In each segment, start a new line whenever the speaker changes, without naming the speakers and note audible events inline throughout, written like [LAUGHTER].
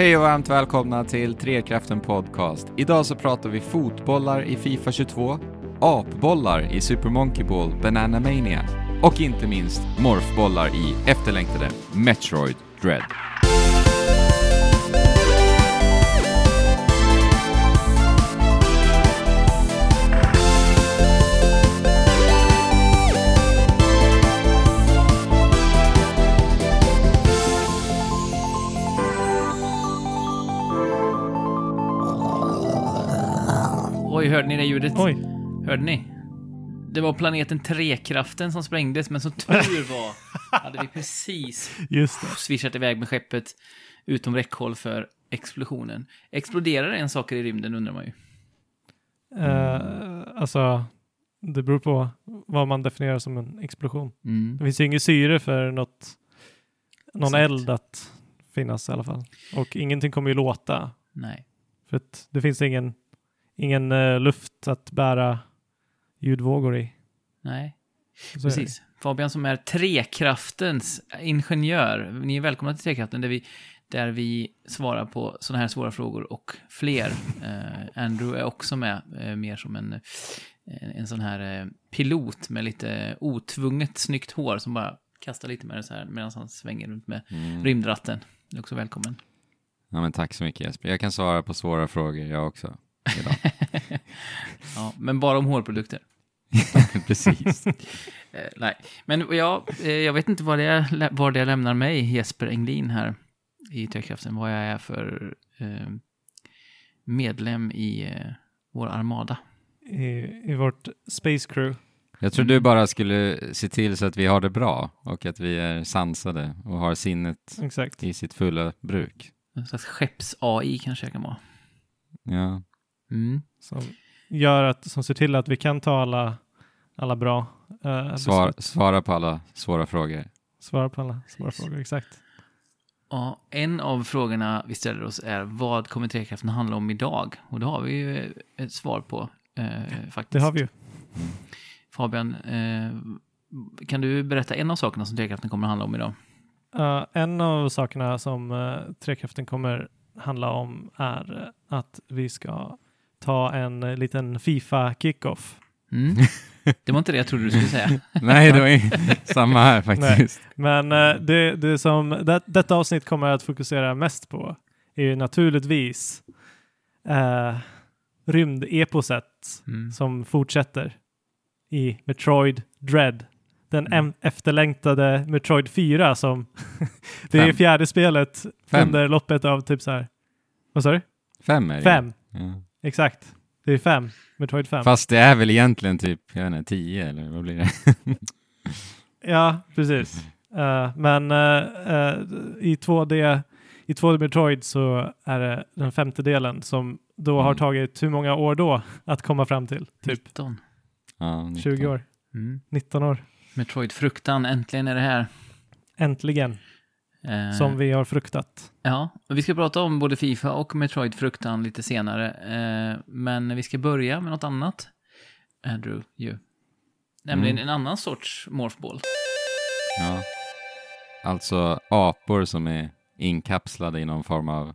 Hej och varmt välkomna till Trekraften Podcast. Idag så pratar vi fotbollar i Fifa 22, apbollar i Super Monkey Ball Banana Mania och inte minst morfbollar i efterlängtade Metroid Dread.
Oj, hörde ni det ljudet?
Oj.
Hörde ni? Det var planeten Trekraften som sprängdes, men som tur var [LAUGHS] hade vi precis
Just det.
svischat iväg med skeppet utom räckhåll för explosionen. Exploderar en saker i rymden undrar man ju.
Eh, alltså, det beror på vad man definierar som en explosion.
Mm.
Det finns ju inget syre för något, någon
Exakt.
eld att finnas i alla fall. Och ingenting kommer ju låta.
Nej.
För att det finns ingen, ingen eh, luft att bära ljudvågor i.
Nej,
Så
precis. Fabian som är Trekraftens ingenjör. Ni är välkomna till Trekraften där vi, där vi svarar på sådana här svåra frågor och fler. [LAUGHS] Eh, Andrew är också med, eh, mer som en, en, en sån här pilot med lite otvunget snyggt hår som bara kastar lite med det så här medan han svänger runt med
Mm.
rymdratten. Du är också välkommen.
Ja, men tack så mycket Jesper. Jag kan svara på svåra frågor jag också. Idag. [LAUGHS]
Ja, men bara om hårprodukter. [LAUGHS]
Precis. [LAUGHS]
Eh, nej, men jag, eh, jag vet inte var det, var det lämnar mig, Jesper Englin här i Trekraften, vad jag är för eh, medlem i eh, vår armada.
I, I vårt Space Crew.
Jag tror du bara skulle se till så att vi har det bra och att vi är sansade och har sinnet
Exakt.
i sitt fulla bruk.
En slags skepps-AI kanske jag kan vara.
Ja,
Mm.
Som gör att, som ser till att vi kan ta alla, alla bra eh,
Svar,
beslut.
svara på alla svåra frågor.
Svara på alla svåra frågor. Exakt.
Ja, en av frågorna vi ställer oss är vad kommer Trekraften handla om idag? Och det har vi ju eh, ett svar på eh, faktiskt.
Det har vi ju.
Fabian, eh, kan du berätta en av sakerna som Trekraften kommer att handla om idag?
Uh, en av sakerna som uh, Trekraften kommer handla om är eh, att vi ska ta en uh, liten Fifa kickoff.
Mm. [LAUGHS] Det var inte det jag trodde du skulle säga. [LAUGHS]
Nej, det var [LAUGHS] samma här faktiskt.
Men eh, det, det som det, detta avsnitt kommer att fokusera mest på är ju naturligtvis uh, rymdeposet
Mm.
som fortsätter i Metroid Dread. Den
Mm.
efterlängtade Metroid 4 som det är
Fem.
fjärde spelet
Fem.
under loppet av typ så här. Vad sa du?
Fem är det.
Fem.
Ja.
Exakt. Det är fem. Metroid 5.
Fast det är väl egentligen typ, jag vet inte, tio eller vad blir det? [LAUGHS]
Ja, precis. Eh, men eh, eh, i 2D i 2D Metroid så är det den femte delen som då har
Mm.
tagit hur många år då att komma fram till? Typ
19.
Ja, 19.
20 år,
Mm.
19 år.
Metroid-fruktan, äntligen är det här.
Äntligen,
Eh,
som vi har fruktat.
Ja, och vi ska prata om både Fifa och Metroid-fruktan lite senare. Eh, men vi ska börja med något annat, Andrew, ju. Nämligen
Mm.
en annan sorts morphball.
Ja. Alltså apor som är inkapslade i någon form av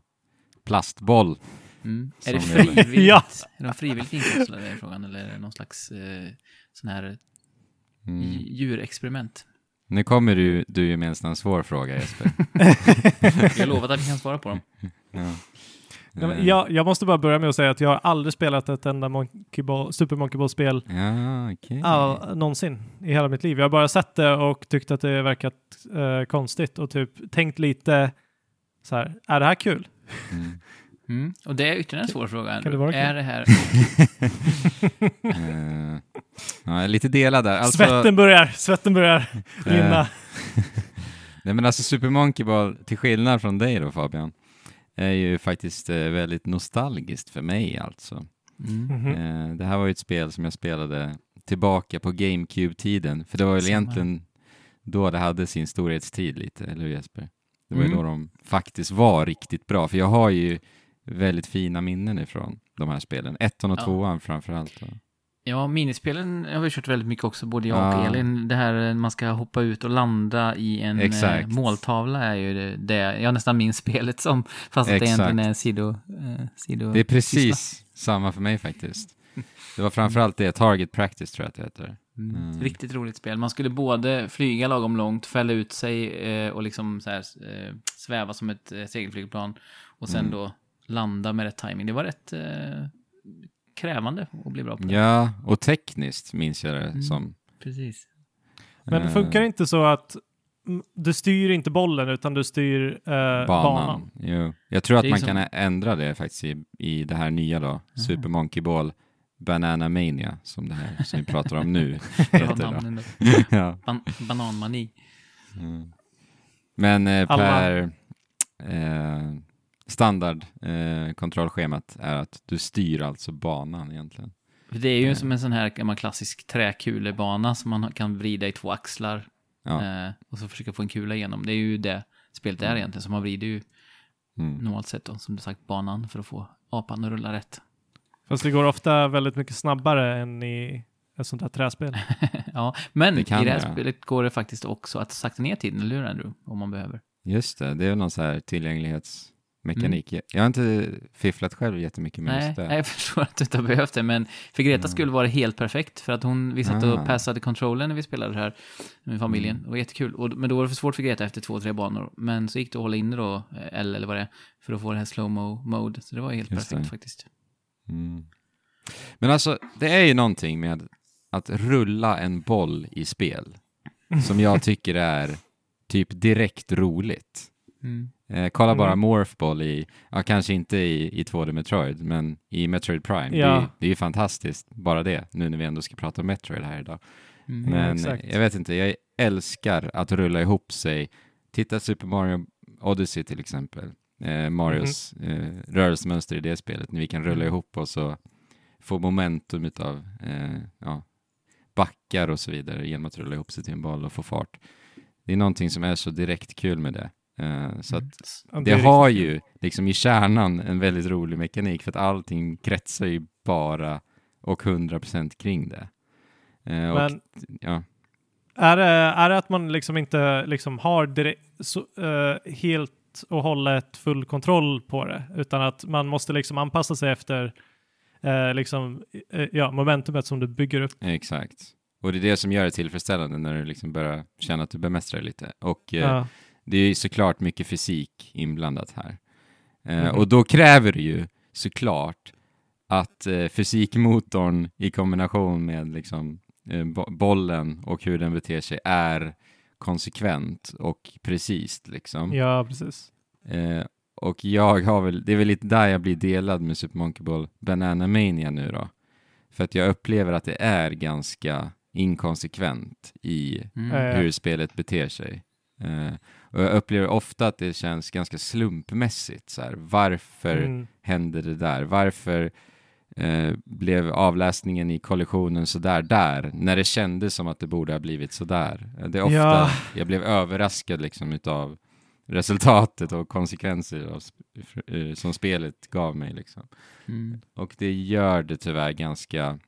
plastboll.
Mm. Är
Som
det frivilligt? [LAUGHS]
Ja.
Är de frivilligt inkapslade i frågan, eller är det någon slags eh, sån här
Mm.
dj- djurexperiment?
Nu kommer du, du ju med en svår fråga Jesper. [LAUGHS]
Jag lovat att vi kan svara på dem.
Ja. Eh,
jag, jag måste bara börja med att säga att jag har aldrig spelat ett enda Monkey Ball, Super Monkey Ball-spel
Ja, okej.
all, någonsin i hela mitt liv. Jag har bara sett det och tyckt att det verkat eh, konstigt och typ tänkt lite så här, är det här kul?
Mm.
Mm. Och det är ytterligare en svår fråga.
Kan det vara
är det här...
Eh, ja, jag är lite delad där. Alltså,
Svetten börjar, svetten börjar rinna.
Eh, [LAUGHS] Nej men alltså Super Monkey Ball, till skillnad från dig då Fabian, är ju faktiskt eh, väldigt nostalgiskt för mig alltså.
Mm.
Mhm.
Eh, det här var ju ett spel som jag spelade tillbaka på GameCube-tiden, för det var väl egentligen då det hade sin storhetstid lite, eller hur Jesper? Det var ju
Mm.
då de faktiskt var riktigt bra, för jag har ju väldigt fina minnen ifrån de här spelen. Ettan och
Ja.
tvåan framför allt. då.
Ja, minispelen har vi kört väldigt mycket också, både jag och
Ja.
Elin. Det här man ska hoppa ut och landa i en eh,
Exakt.
måltavla är ju det, jag nästan minns spelet som, fast att det egentligen är sido... Eh, sido
Det är precis samma för mig faktiskt. Det var framförallt det, Target Practice tror jag att det heter.
Mm.
Mm.
Riktigt roligt spel. Man skulle både flyga lagom långt, fälla ut sig eh, och liksom så här, eh, sväva som ett eh, segelflygplan och sen
Mm.
då landa med rätt timing. Det var rätt eh, krävande att bli bra på det.
Ja, och tekniskt minns jag det
Mm.
som.
Precis.
Men
eh,
funkar det inte så att du styr inte bollen utan du styr eh,
banan.
banan?
Jo. Jag tror att man
som-
kan ändra det faktiskt i, i det här nya då, Super Monkey Ball Banana Mania, som det här som vi pratar om nu [LAUGHS] heter. [LAUGHS] Ja.
Ban bananmani.
Mm. Men eh, per eh, standard eh, är att du styr alltså banan egentligen.
Det är ju som en sån här gammal klassisk träkulebana som man kan vrida i två axlar
Ja.
eh, och så försöka få en kula igenom. Det är ju det spelet är egentligen, så man vrider ju
Mm.
normalt sett då, som du sagt, banan för att få apan att rulla rätt.
Fast det går ofta väldigt mycket snabbare än i ett sånt här träspel. [LAUGHS]
ja, men
Det
i det här
det, ja.
spelet går det faktiskt också att sakta ner tiden, eller hur Andrew? Om man behöver.
Just det, det är någon så här tillgänglighetsmekanik. Jag- Jag har inte fifflat själv jättemycket med
Mm. Nej,
just det.
nej, [LAUGHS] jag förstår att du inte har behövt det, men för Greta
Mm.
skulle vara helt perfekt, för att hon, vi satt
Ah.
och passade controlen när vi spelade det här med familjen.
Mm.
Det var jättekul, och, men då var det för svårt för Greta efter två, tre banor. Men så gick det att hålla inne då, eh, L eller vad det är, för att få det här slow-mo mode. Så det var helt
Just
perfekt
det.
faktiskt.
Mm. Men alltså, det är ju någonting med att rulla en boll i spel som jag tycker är typ direkt roligt.
Mm.
Eh, kolla bara
Mm.
Morphball i, ja kanske inte i, i 2D Metroid, men i Metroid Prime. Det, är,
Ja.
ju- det är ju fantastiskt, bara det, nu när vi ändå ska prata om Metroid här idag.
Mm.
Men
exakt.
jag vet inte, jag älskar att rulla ihop sig. Titta Super Mario Odyssey till exempel. Eh, Marios eh, rörelsemönster i det spelet, när vi kan rulla
Mm.
ihop oss och få momentum utav eh, ja, backar och så vidare genom att rulla ihop sig till en boll och få fart. Det är någonting som är så direkt kul med det. Eh, så
Ja,
det har
riktigt
ju liksom i kärnan en väldigt rolig mekanik för att allting kretsar ju bara och 100% kring det. Och,
Men
ja.
är, det, är det att man liksom inte liksom har direkt, så, eh, helt och hållet full kontroll på det, utan att man måste liksom anpassa sig efter liksom, ja, momentumet som du bygger upp?
Exakt. Och det är det som gör det tillfredsställande när du liksom börjar känna att du bemästrar det lite. Och
Ja.
Det är såklart mycket fysik inblandat här. Eh,
Mhm.
Och då kräver det ju såklart att eh, fysikmotorn i kombination med liksom, eh, bo- bollen och hur den beter sig är konsekvent och precis. Liksom.
ja, precis.
Och jag har väl, det är väl lite där jag blir delad med Super Monkey Ball Banana Mania nu då. För att jag upplever att det är ganska inkonsekvent i
Mm.
Hur spelet beter sig. Och jag upplever ofta att det känns ganska slumpmässigt. Så här. Varför
Mm.
hände det där? Varför eh, blev avläsningen i kollisionen så där där, när det kändes som att det borde ha blivit så där? Det är ofta
Ja.
jag blev överraskad liksom utav resultatet och konsekvenser av, sp- eh, som spelet gav mig. Liksom.
Mm.
Och det gör det tyvärr ganska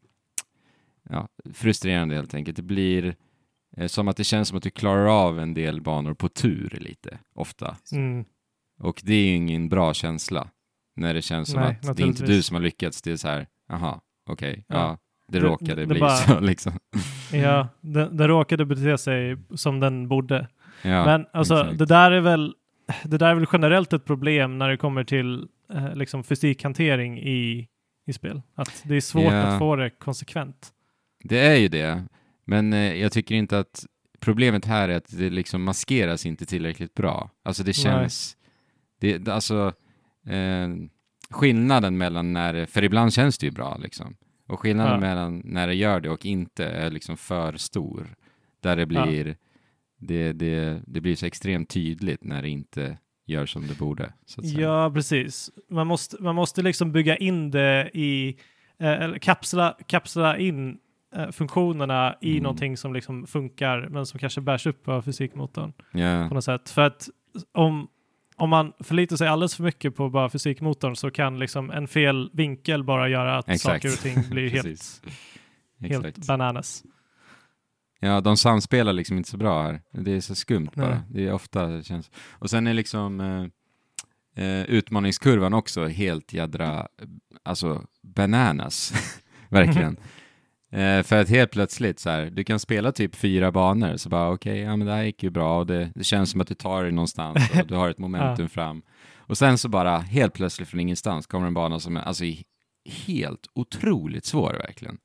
ja, frustrerande helt enkelt. Det blir som att det känns som att du klarar av en del banor på tur lite, ofta.
Mm.
Och det är ju ingen bra känsla. När det känns som
Nej,
att det är inte du som har lyckats, det är så här, aha, okej, ja.
Ja.
det
Det-
råkade
det
bli
bara-
så [LAUGHS] liksom.
Ja, den, den råkade bete sig som den borde.
Ja,
Men alltså,
exakt.
det där är väl det där är väl generellt ett problem när det kommer till eh, liksom fysikhantering i, i spel. Att det är svårt
Ja.
att få det konsekvent.
Det är ju det, men eh, jag tycker inte att problemet här är att det liksom maskeras inte tillräckligt bra. Alltså det känns, det, det- alltså eh, skillnaden mellan när, för ibland känns det ju bra liksom, och skillnaden
Ja.
mellan när det gör det och inte är liksom för stor. Där det blir, det, det, det blir så extremt tydligt när det inte gör som det borde.
Ja, precis. Man måste, man måste liksom bygga in det i, eh, kapsla, kapsla in funktionerna i
Mm.
någonting som liksom funkar men som kanske bärs upp av fysikmotorn
Ja,
på något sätt. För att om, om man förlitar sig alldeles för mycket på bara fysikmotorn så kan liksom en fel vinkel bara göra att
Exakt.
saker och ting blir [LAUGHS] helt helt bananas.
Ja, de samspelar liksom inte så bra här. Det är så skumt
Nej.
bara. Det är ofta det känns. Och sen är liksom eh, eh, utmaningskurvan också helt jädra, eh, alltså bananas. [LAUGHS] Verkligen. Eh, för att helt plötsligt så här, du kan spela typ fyra banor, så bara okej, ja men det här gick ju bra och det, det känns som att du tar dig någonstans och du har ett [LAUGHS] momentum fram. Och sen så bara helt plötsligt från ingenstans kommer en bana som är alltså helt otroligt svår verkligen.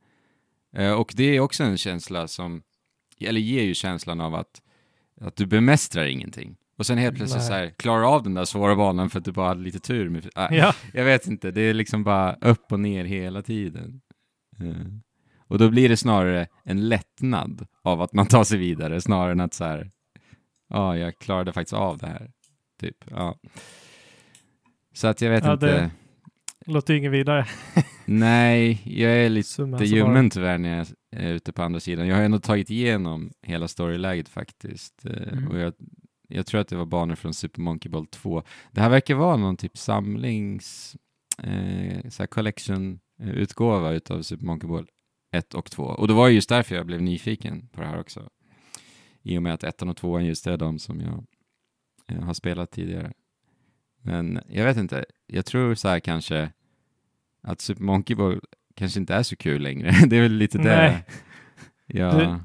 Eh, och det är också en känsla som, eller ger ju känslan av att, att du bemästrar ingenting. Och sen helt plötsligt
Nej.
så här, klarar av den där svåra banan för att du bara hade lite tur. Med, äh,
Ja,
Jag vet inte, det är liksom bara upp och ner hela tiden. Eh, Och då blir det snarare en lättnad av att man tar sig vidare, snarare än att så här, ja, jag klarade faktiskt av det här. Typ, ja. Så att jag vet
Ja,
inte.
det- låter ju inget vidare. [LAUGHS]
Nej, jag är lite ljummen tyvärr när jag är ute på andra sidan. Jag har ändå tagit igenom hela storyläget faktiskt. Eh,
Mm.
Och jag, jag tror att det var banor från Super Monkey Ball 2. Det här verkar vara någon typ samlings, eh, så collection-utgåva utav Super Monkey Ball 1 och 2. Och det var ju just därför jag blev nyfiken på det här också. I och med att ettan och tvåan just är de som jag eh, har spelat tidigare. Men jag vet inte, jag tror så här kanske att Super Monkey Ball kanske inte är så kul längre. [LAUGHS] det är väl lite det. Ja.
Det-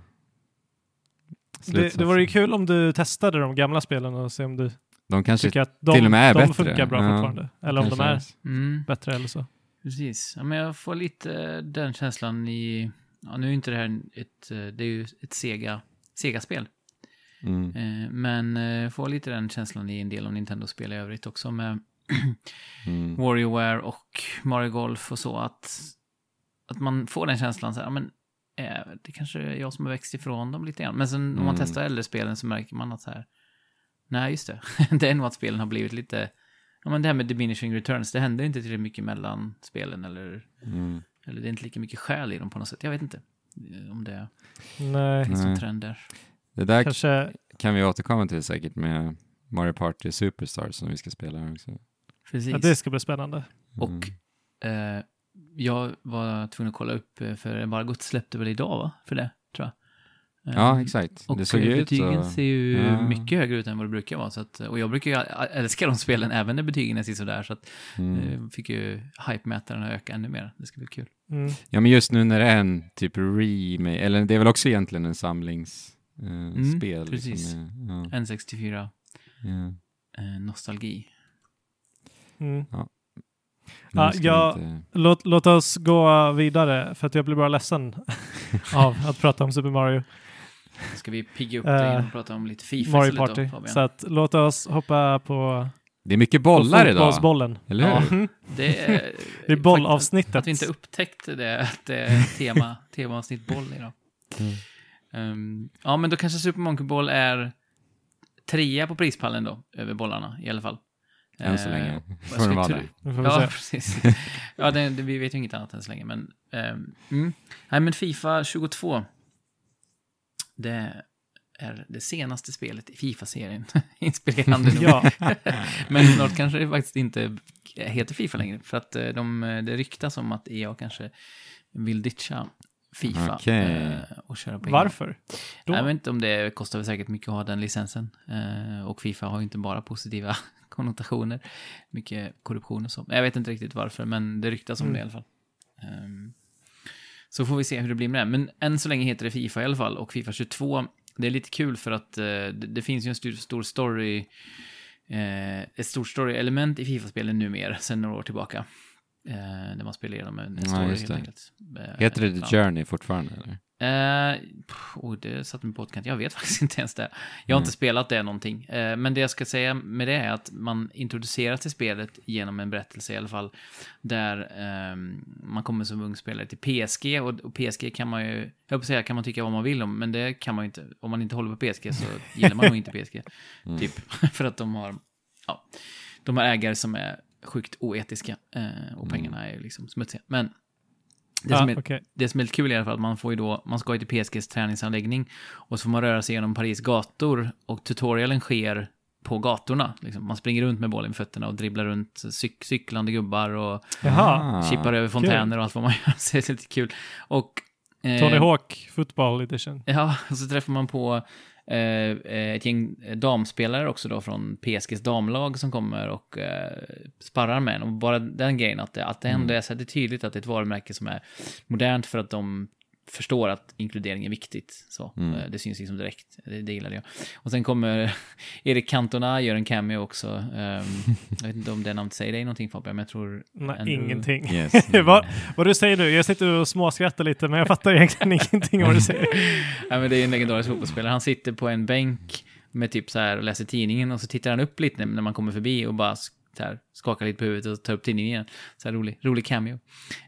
Det, det vore ju kul om du testade de gamla spelen och se om du
De kanske
tycker att de,
till och med är
de
bättre.
funkar bra
Ja,
fortfarande. Eller om de
kanske
är
Mm,
bättre eller så.
Precis. Ja, men jag får lite den känslan i... Ja, nu är inte det här ett... eh, Det är ju ett Sega, Sega-spel.
Mm.
Eh, Men eh, får lite den känslan i en del av Nintendo-spel i övrigt också med [CLEARS THROAT]
Mm.
WarioWare och Mario Golf och så. Att, att man får den känslan så här, men eh, det kanske är jag som har växt ifrån dem lite grann. Men sen om man
Mm.
testar äldre spelen så märker man att så här, nej just det, [LAUGHS] det är nog att spelen har blivit lite, ja men det här med diminishing returns, det händer inte tillräckligt mycket mellan spelen eller,
Mm.
eller det är inte lika mycket själ i dem på något sätt. Jag vet inte eh, om det
Nej,
finns någon trend där.
Det där
kanske...
kan vi återkomma till säkert med Mario Party Superstars som vi ska spela här också.
Precis.
Ja, det ska bli spännande.
Och
Mm.
eh, jag var tvungen att kolla upp, eh, för embargot släppte väl idag va? För det.
Ja,
Eh,
exakt.
Och
det såg ju ut
betygen
så.
ser ju
Ja.
mycket högre ut än vad det brukar vara. Så att, och jag brukar ju älska de spelen även när betygen är sådär. Så att
Mm.
eh, fick ju hype-mätaren att öka ännu mer. Det ska bli kul.
Mm.
Ja, men just nu när det är en typ remake, eller det är väl också egentligen en samlingsspel. Eh,
Mm,
spel,
precis.
Liksom, ja,
N64,
ja.
eh, nostalgi.
Mm. Ja,
ska
jag-
inte-
Låt, låt oss gå vidare, för att jag blir bara ledsen [LAUGHS] av att prata om Super Mario,
Ska vi pigga upp
Eh,
det genom att prata om lite FIFA
Mario Party.
då, Fabian?
Så att, låt oss hoppa på,
Det är mycket
på
bollar idag,
fotbollsbollen.
eller
Ja.
hur?
Mm.
Det är, [LAUGHS]
Det är bollavsnittet.
Att vi inte upptäckte det, att det är tema, [LAUGHS] temaavsnitt boll idag.
Mm.
Ehm, ja, men då kanske Super Monkey Ball är trea på prispallen då, över bollarna i alla fall.
Än så
Eh,
länge.
vad
Får
ska
de
vi
vara
Ja, precis. Ja, det, det, vi vet ju inget annat än så länge, men... ehm, mm. Nej, men Fifa 22. Det är det senaste spelet i Fifa-serien. [LAUGHS] Inspirerande nog.
Ja, [LAUGHS]
Men snart kanske det faktiskt inte heter Fifa längre. För att eh, de, det ryktas om att EA kanske vill ditcha Fifa
Okej.
eh, och köra på
varför? Då?
Jag vet inte om det kostar väl säkert mycket att ha den licensen. Eh, och Fifa har ju inte bara positiva [LAUGHS] konnotationer. Mycket korruption och så. Jag vet inte riktigt varför, men det ryktas om
Mm.
det i alla fall. Så får vi se hur det blir med det. Men än så länge heter det Fifa i alla fall. Och Fifa 22, det är lite kul för att eh, det, det finns ju en stor, stor story, eh, ett stort story-element i Fifa-spelen numera, sedan några år tillbaka. Eh, när man spelar igenom en,
Ja,
story
just
helt enkelt. Eh,
Heter det
ja.
The Journey fortfarande, eller?
Pff, oh, det satte mig på ett kant. Jag vet [LAUGHS] faktiskt inte ens det. Jag har
Mm.
inte spelat det någonting. Eh, men det jag ska säga med det är att man introduceras till spelet genom en berättelse i alla fall. Där ehm, man kommer som ung spelare till PSG. Och, och PSG kan man ju, jag höll på säga, kan man tycka vad man vill om. Men det kan man ju inte. Om man inte håller på PSG så gillar man nog inte PSG. [LAUGHS]
Mm.
Typ. [LAUGHS] För att de har, ja, de har ägare som är sjukt oetiska. Eh, och pengarna är ju liksom smutsiga. Men det som
Ja,
är
okej.
det som är lite kul i alla fall, att man får ju då, man ska ju till PSGs träningsanläggning och så får man röra sig genom Paris gator och tutorialen sker på gatorna. Liksom. Man springer runt med bollen i fötterna och dribblar runt cyk cyklande gubbar och
Jaha.
Ah.
chippar över fontäner och allt vad man [LAUGHS] gör. Så det är lite kul. Och Eh,
Tony Hawk Football Edition.
Ja, och så träffar man på ett gäng damspelare också då från PSGs damlag som kommer och eh, sparrar med en. Och bara den grejen att det, att det ändå är så det är tydligt att det är ett varumärke som är modernt för att de förstår att inkludering är viktigt. Så,
Mm.
eh, Det syns liksom direkt. Det, det gillade jag. Och sen kommer [LAUGHS] Erik Cantona gör en cameo också. Ehm, [LAUGHS] jag vet inte om det namnet säger dig någonting Fabian, men jag tror...
Nej,
Andrew-
ingenting.
Yes. [LAUGHS]
vad, vad du säger nu, jag sitter och småskrattar lite men jag fattar egentligen ingenting vad du säger.
Ja, men det är en legendarisk fotbollsspelare. Han sitter på en bänk med typ så här och läser tidningen och så tittar han upp lite när man kommer förbi och bara sk- så här, skakar lite på huvudet och tar upp tidningen igen. Så här rolig, rolig cameo.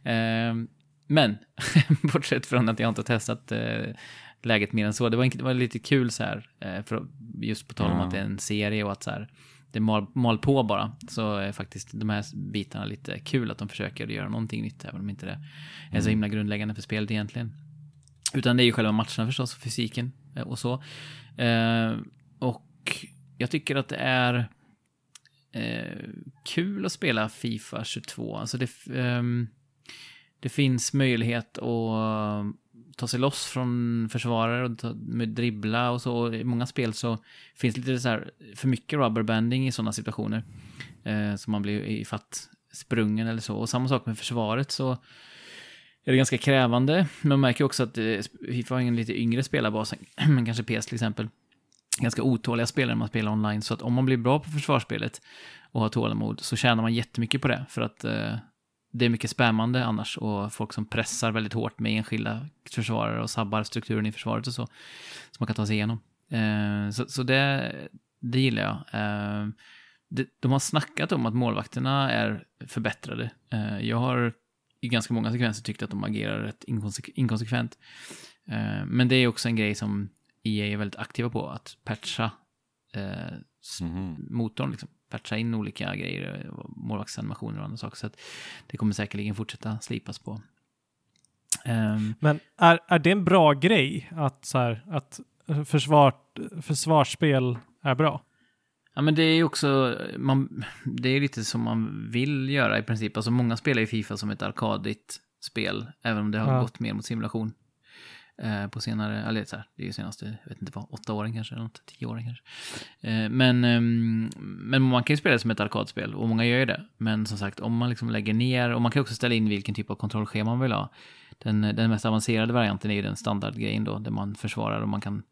Ehm, men, [LAUGHS] bortsett från att jag inte har testat eh, läget mer än så, det var, det var lite kul så här, eh, för, just på tal om
Ja.
att det är en serie och att så här, det mal, mal på bara, så är faktiskt de här bitarna lite kul att de försöker göra någonting nytt, även om inte det är så himla grundläggande för spelet egentligen. Utan det är ju själva matcherna förstås, och fysiken eh, och så. Eh, och jag tycker att det är eh, kul att spela Fifa 22. Alltså det, ehm, det finns möjlighet att eh, ta sig loss från försvarare och ta, med dribbla och så. I många spel så finns det lite så här för mycket rubberbanding i sådana situationer. Eh, så man blir ifatt sprungen eller så. Och samma sak med försvaret så är det ganska krävande. Men man märker också att eh, Fifa har en lite yngre spelarbas än [CLEARS THROAT] men kanske PS till exempel. Ganska otåliga spelare när man spelar online. Så att om man blir bra på försvarsspelet och har tålamod så tjänar man jättemycket på det. För att eh, det är mycket spämmande annars och folk som pressar väldigt hårt med enskilda försvarare och sabbar strukturen i försvaret och så. Som man kan ta sig igenom. Eh, så så det, det gillar jag. Eh, det, de har snackat om att målvakterna är förbättrade. Eh, jag har i ganska många sekvenser tyckt att de agerar rätt inkonsek- inkonsekvent. Eh, men det är också en grej som EA är väldigt aktiva på, att patcha eh, s-
Mhm.
motorn, liksom. Patcha in olika grejer, målvaktsanimationer och andra saker. Så att det kommer säkerligen fortsätta slipas på. Ehm,
Men är, är det en bra grej att, så här, att försvar, försvarsspel är bra?
Ja, men det är ju också, man, det är lite som man vill göra i princip. Alltså många spelar ju Fifa som ett arkadigt spel, även om det har
Ja.
gått mer mot simulation. Eh, på senare, eller så här, det är ju senaste, jag vet inte vad, åtta åren kanske, eller något, tio åren kanske. Eh, men, ehm, men man kan ju spela det som ett arkadspel, och många gör ju det. Men som sagt, om man liksom lägger ner, och man kan också ställa in vilken typ av kontrollschema man vill ha. Den, den mest avancerade varianten är ju den standardgrejen då, där man försvarar och man kan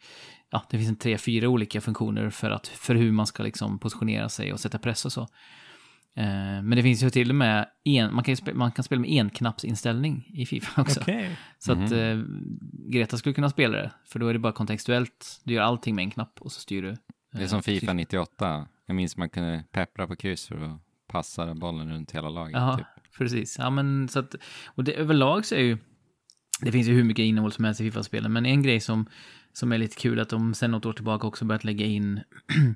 ja, det finns en tre, fyra olika funktioner för, att, för hur man ska liksom positionera sig och sätta press och så. Eh, men det finns ju till och med en, man kan, ju spe, man kan spela med enknappsinställning i Fifa också.
Okej.
Så att eh, Greta skulle kunna spela det, för då är det bara kontextuellt. Du gör allting med en knapp och så styr du.
Det är
eh,
som Fifa
styr-
98. Jag minns man kunde peppra på kryss för att passa bollen runt hela laget.
Ja,
Typ.
precis. Ja, men så att, och det, överlag så är ju, det finns ju hur mycket innehåll som helst i Fifa-spelen, men en grej som, som är lite kul att de sen något år tillbaka också börjat lägga in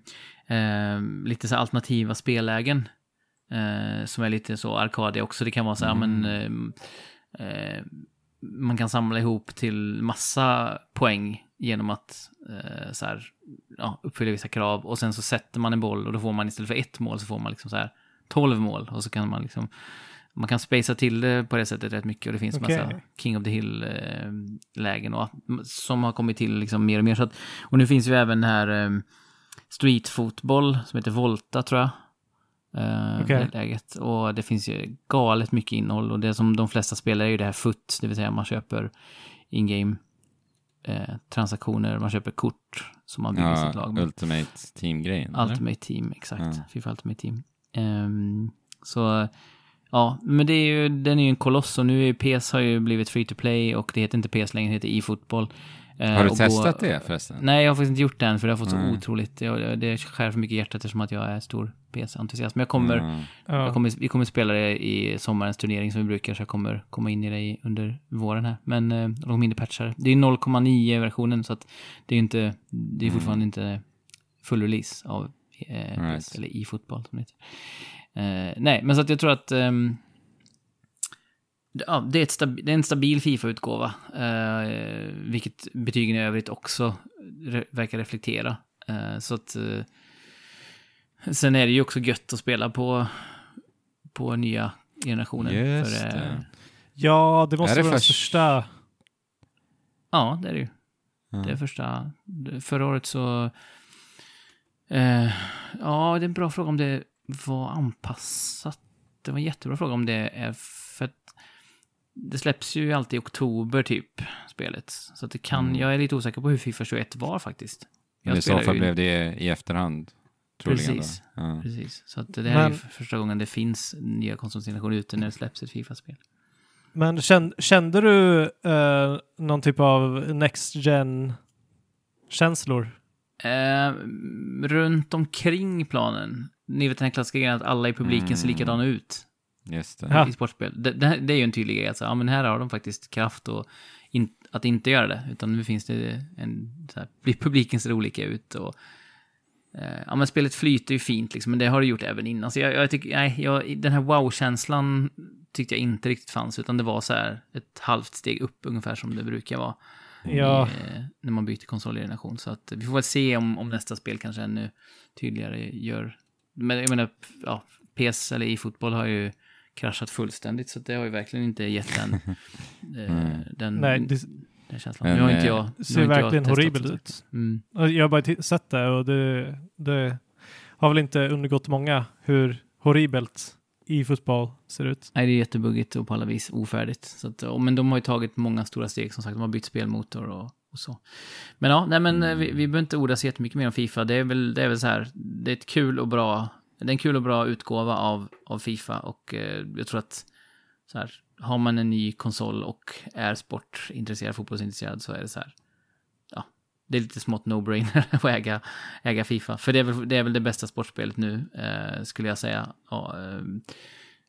[CLEARS THROAT] eh, lite så alternativa spellägen. Eh, som är lite så arkadiga också. Det kan vara så här, men eh, eh, man kan samla ihop till massa poäng genom att eh, så här, ja, uppfylla vissa krav och sen så sätter man en boll och då får man istället för ett mål så får man liksom så här 12 mål och så kan man liksom man kan spacea till det på det sättet rätt mycket och det finns
Okej.
massa King of the Hill-lägen och som har kommit till liksom mer och mer. Så att, och nu finns ju även här eh, streetfotboll som heter Volta tror jag. Eh,
Okej.
det läget. Och det finns ju galet mycket innehåll och det som de flesta spelar är ju det här FUT, det vill säga man köper in-game eh, transaktioner, man köper kort som man bygger sitt lag
Ja,
med.
Ultimate Team-grejen. eller?
Ultimate Team, exakt.
Ja.
Fifa Ultimate Team. Ehm, så, ja, men det är ju, den är ju en koloss och nu är ju PS har ju blivit free to play och det heter inte PS längre, det heter e-fotboll. Eh,
Har du
och
testat
gå-
det förresten?
Nej, jag har faktiskt inte gjort det än för det har fått så
Nej.
otroligt, jag, det skär för mycket i hjärtat eftersom att jag är stor PS-entusiast. Men jag kommer,
Ja.
jag
Ja.
kommer, vi kommer spela det i sommarens turnering som vi brukar, så jag kommer komma in i det i, under våren här. Men eh, de mindre patchar. Det är 0,9-versionen, så att det är inte, det är
Mm.
fortfarande inte full release av eh,
Right.
PS, eller e-fotboll som det heter. Eh, nej, men så att jag tror att det- Ja, det är, ett stab- det är en stabil Fifa-utgåva, eh, vilket betygen i övrigt också re- verkar reflektera. Eh, så att... Eh, sen är det ju också gött att spela på, på nya generationen.
Just
för, eh,
det.
ja, det måste
det
vara den
först-
största
Ja, det är det ju.
Ja.
Det är första... Förra året så... Eh, ja, det är en bra fråga om det var anpassat. Det var en jättebra fråga om det är för att det släpps ju alltid i oktober typ, spelet. Så att det kan,
Mm.
jag är lite osäker på hur Fifa 21 var faktiskt.
Men I så fall
ju-
blev det i efterhand.
Precis.
Ja.
Precis. Så att det här är
Men-
ju första gågen det finns nya konsolgenerationer ute när det släpps ett Fifa-spel.
Men kände, kände du eh, någon typ av Next Gen-känslor?
Eh, runt omkring planen, ni vet den här klassiska grejen att alla i publiken ser
Mm.
likadana ut
Just det.
Ja.
i sportspel. Det, det, det är ju en tydlig grej, alltså, ja men här har de faktiskt kraft och in, att inte göra det, utan nu finns det en, så här, publiken ser olika ut och eh, ja men spelet flyter ju fint liksom, men det har det gjort även innan. Så jag, jag tycker, nej, jag, den här wow-känslan tyckte jag inte riktigt fanns, utan det var så här ett halvt steg upp ungefär som det brukar vara
Ja,
i, eh, när man byter konsolgeneration. Så att vi får väl se om, om nästa spel kanske ännu tydligare gör... Men jag menar, ja, PS eller e-fotboll har ju kraschat fullständigt, så det har ju verkligen inte gett den, [LAUGHS] eh,
Mm.
den,
nej, det
den känslan.
Men,
nu har inte jag...
ser verkligen horribelt ut.
Mm.
Jag har bara sett det och det, det har väl inte undgått många hur horribelt e-fotboll ser ut.
Nej, det är jättebuggigt och på alla vis ofärdigt. Så att, och, men de har ju tagit många stora steg, som sagt. De har bytt spelmotor och, och så. Men ja, nej men eh, vi, vi behöver inte orda så jättemycket mer om Fifa. Det är väl, det är väl så här, det är ett kul och bra, det är en kul och bra utgåva av, av Fifa och eh, jag tror att så här, har man en ny konsol och är sportintresserad, fotbollsintresserad så är det så här, ja, det är lite smått no-brainer [LAUGHS] att äga, äga Fifa. För det är, väl, det är väl det bästa sportspelet nu, eh, skulle jag säga. Ja, eh,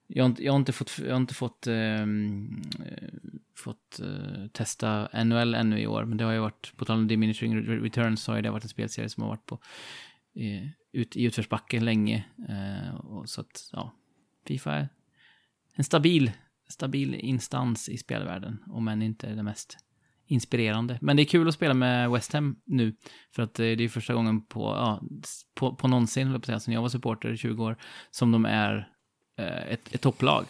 jag, har inte, jag har inte fått, jag har inte fått, ehm, eh, fått eh, testa NHL ännu i år, men det har ju varit, på tal om diminishing returns, så har ju det varit en spelserie som har varit på eh, ut, i utförsbacke länge. Eh, och så att, ja, Fifa är en stabil, stabil instans i spelvärlden, om än inte det mest inspirerande. Men det är kul att spela med West Ham nu, för att eh, det är första gången på, ja, på, på någonsin, på säga, sen jag var supporter i 20 år, som de är eh, ett, ett topplag.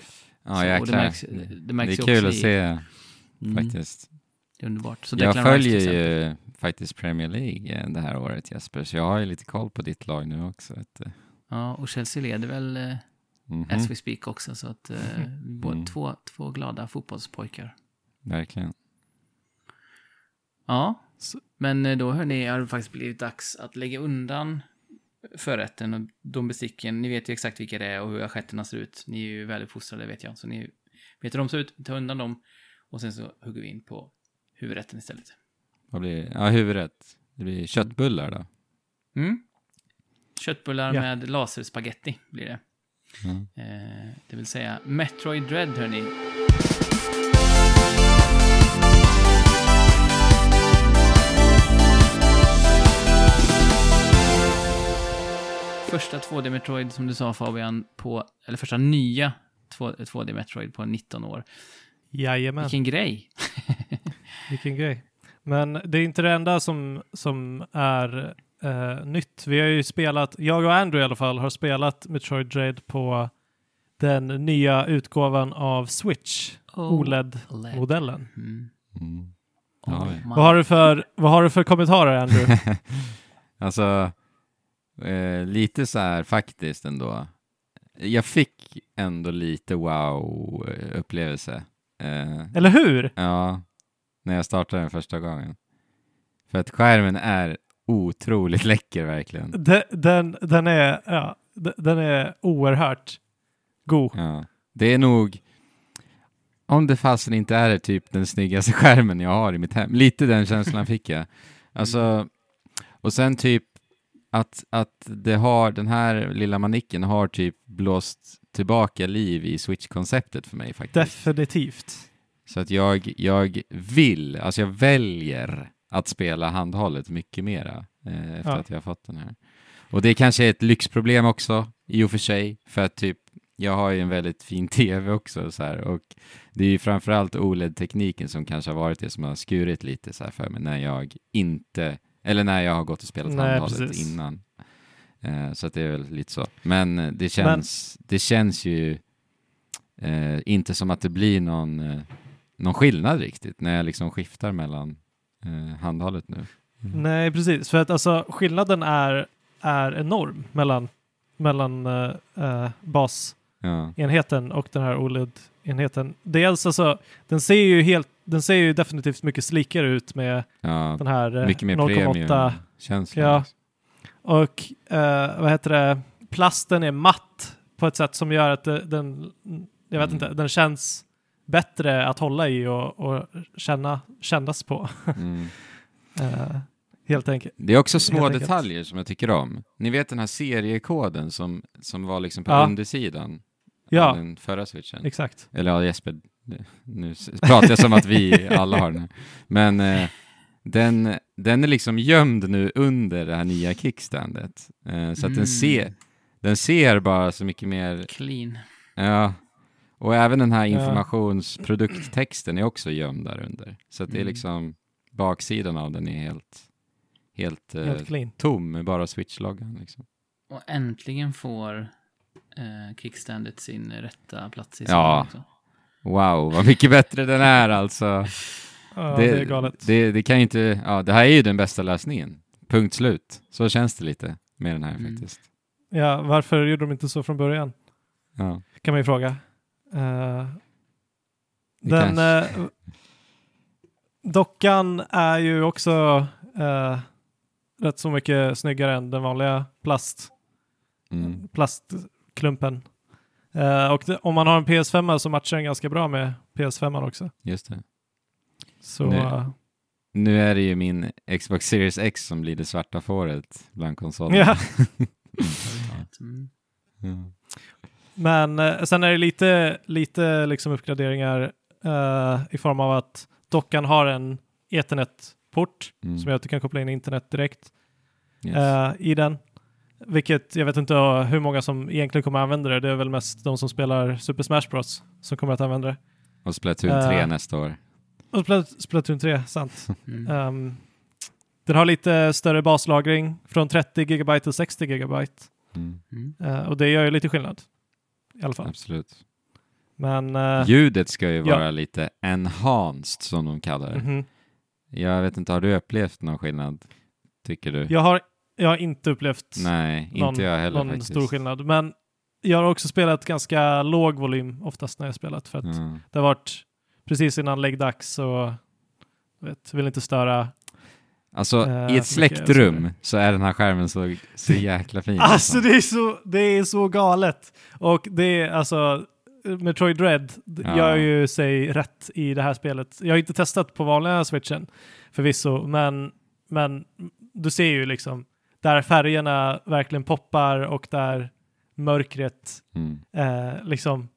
Ja,
Så- det märks,
Det,
det märks
är
ju
kul att
i-
se
Mm,
faktiskt.
Det är underbart. Så
Jag följer ju faktiskt Premier League eh, det här året Jesper, så jag har ju lite koll på ditt lag nu också. Du.
Ja, och Chelsea leder väl eh,
Mhm,
as we speak också, så att eh, [LAUGHS] både
Mm.
två, två glada fotbollspojkar.
Verkligen.
Ja, men eh, då hörni, har det faktiskt blivit dags att lägga undan förrätten och de besticken. Ni vet ju exakt vilka det är och hur assietterna ser ut. Ni är ju väluppfostrade vet jag, så ni vet hur de ser ut. Ta undan dem och sen så hugger vi in på huvudrätten istället.
Vad blir Ja, huvudrätt. Det blir köttbullar då.
Mm. Köttbullar
Ja.
med laserspaghetti blir det.
Mm.
Eh, det vill säga Metroid Dread, hörni. Första 2D Metroid, som du sa Fabian, på, eller första nya 2, 2D Metroid på 19 år.
Jajamän,
Vilken grej! [LAUGHS]
vilken grej. Men det är inte det enda som, som är eh, nytt. Vi har ju spelat, jag och Andrew i alla fall, har spelat Metroid Dread på den nya utgåvan av Switch,
Oh,
OLED-modellen.
Mm.
Mm.
Oh.
Vad har, du för, vad har du för kommentarer, Andrew? [LAUGHS]
Alltså, eh, lite så här faktiskt ändå. Jag fick ändå lite wow-upplevelse. Eh,
Eller hur?
ja, när jag startade den första gången. För att skärmen är otroligt läcker verkligen.
Den, den, den, är, ja, den är oerhört god.
Ja. Det är nog, om det fasen inte är typ den snyggaste skärmen jag har i mitt hem. Lite den känslan fick jag. Alltså, och sen typ att, att det har, den här lilla manicken har typ blåst tillbaka liv i Switch-konceptet för mig faktiskt.
Definitivt.
Så att jag, jag vill, alltså jag väljer att spela handhållet mycket mera eh, efter
Ja.
att jag har fått den här. Och det kanske är ett lyxproblem också, i och för sig, för att typ jag har ju en väldigt fin [LAUGHS] tv också så här, och det är ju framförallt OLED-tekniken som kanske har varit det som har skurit lite så här för mig när jag inte, eller när jag har gått och spelat
Nej,
handhållet
precis.
innan. Eh, så att det är väl lite så. Men eh, det känns, det känns ju eh, inte som att det blir någon, eh, någon skillnad riktigt när jag liksom skiftar mellan eh, handhållet nu.
Nej, precis. För att alltså skillnaden är, är enorm mellan, mellan uh, uh, basenheten
Ja,
och den här OLED-enheten. Dels alltså, den ser ju helt, den ser ju definitivt mycket slikare ut med
ja
den här eh,
mycket mer
0,8
premium-känsla.
Ja. och uh, vad heter det, plasten är matt på ett sätt som gör att det, den, jag vet
Mm.
inte, den känns bättre att hålla i och, och känna, kännas på.
Mm. [LAUGHS]
Eh, helt enkelt.
Det är också små
Helt enkelt.
detaljer som jag tycker om. Ni vet den här seriekoden som, som var liksom på
Ja.
undersidan
Ja.
av den förra switchen.
Exakt.
Eller ja, Jesper, nu pratar jag som att vi [LAUGHS] alla har den. Men eh, den, den är liksom gömd nu under det här nya kickstandet. Eh, så att
Mm.
den, ser, den ser bara så mycket mer,
Clean.
ja. Och även den här
Ja.
informationsprokttexten är också gömd där under. Så att det är
Mm.
liksom, baksidan av den är helt, helt, eh,
Helt clean.
tom med bara switch-loggan. Liksom.
Och äntligen får eh, kickstandet sin rätta plats i
Ja.
också.
Wow, vad mycket bättre den är alltså. [LAUGHS]
Ja, det, är galet.
Det, det kan ju inte, ja, det här är ju den bästa lösningen. Punkt slut. Så känns det lite med den här
Mm.
faktiskt.
Ja, varför gjorde de inte så från början?
Ja,
Kan man ju fråga.
Det
den eh, dockan är ju också eh, rätt så mycket snyggare än den vanliga plast,
mm.
plastklumpen. Eh, och det, om man har en PS5 så matchar den ganska bra med PS5 också.
Just det.
Så eh,
Nu är det ju min Xbox Series X som blir det svarta fåret bland konsolerna.
ja. [LAUGHS]
Mm.
Ja.
Men eh, sen är det lite, lite liksom uppgraderingar eh, i form av att dockan har en Ethernet-port
Mm.
som gör att du kan koppla in internet direkt
Yes.
eh, i den. Vilket jag vet inte eh, hur många som egentligen kommer använda det. Det är väl mest de som spelar Super Smash Bros som kommer att använda det.
Och Splatoon 3
eh,
nästa år.
Och Splat- Splatoon 3, sant. [LAUGHS]
Mm.
Ehm, den har lite större baslagring från 30 GB till 60 GB.
Mm.
Eh, och det gör ju lite skillnad. I alla fall.
Absolut.
Men... eh,
Ljudet ska ju
ja.
vara lite enhanced som de kallar det.
mhm.
Jag vet inte, har du upplevt någon skillnad? Tycker du?
Jag har, jag har inte upplevt
Nej,
någon,
inte jag heller
någon
faktiskt.
stor skillnad. Men jag har också spelat ganska låg volym oftast när jag spelat. För att
Ja.
det har varit precis innan läggdags och jag vet, vill inte störa.
Alltså,
Eh,
i ett släckt
så-
är den här skärmen så, så jäkla fin. [LAUGHS]
Alltså det är, så, det är så galet. Och det är alltså Metroid Dread d-
Ja.
gör ju sig rätt i det här spelet. Jag har inte testat på vanliga switchen förvisso, men, men du ser ju liksom där färgerna verkligen poppar och där mörkret
Mm.
eh, liksom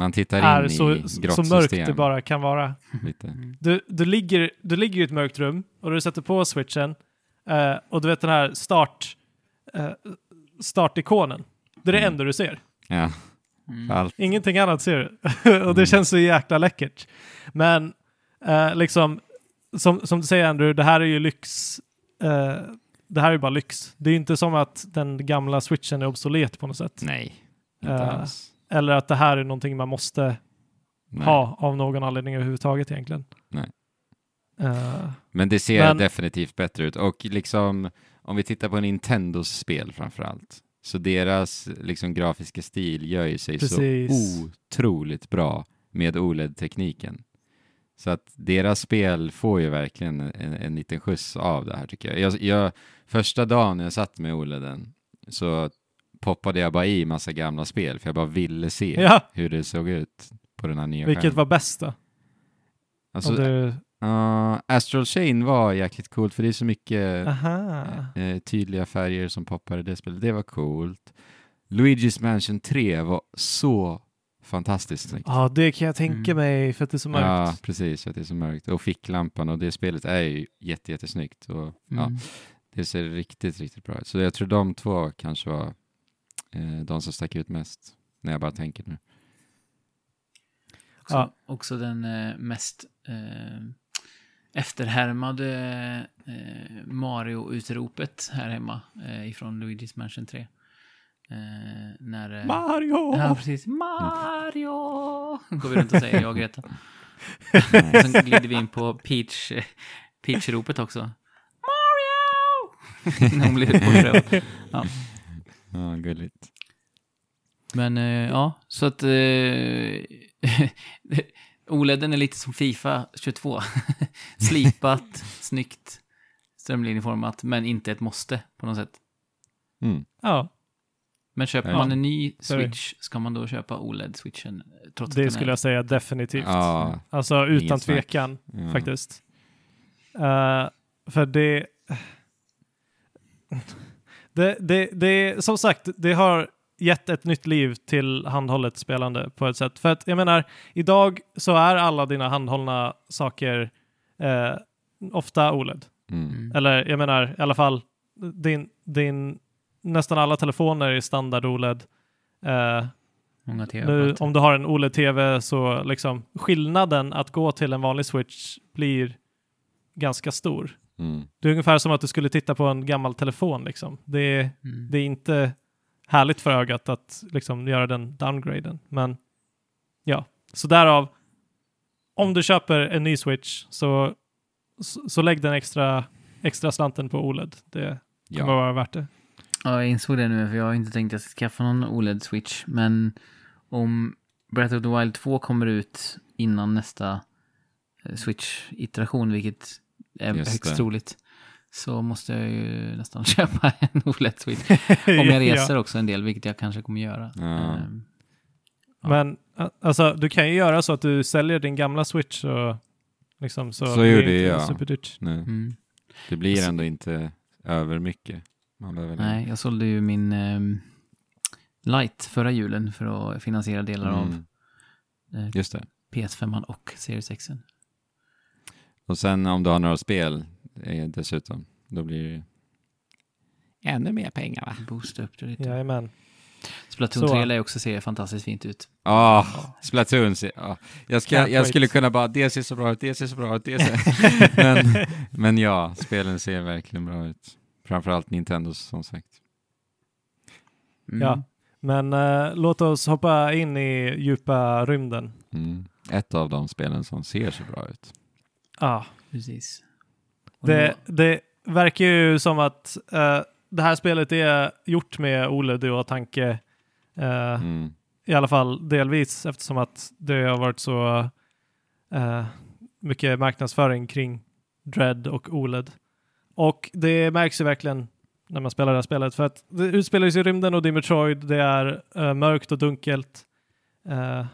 Man tittar
är
in
så,
i
så mörkt
system
det bara kan vara. [LAUGHS]
lite.
Du, du, ligger, du ligger i ett mörkt rum och du sätter på switchen eh, och du vet den här start, eh, startikonen. Det är det
Mm.
enda du ser.
Ja,
Mm.
allt.
Ingenting annat ser du. [LAUGHS] och det
Mm.
känns så jäkla läckert. Men eh, liksom, som, som du säger Andrew, det här är ju lyx. Eh, det här är ju bara lyx. Det är ju inte som att den gamla switchen är obsolet på något sätt.
Nej, inte
Eh,
alls.
Eller att det här är någonting man måste
Nej.
ha av någon anledning överhuvudtaget egentligen.
Nej.
Eh,
Men det ser
Men-
definitivt bättre ut. Och liksom, om vi tittar på Nintendos spel framför allt, så deras liksom grafiska stil gör ju sig
Precis.
så otroligt bra med OLED-tekniken. Så att deras spel får ju verkligen en, en liten skjuts av det här tycker jag. jag, jag första dagen jag satt med OLEDen så poppade jag bara i massa gamla spel för jag bara ville se [LAUGHS]
ja,
hur det såg ut på den här nya
vilket
skärmen.
var bäst då?
Alltså,
du...
Ja, Astral Chain var jäkligt coolt för det är så mycket eh, tydliga färger som poppar i det spelet. Det var coolt. Luigi's Mansion 3 var så fantastiskt snyggt.
Ja, det kan jag tänka
Mm.
mig för att det är så mörkt.
Ja, precis, för att det är så mörkt. Och ficklampan och det spelet är ju jätte, jättesnyggt. Och, ja,
Mm.
det ser riktigt, riktigt bra ut. Så jag tror de två kanske var de som stack ut mest, när jag bara tänker nu.
Också,
Ja.
också den eh, mest eh, efterhärmade eh, Mario-utropet här hemma eh, ifrån Luigi's Mansion 3. Eh, när, eh,
Mario!
Ja, precis. Mario! [LAUGHS] Går vi runt och säger jag och Greta. Sen glider vi in på Peach, eh, Peach-ropet också. Mario! [LAUGHS] När hon blir bortrövad. Ja.
Ja, gulligt.
Men eh, ja, så att eh, [LAUGHS] OLEDen är lite som Fifa 22. [LAUGHS] Slipat, [LAUGHS] snyggt, strömlinjeformat, men inte ett måste på något sätt.
Mm.
Ja,
Men köper
Ja.
man en ny. Switch, ska man då köpa OLED-switchen? Trots
det skulle
är...
jag säga definitivt.
Ja,
Alltså utan tvekan
ja.
faktiskt. Eh, för det, det, det, det, som sagt, det har gett ett nytt liv till handhållet spelande på ett sätt. För att jag menar, idag så är alla dina handhållna saker eh, ofta OLED.
Mm.
Mm.
Eller jag menar i alla fall din, din nästan alla telefoner är standard OLED. Eh,
Många
nu, om du har en OLED-TV så liksom skillnaden att gå till en vanlig switch blir ganska stor.
Mm.
Det är ungefär som att du skulle titta på en gammal telefon. Liksom. Det, är,
Mm.
det är inte härligt för ögat att liksom göra den downgraden. Men ja, så därav om du köper en ny switch så, så, så lägg den extra, extra slanten på OLED. Det kommer
Ja.
vara värt det.
Ja, jag insåg det nu, för jag har inte tänkt att jag ska skaffa någon OLED-switch. Men om Breath of the Wild 2 kommer ut innan nästa eh, Switch-iteration, vilket är
Just
högst
det.
troligt, så måste jag ju nästan [LAUGHS] köpa en OLED-switch. Om [LAUGHS] jag reser också en del, vilket jag kanske kommer göra.
Ja.
Ehm, Ja.
Men alltså, du kan ju göra så att du säljer din gamla switch och liksom så,
Så
blir
gjorde jag.
superdyrt.
Mm.
Det blir ändå inte över mycket.
Nej, jag sålde ju min um, Light förra julen för att finansiera delar av
Mm.
eh,
Just det.
PS5 och Series X.
Och sen om du har några spel eh, dessutom, då blir det ännu mer pengar va?
Boosta upp det lite.
Jajamän.
Splatoon
Så.
3 lär också se fantastiskt fint ut.
Ja, Splatoon. ser- Ja. Jag, ska, jag skulle kunna bara, det ser så bra ut, det ser så bra ut, det ser... [LAUGHS] men, men ja, spelen ser verkligen bra ut. Framförallt Nintendo som sagt.
Mm.
Ja. Men eh, låt oss hoppa in i djupa rymden.
Mm. Ett av de spelen som ser så bra ut.
Ah,
Precis. Och
det, det verkar ju som att eh, det här spelet är gjort med OLED i åtanke. eh,
Mm.
I alla fall delvis eftersom att det har varit så eh, mycket marknadsföring kring Dread och OLED. Och det märks ju verkligen när man spelar det här spelet för att det utspelar sig i rymden och det är Metroid, det är eh, mörkt och dunkelt. Eh,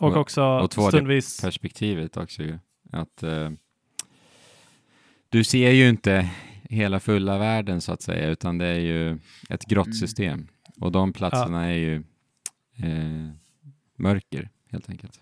och
Och-
också
och 2D
stundvis...
Perspektivet också ju. Att eh, du ser ju inte hela fulla världen så att säga, utan det är ju ett grottsystem. Och de platserna är ju eh, mörker helt enkelt.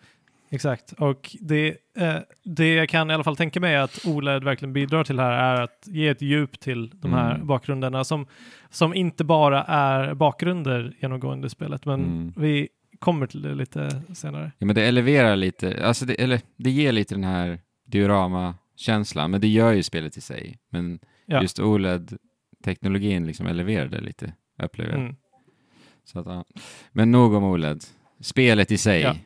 Exakt, och det, eh, det jag kan i alla fall tänka mig att OLED verkligen bidrar till här är att ge ett djup till de här
Mm.
bakgrunderna som, som inte bara är bakgrunder genomgående i spelet, men
Mm.
vi kommer till det lite senare.
Ja, men det eleverar lite, alltså det, eller det ger lite den här diorama-känslan, men det gör ju spelet i sig. Men
Ja.
just OLED-teknologin liksom eleverar det lite, upplever jag.
Mm.
Så att, ja. Men nog om OLED. Spelet i sig
Ja.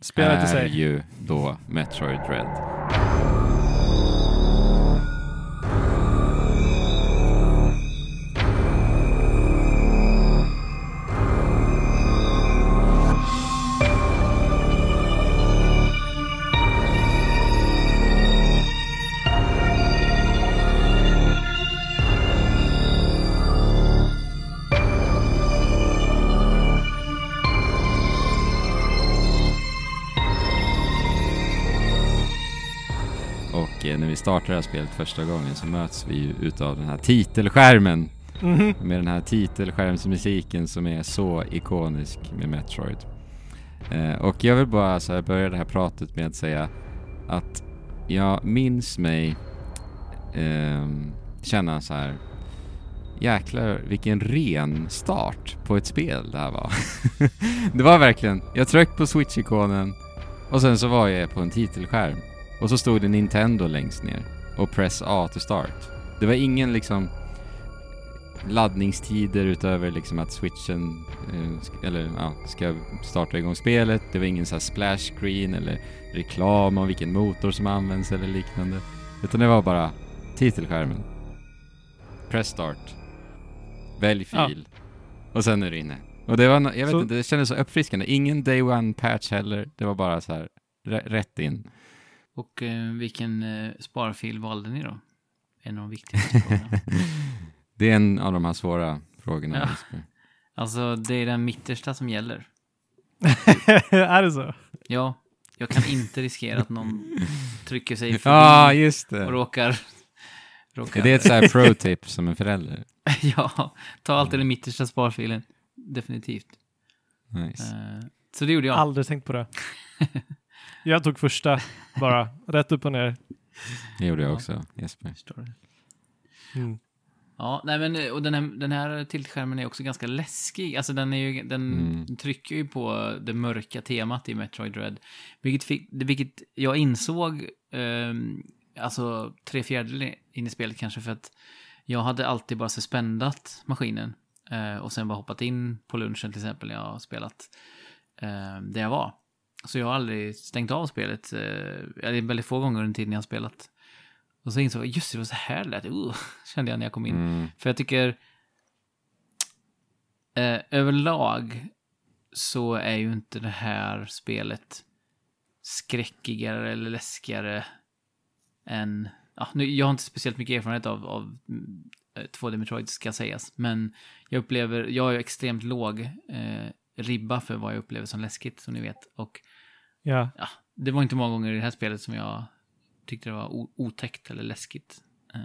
Spelet i
är
sig.
ju då Metroid Dread. Vi startar det här spelet första gången så möts vi ju utav den här titelskärmen.
Mhm.
Med den här titelskärmsmusiken som är så ikonisk med Metroid. Eh, och jag vill bara så här börja det här pratet med att säga att jag minns mig ehm, känna så här Jäklar vilken ren start på ett spel det här var. [LAUGHS] det var verkligen, jag tryckte på switch-ikonen och sen så var jag på en titelskärm. Och så stod det Nintendo längst ner och press A to start. Det var ingen liksom laddningstider utöver liksom att switchen eh, eller, ja, ska starta igång spelet. Det var ingen så här splash screen eller reklam om vilken motor som används eller liknande. Utan det var bara titelskärmen. Press start. Välj fil. Och sen är du inne. Och det var, jag vet
Så-
inte, det kändes så uppfriskande. Ingen day one patch heller. Det var bara så här, rä- rätt in.
Och eh, vilken eh, sparfil valde ni då? En av de viktigaste [LAUGHS] frågorna.
Det är en av de här svåra frågorna.
Ja. Alltså, det är den mittersta som gäller. [LAUGHS]
är det så?
Ja, jag kan inte riskera att någon trycker sig [LAUGHS] förbi
ah, just
och
det.
råkar... råkar
Det är ett så här pro-tip som en förälder.
ja, ta alltid den mittersta sparfilen. Definitivt.
Nice.
Eh, så det gjorde jag.
Aldrig tänkt på det. Jag tog första bara, rätt upp och ner.
Det gjorde jag
Ja.
också, Jesper.
Mm.
Ja, nej men och den här, den här tiltskärmen är också ganska läskig. Alltså den, är ju, den
Mm.
trycker ju på det mörka temat i Metroid Dread. Vilket, fick, vilket jag insåg, ehm, alltså tre fjärdedelar in i spelet kanske, för att jag hade alltid bara suspendat maskinen. eh, och sen bara hoppat in på lunchen till exempel när jag har spelat eh, där jag var. Så jag har aldrig stängt av spelet. Eh, eller väldigt få gånger under tiden jag har spelat. Och så insåg jag, just det, det var så här det lät. Uh, [LAUGHS] kände jag när jag kom in.
Mm.
För jag tycker eh, överlag så är ju inte det här spelet skräckigare eller läskigare än... Ja, nu, jag har inte speciellt mycket erfarenhet av, av mm, eh, 2D Metroid ska sägas, men jag upplever, jag har ju extremt låg eh, ribba för vad jag upplever som läskigt, som ni vet. Och
Ja.
ja, det var inte många gånger i det här spelet som jag tyckte det var otäckt eller läskigt. Eh,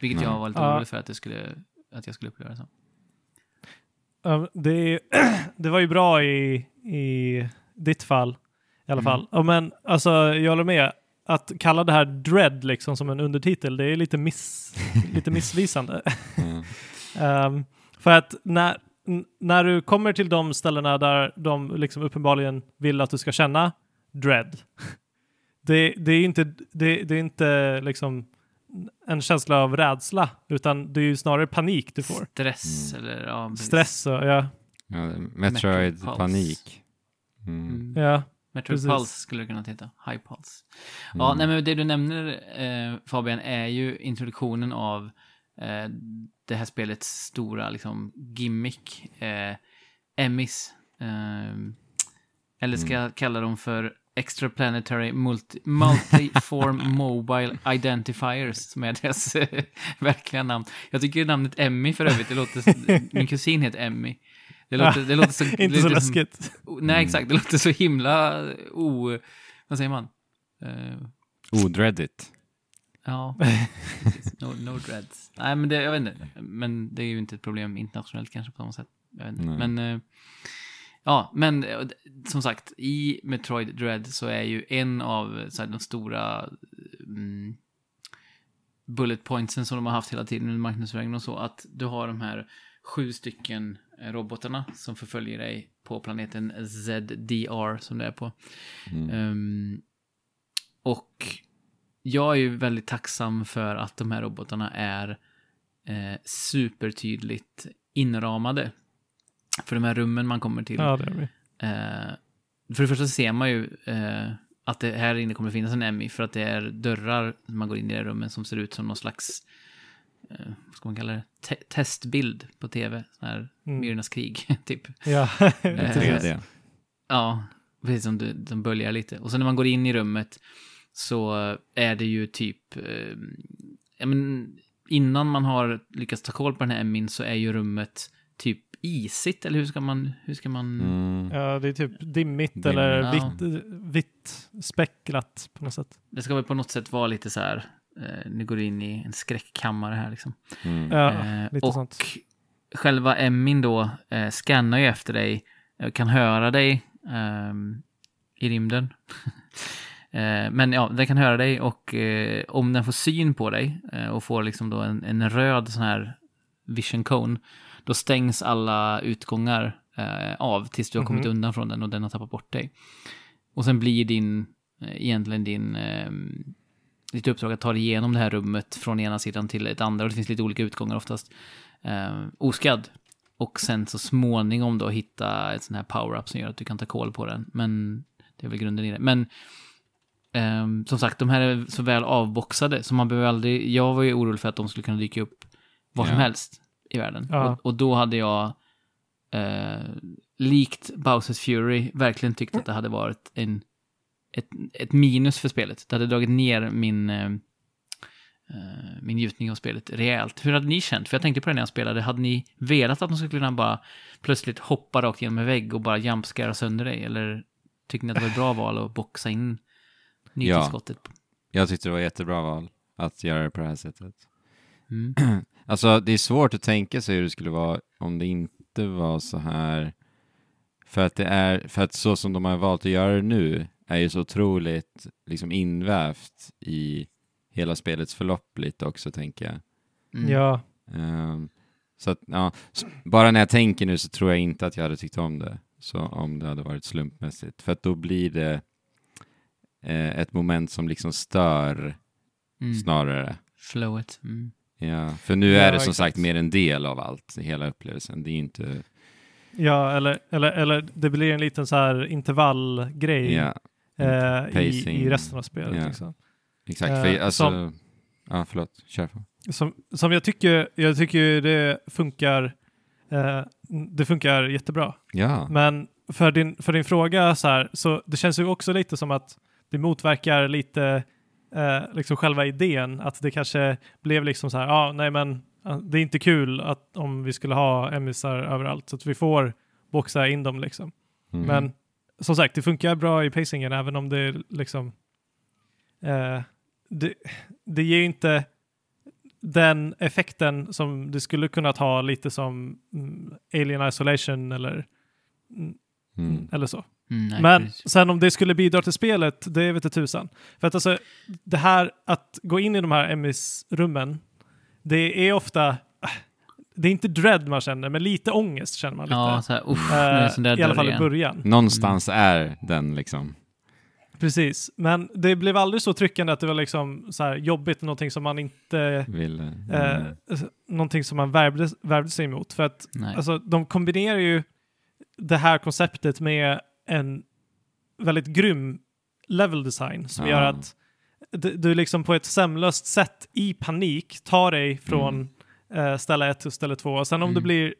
vilket
Nej.
jag var lite
Ja.
orolig för att, det skulle, att jag skulle uppleva det så.
Ja, Det, [CLEARS THROAT] det var ju bra i, i ditt fall i alla
Mm.
fall. Ja, men alltså, jag håller med. Att kalla det här Dread liksom som en undertitel, det är lite, miss, [LAUGHS] lite missvisande.
Mm. [LAUGHS]
Ehm, för att när, när du kommer till de ställena där de liksom uppenbarligen vill att du ska känna dread, det, det är inte, det, det är inte liksom en känsla av rädsla, utan det är ju snarare panik du får.
Stress eller ja, precis.
Stress och ja,
Ja,
Metroid
Metroid
Pulse.
panik. Mm.
Mm.
ja,
Metroid
precis.
Pulse skulle det kunna heta. High Pulse. Ja,
Mm.
nej men det du nämner eh, Fabian är ju introduktionen av eh, det här spelets stora liksom gimmick. Eh, Emmys. Eh, eller ska jag kalla dem för Extraplanetary multi, Multiform [LAUGHS] Mobile Identifiers, som är deras eh, verkliga namn. Jag tycker namnet Emmy för övrigt, det låter, min kusin heter Emmy. Det låter, det låter så... [LAUGHS]
inte så läskigt.
Nej, exakt. Det låter så himla o... Vad säger man? Eh,
Odreadigt.
ja, [LAUGHS] no, no dreads. Nej, men det, jag vet inte. Men det är ju inte ett problem internationellt kanske på samma sätt. Men, eh, ja, men eh, som sagt, i Metroid Dread så är ju en av så här, de stora mm, bullet pointsen som de har haft hela tiden under marknadsvägen och så, att du har de här sju stycken eh, robotarna som förföljer dig på planeten ZDR som det är på.
Mm.
Ehm, och jag är ju väldigt tacksam för att de här robotarna är eh, supertydligt inramade. För de här rummen man kommer till.
Ja, det är vi.
Eh, för det första ser man ju eh, att det här inne kommer finnas en Emmy för att det är dörrar när man går in i det här rummen som ser ut som någon slags, eh, vad ska man kalla det, Te- testbild på tv. Sån här
Mm.
Myrornas krig, [LAUGHS] typ.
Ja,
Eh, [LAUGHS]
3D.
Ja, precis som du, de böljar lite. Och sen när man går in i rummet så är det ju typ, eh, ja men innan man har lyckats ta koll på den här Emmin så är ju rummet typ isigt, eller hur ska man, hur ska man,
Mm.
ja, det är typ dimmigt
Dimmigt.
eller
Ja.
vitt, vitt specklat på något sätt.
det ska väl på något sätt vara lite så här, eh, nu går du in i en skräckkammare här liksom.
Mm.
Ja,
Eh,
lite
och
sånt.
själva Emmin då eh, scannar ju efter dig, eh, kan höra dig ehm, i rymden. [LAUGHS] eh, men ja, den kan höra dig och eh, om den får syn på dig eh, och får liksom då en, en röd sån här vision cone, då stängs alla utgångar eh, av tills du har kommit
Mhm.
undan från den och den har tappat bort dig. Och sen blir din, eh, egentligen din, eh, ditt uppdrag att ta dig igenom det här rummet från ena sidan till ett andra och det finns lite olika utgångar oftast eh, oskadd. Och sen så småningom då hitta ett sån här power-up som gör att du kan ta koll på den. Men det är väl grunden i det. Men ehm, som sagt, de här är så väl avboxade så man behöver aldrig... Jag var ju orolig för att de skulle kunna dyka upp var som
Ja.
helst i världen.
Ja.
Och, och då hade jag, eh, likt Bowsers Fury, verkligen tyckt att det hade varit en, ett, ett minus för spelet. Det hade dragit ner min, eh, eh, min njutning av spelet rejält. Hur hade ni känt? För jag tänkte på det när jag spelade. Hade ni velat att de skulle kunna bara plötsligt hoppa rakt genom en vägg och bara jumpscara sönder dig? Eller tyckte ni att det var ett bra val att boxa in nytillskottet?
Jag tyckte det var jättebra val att göra det på det här sättet.
Mm. [CLEARS THROAT]
Alltså det är svårt att tänka sig hur det skulle vara om det inte var så här. För att det är, för att så som de har valt att göra det nu är ju så otroligt liksom invävt i hela spelets förlopp lite också tänker jag.
Mm.
Ja,
Ehm, så att, ja, bara när jag tänker nu så tror jag inte att jag hade tyckt om det. Så om det hade varit slumpmässigt. För att då blir det eh, ett moment som liksom stör
Mm.
snarare.
Flowet. Mm.
Ja, för nu
Ja,
är det som sagt mer en del av allt, hela upplevelsen. Det är inte...
ja eller, eller, eller det blir en liten så här intervallgrej
Ja,
eh, i, i resten av spelet.
Ja.
Liksom.
exakt.
Eh,
för, alltså,
som-
Ja, förlåt. Kör på.
Som, som jag tycker, jag tycker det funkar, eh, det funkar jättebra.
Ja.
Men för din, för din fråga så här, så det känns ju också lite som att det motverkar lite eh, liksom själva idén, att det kanske blev liksom så här, ja, nej men eh, det är inte kul att om vi skulle ha emisar överallt, så att vi får boxa in dem liksom.
Mm.
Men som sagt, det funkar bra i pacingen även om det liksom eh, det, det ger ju inte den effekten som det skulle kunna ha lite som mm, Alien Isolation eller, mm,
Mm.
eller så.
Mm, nej,
Men
precis.
sen om det skulle bidra till spelet, det vet tusan. För att alltså, det här att gå in i de här MS-rummen, det är ofta, ah, det är inte dread man känner, men lite ångest känner man lite.
Ja, så här, uff,
Eh,
där
I alla fall i
igen.
början.
Någonstans är den liksom.
Precis, men det blev aldrig så tryckande att det var liksom så här jobbigt, någonting som man inte,
Vill,
eh,
mm.
någonting som man värvde, värvde sig emot. För att
Nej.
alltså, de kombinerar ju det här konceptet med en väldigt grym level design som gör att du, du liksom på ett sömlöst sätt i panik tar dig från eh, ställe 1 till ställe 2. Och sen om,
Mm.
du blir,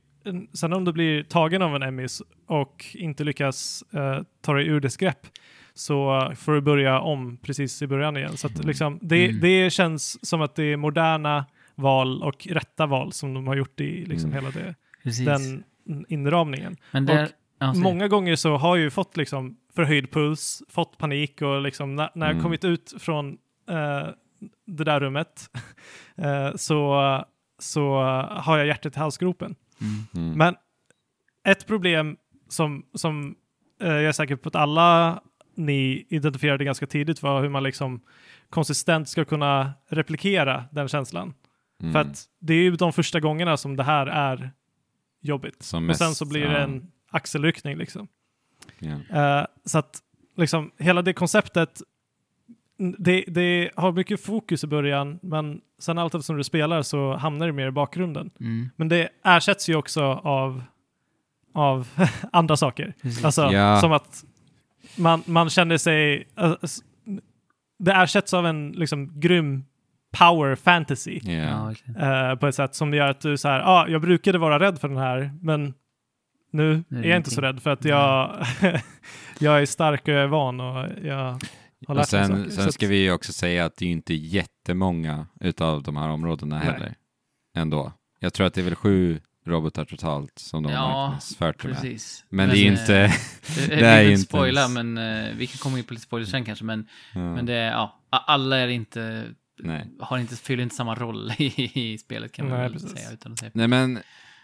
sen om du blir tagen av en emis och inte lyckas eh, ta dig ur dess grepp så får du börja om precis i början igen. Så att
Mm.
liksom, det,
Mm.
det känns som att det är moderna val och rätta val som de har gjort i liksom
Mm.
hela det,
Precis.
den inramningen.
Men där,
och
ja.
Många gånger så har jag ju fått liksom förhöjd puls, fått panik och liksom när, när jag
Mm.
kommit ut från eh, det där rummet [LAUGHS] eh, så, så har jag hjärtat i halsgropen.
Mm.
Mm.
Men ett problem som, som eh, jag är säker på att alla ni identifierade ganska tidigt var hur man liksom konsistent ska kunna replikera den känslan.
Mm.
För att det är ju de första gångerna som det här är jobbigt.
Som
och
mest,
sen så blir det
ja.
en axelryckning liksom.
Ja.
Eh, så att liksom hela det konceptet, det, det har mycket fokus i början, men sen allt eftersom du spelar så hamnar det mer i bakgrunden.
Mm.
Men det ersätts ju också av, av [LAUGHS] andra saker. Alltså
Ja.
som att man, man känner sig, s- det ersätts av en liksom grym power fantasy.
Verkligen.
Eh, på ett sätt som gör att du så här, ja, ah, jag brukade vara rädd för den här, men nu
är
jag inte så rädd för att jag, [LAUGHS] jag är stark och jag är van och jag har
Och
lärt mig
sen,
saker.
sen ska vi ju också säga att det är inte jättemånga utav de här områdena
Nej.
heller. Ändå. Jag tror att det är väl sju robotar totalt som de
Ja,
har marknadsfört det med.
Precis.
Men det är ju
eh,
inte... [LAUGHS] [LAUGHS] det är
inte spoila, men eh, vi kan komma in på lite spoilers sen kanske. Men,
ja,
men det är, ja, alla är inte,
nej.
har inte, fyller inte samma roll i, i spelet kan man
Nej,
väl
precis.
säga. Utan att säga.
nej, men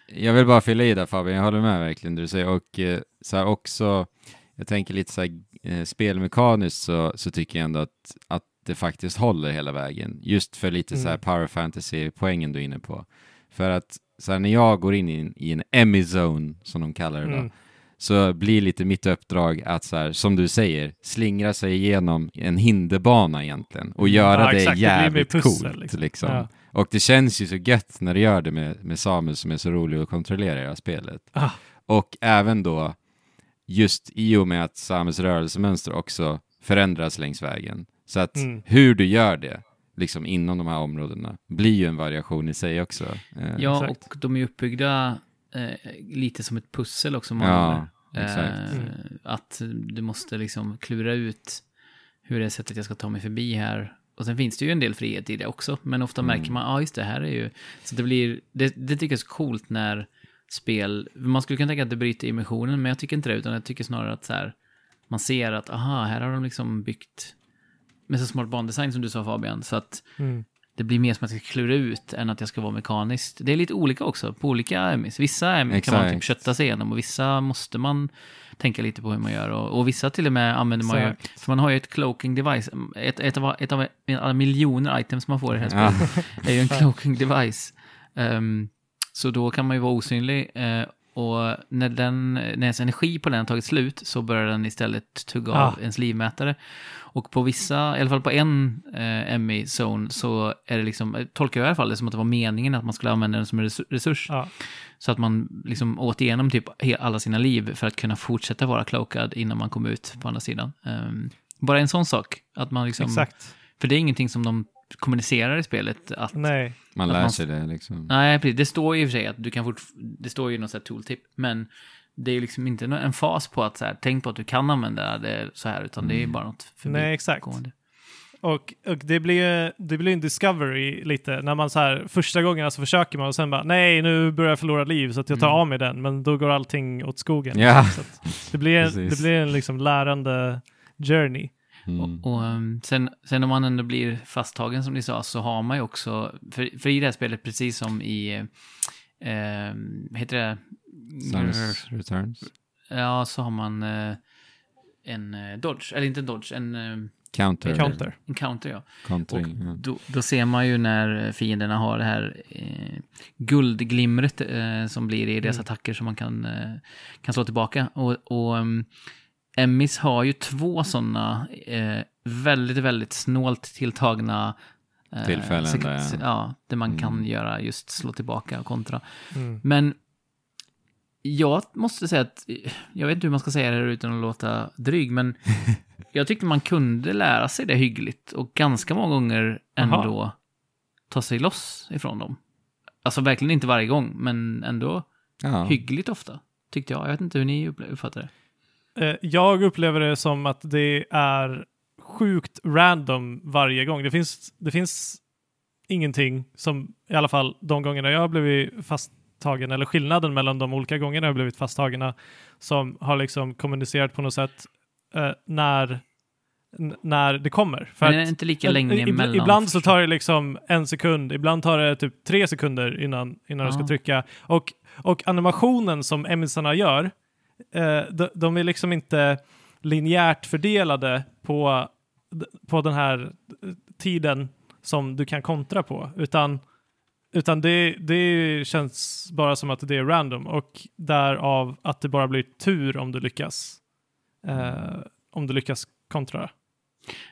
jag vill bara fylla i där Fabian, jag håller med verkligen det du säger. Och eh, så här också, jag tänker lite så här eh, spelmekaniskt så, så tycker jag ändå att, att det faktiskt håller hela vägen. Just för lite så här
Mm.
power fantasy-poängen du är inne på. För att så här, när jag går in i en, i en Emmy-zone, som de kallar det då,
Mm.
Så blir lite mitt uppdrag att så här, som du säger, slingra sig igenom en hinderbana egentligen och
Mm.
göra
Ja,
det
exakt. Det
jävligt
pussel,
coolt
liksom.
liksom.
Ja.
Och det känns ju så gött när du gör det med, med Samuel som är så rolig att kontrollera i det här spelet.
Ah.
Och även då, just i och med att Samuels rörelsemönster också förändras längs vägen, Så att
Mm.
hur du gör det, liksom inom de här områdena, blir ju en variation i sig också. Eh,
Ja,
Exakt.
och de är uppbyggda lite som ett pussel också många
Ja,
gånger.
exakt.
Mm.
Eh, Att du måste liksom klura ut hur det är sättet jag ska ta mig förbi här. Och sen finns det ju en del frihet i det också, men ofta
Mm.
märker man, ja ah, just det, här är ju... Så det blir, det, det tycker jag är så coolt när spel, man skulle kunna tänka att det bryter immersionen, men jag tycker inte det, utan jag tycker snarare att så här, man ser att, aha, här har de liksom byggt med så smart bandesign som du sa Fabian, så att
Mm.
Det blir mer som att jag ska klura ut än att jag ska vara mekaniskt. Det är lite olika också på olika MIs. Vissa MIs kan man typ
Exakt.
kötta sig igenom och vissa måste man tänka lite på hur man gör. Och, och vissa till och med använder man ju,
Exakt.
för man har ju ett cloaking device. Ett, ett, av, ett av alla miljoner items man får i det här
Ja.
spelet är ju en cloaking device. Ehm, så då kan man ju vara osynlig. eh, och när, den, när ens energi på den tagit slut så börjar den istället tugga av
Ah.
ens livmätare. Och på vissa, i alla fall på en eh, ME-zone så är det liksom, eh, tolkar jag i alla fall det som att det var meningen att man skulle använda den som en resu- resurs.
Ja.
Så att man liksom åt igenom typ alla sina liv för att kunna fortsätta vara cloakad innan man kom ut på andra sidan. Ehm, bara en sån sak, att man liksom,
Exakt.
för det är ingenting som de kommunicerar i spelet, att
Nej.
Man
Att
lär
man-
sig det liksom.
Nej, precis. Det står ju i och för sig att du kan fort... Det står ju något sånt här tooltip, men det är ju liksom inte en fas på att så här, tänk på att du kan använda det så här, utan det är ju bara något
Nej, exakt.
förbigående.
Och, och det blir det blir en discovery lite när man så här första gången så försöker man och sen bara nej nu börjar jag förlora liv så att jag tar
Mm.
av mig den men då går allting åt skogen.
Ja.
Så att det blir en, [LAUGHS] det blir en liksom lärande journey.
Mm.
Och, och um, sen, sen om man ändå blir fasttagen som ni sa, så har man ju också, för, för i det här spelet, precis som i, eh, heter det?
Samus Returns.
Ja, så har man eh, en eh, dodge, eller inte en dodge, en, eh,
Counter.
Counter.
en counter ja.
Kontring. ja.
Då, då ser man ju när fienderna har det här eh, guldglimret eh, som blir i deras
Mm.
attacker som man kan, eh, kan slå tillbaka. Och, och um, Emmis har ju två sådana eh, väldigt, väldigt snålt tilltagna eh,
Tillfällen
sek-
där, ja.
ja, där man kan
Mm.
göra just slå tillbaka och kontra.
Mm.
Men jag måste säga att, jag vet inte hur man ska säga det här utan att låta dryg, men [LAUGHS] jag tyckte man kunde lära sig det hyggligt och ganska många gånger
Aha.
ändå ta sig loss ifrån dem. Alltså verkligen inte varje gång, men ändå
Ja.
hyggligt ofta, tyckte jag. Jag vet inte hur ni uppfattar det.
Eh, jag upplever det som att det är sjukt random varje gång. Det finns, det finns ingenting som, i alla fall de gångerna jag har blivit fasttagen, eller skillnaden mellan de olika gångerna jag har blivit fasttagna, som har liksom kommunicerat på något sätt eh, när, när det kommer. För
Men är det
att-
inte lika
Eh,
länge
ib-
mellan?
Ibland så tar det liksom en sekund, ibland tar det typ tre sekunder innan, innan du ska
Ja.
trycka. Och, och animationen som emisarna gör, de, de är liksom inte linjärt fördelade på, på den här eh, tiden som du kan kontra på, utan, utan det, det känns bara som att det är random och därav att det bara blir tur om du lyckas, eh, om du lyckas kontra.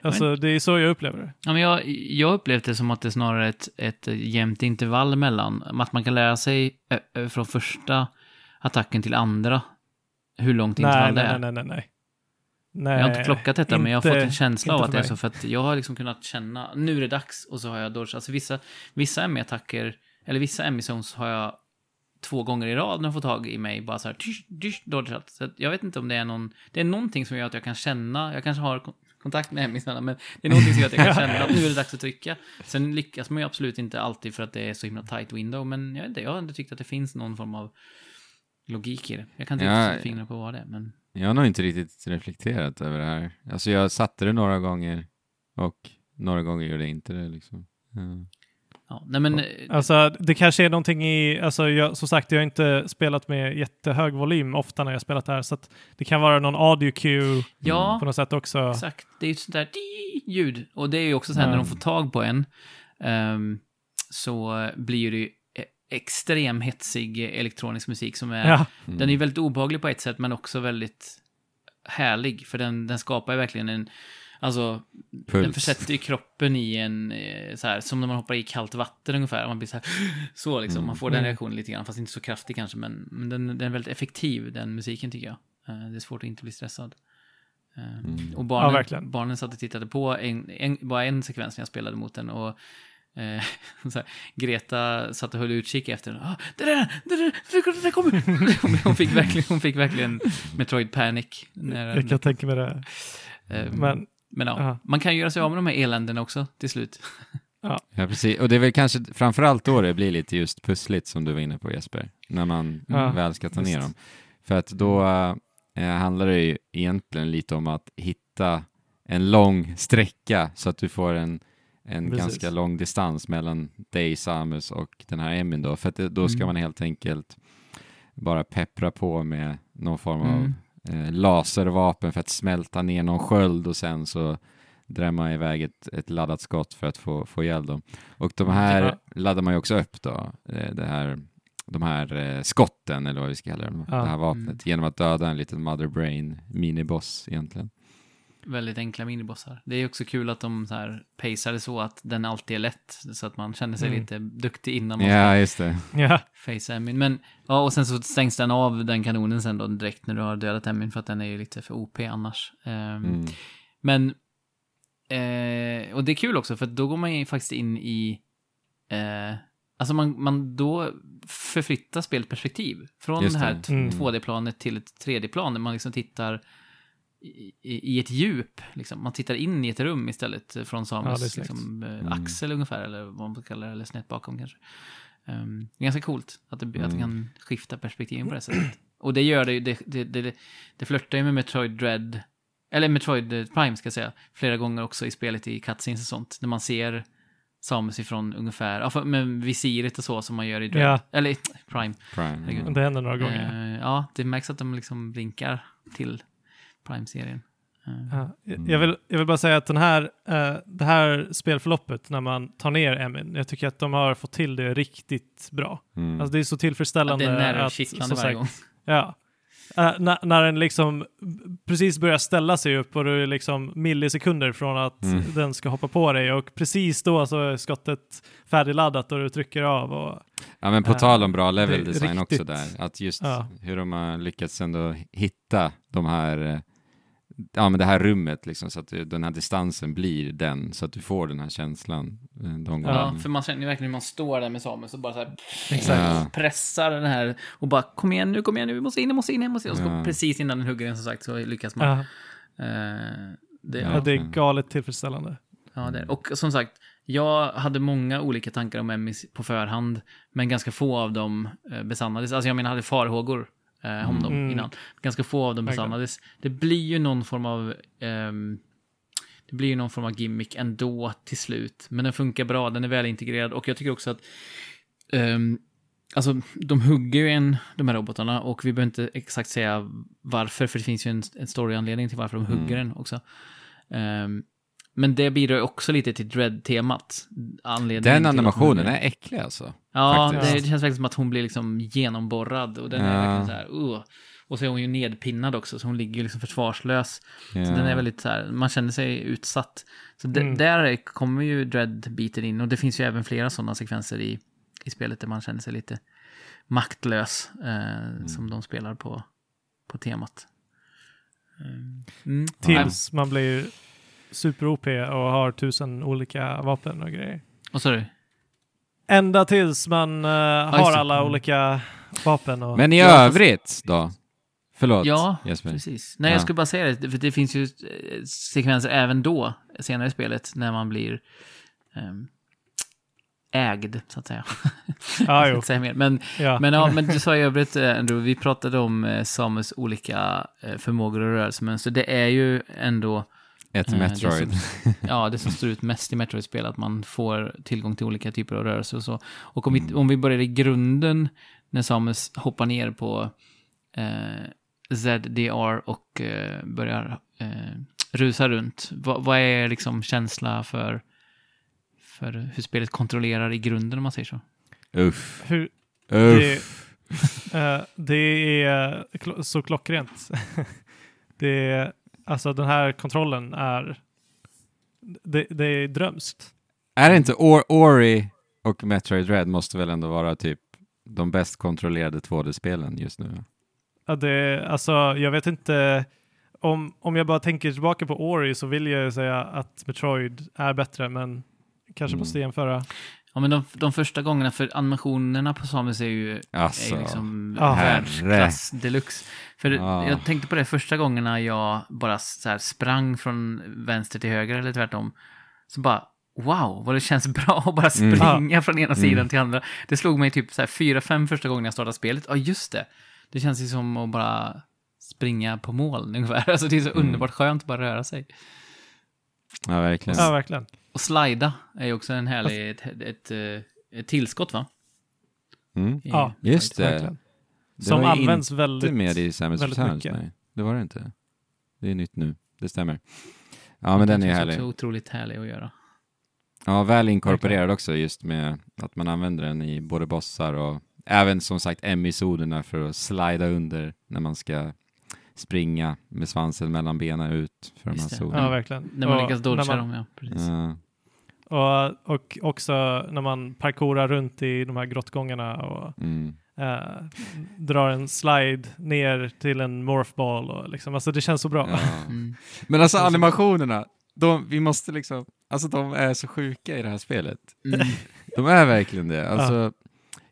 Alltså det är så jag upplever det.
Ja, men jag, jag upplevde det som att det är snarare är ett, ett jämnt intervall mellan, att man kan lära sig ö, ö, från första attacken till andra hur långt
Nej,
intervall det är.
nej, nej, nej. nej.
Jag har inte klockat detta, men jag har
inte-
fått en känsla av
inte
att det är så, för att jag har liksom kunnat känna, nu är det dags, och så har jag dodge. Alltså vissa, vissa ME-attacker, eller vissa ME-zones har jag två gånger i rad när jag får tag i mig, bara så här, tysch, tysch, dodgeat. Så jag vet inte om det är någon, det är någonting som gör att jag kan känna, jag kanske har kon- kontakt med ME-sarna, men det är någonting som gör att jag kan känna att nu är det dags att trycka. Sen lyckas man ju absolut inte alltid för att det är så himla tight window, men jag vet inte, jag har ändå tyckt att det finns någon form av logik i det. Jag kan inte
Ja,
sätta fingrar på vad det är, men...
Jag har nog inte riktigt reflekterat över det här. Alltså jag satte det några gånger och några gånger gjorde jag inte det liksom. Ja.
Ja, nej men...
Alltså det kanske är någonting i, alltså jag, som sagt jag har inte spelat med jättehög volym ofta när jag spelat det här så att det kan vara någon audio cue
ja,
på något sätt också.
Exakt, det är ju sånt där ljud. Och det är ju också så här när
Ja.
de får tag på en ehm, så blir det ju extrem hetsig elektronisk musik som är,
Ja,
Mm.
den är väldigt obehaglig på ett sätt men också väldigt härlig för den, den skapar ju verkligen en, alltså den
Puls.
försätter ju kroppen i en, eh, så här, som när man hoppar i kallt vatten ungefär, man blir så här, [GASPS] så liksom, man får den
Mm.
reaktionen lite grann, fast inte så kraftig kanske, men, men den, den är väldigt effektiv, den musiken tycker jag. Eh, Det är svårt att inte bli stressad. Eh,
Mm.
Och
Ja,
barnen,
verkligen.
barnen satt och tittade på en, en, bara en sekvens när jag spelade mot den och eh, [LAUGHS] så här, Greta satt och höll utkik efter den. Ah, det där, det där, det där, kommer! [LAUGHS] hon, fick verkligen, hon fick verkligen Metroid Panic. När
Jag
den,
kan tänka mig det.
eh,
Men
men ja,
ja.
man kan göra sig av med de här eländena också till slut. [LAUGHS]
Ja, precis. Och det är väl kanske framförallt då det blir lite just pussligt som du var inne på Jesper, när man
Ja,
väl ska ta ner
visst.
dem. För att då eh, handlar det ju egentligen lite om att hitta en lång sträcka så att du får en, en
Precis.
ganska lång distans mellan dig, Samus och den här Emin då. För att det, då ska
Mm.
man helt enkelt bara peppra på med någon form av
Mm.
eh, laservapen för att smälta ner någon sköld och sen så drämma iväg ett, ett laddat skott för att få, få ihjäl dem. Och de här
Ja.
laddar man ju också upp då, eh, det här, de här eh, skotten eller vad vi ska kalla dem,
Ja.
det här vapnet,
Mm.
genom att döda en liten Mother Brain miniboss egentligen.
Väldigt enkla minibossar. Det är också kul att de så här pacear det så att den alltid är lätt, så att man känner sig
Mm.
lite duktig innan man
Ja, just det.
ja,
Face Emin. Men, ja, och sen så stängs den av, den kanonen sen då, direkt när du har dödat Emin, för att den är ju lite för OP annars. Ehm,
Mm.
Men, eh, och det är kul också, för då går man ju faktiskt in i, eh, alltså man, man då förflyttar spelet perspektiv. Från
Just
det här
Mm.
2D-planet till ett 3D-plan, där man liksom tittar i, i ett djup, liksom. Man tittar in i ett rum istället från
Ja,
Samus
snyggt.
liksom, eh,
Mm.
axel ungefär, eller vad man får kalla det, eller snett bakom kanske. Um, ganska coolt att det, att det
Mm.
kan skifta perspektiven på det sättet. Och det gör det ju, det, det, det, det flörtar ju med Metroid Dread, eller Metroid Prime ska jag säga, flera gånger också i spelet i cutscenes och sånt, när man ser Samus ifrån ungefär, ja, med visiret och så som man gör i Dread,
Ja.
eller Prime.
Prime.
Herregud.
det händer några gånger.
Eh, ja, det märks att de liksom blinkar till Prime-serien. Eh,
Ja, jag- jag, vill, jag vill bara säga att den här, eh, det här spelförloppet när man tar ner Emin, jag tycker att de har fått till det riktigt bra.
Mm.
Alltså det är så tillfredsställande.
det är
att,
nervkittlande varje gång. [LAUGHS]
Ja. Eh, när, när den liksom precis börjar ställa sig upp och du är liksom millisekunder från att
Mm.
den ska hoppa på dig och precis då så är skottet färdigladdat och du trycker av. Och,
Ja, men på
Eh,
tal om bra level design också
riktigt-
där, att just
Ja.
hur de har lyckats ändå hitta de här, ja men det här rummet liksom, så att den här distansen blir den, så att du får den här känslan eh, de.
Ja, för man känner ju verkligen hur man står där med Samus och bara så här.
Ja.
pressar den här och bara kom igen nu, kom igen nu, vi måste in, vi måste in, vi måste in. Och så
Ja.
precis innan den hugger den som sagt så lyckas man.
ja,
Eh, det,
Ja.
ja, det är galet tillfredsställande.
Ja, det är. Och som sagt, jag hade många olika tankar om Emmys på förhand, men ganska få av dem eh, besannades. Alltså jag menar, jag hade farhågor eh, om dem
Mm.
innan. Ganska få av dem besannades. Det blir ju någon form av... ehm, det blir ju någon form av gimmick ändå till slut. Men den funkar bra, den är väl integrerad och jag tycker också att... ehm, alltså, de hugger ju en, de här robotarna och vi behöver inte exakt säga varför, för det finns ju en, en storyanledning till varför de hugger den också. Ehm, men det bidrar också lite till Dread-temat. Anledningen till
Den animationen är äcklig alltså.
Ja, det, det känns verkligen som att hon blir liksom genomborrad och den är
Ja.
verkligen så här, uh. Och så är hon ju nedpinnad också, så hon ligger ju liksom försvarslös.
Ja.
Så den är väldigt så här, man känner sig utsatt. Så
Mm.
där kommer ju Dread-biten in och det finns ju även flera sådana sekvenser i, i spelet där man känner sig lite maktlös, eh, som de spelar på, på temat. Mm.
Tills man blir super-OP och har tusen olika vapen och grejer.
Och så är det.
Ända tills man eh,
just
har alla
Mm.
olika vapen. Och,
Men i
Ja,
övrigt då? Förlåt
Ja,
Jesper.
Precis. Nej,
Ja.
jag skulle bara säga det, för det finns ju eh, sekvenser även då, senare i spelet, när man blir ehm, ägd, så att säga. [LAUGHS]
Ja,
Jag
jo.
säga mer. Men,
Ja.
men, ja, men du sa i [LAUGHS] övrigt, eh, Andrew, vi pratade om eh, Samus olika eh, förmågor och rörelsemönster. Det är ju ändå
Ett
Eh,
Metroid.
det [LAUGHS] ja, det som står ut mest i Metroid-spel, att man får tillgång till olika typer av rörelser och så. Och om vi, om vi börjar i grunden, när Samus hoppar ner på eh, ZDR och eh, börjar eh, rusa runt, vad, vad är liksom känsla för, för hur spelet kontrollerar i grunden, om man säger så?
Uff.
Hur,
Uff. [LAUGHS]
Eh, det är så klockrent. [LAUGHS] det är, alltså den här kontrollen är, det, det är drömskt.
Är det inte Or Ori och Metroid Dread måste väl ändå vara typ de bäst kontrollerade 2D-spelen just nu?
Ja, det, alltså, jag vet inte om, om jag bara tänker tillbaka på Ori så vill jag ju säga att Metroid är bättre, men kanske
Mm.
måste jämföra.
Ja, men de, de första gångerna, för animationerna på Samus är ju,
Alltså,
är ju liksom
Ja.
världsklass deluxe. För
Ja.
jag tänkte på det första gångerna jag bara så här sprang från vänster till höger eller tvärtom. Så bara, wow, vad det känns [LAUGHS] bra att bara
Mm.
springa från ena sidan
Mm.
till andra. Det slog mig typ så här fyra, fem första gången jag startade spelet. Ja, just det. Det känns ju som att bara springa på mål [LAUGHS] ungefär. Alltså det är så
Mm.
underbart skönt att bara röra sig.
ja verkligen.
Ja, verkligen.
Och slida är ju också en härlig, ett, ett, ett, eh, ett tillskott va?
Mm.
Ja,
Just det.
verkligen.
Det
Som används väldigt...
med i Samus
väldigt
Returns,
mycket.
nej. Det var det inte. Det är nytt nu, det stämmer. Ja, men den är härlig.
också otroligt härlig att göra.
Ja, väl inkorporerad också just med att man använder den i både bossar och även som sagt M-isoderna för att slida under när man ska springa med svansen mellan benen ut för de här
Just
zonerna.
Ja, verkligen.
När man
Och
lyckas dodga dem, ja. Precis.
Ja.
och, och också när man parkourar runt i de här grottgångarna och
Mm.
Eh, drar en slide ner till en morphball. Och liksom, alltså det känns så bra.
Ja. [LAUGHS]
Mm.
Men alltså animationerna, de, vi måste liksom, alltså de är så sjuka i det här spelet.
Mm. [LAUGHS]
De är verkligen det. Alltså,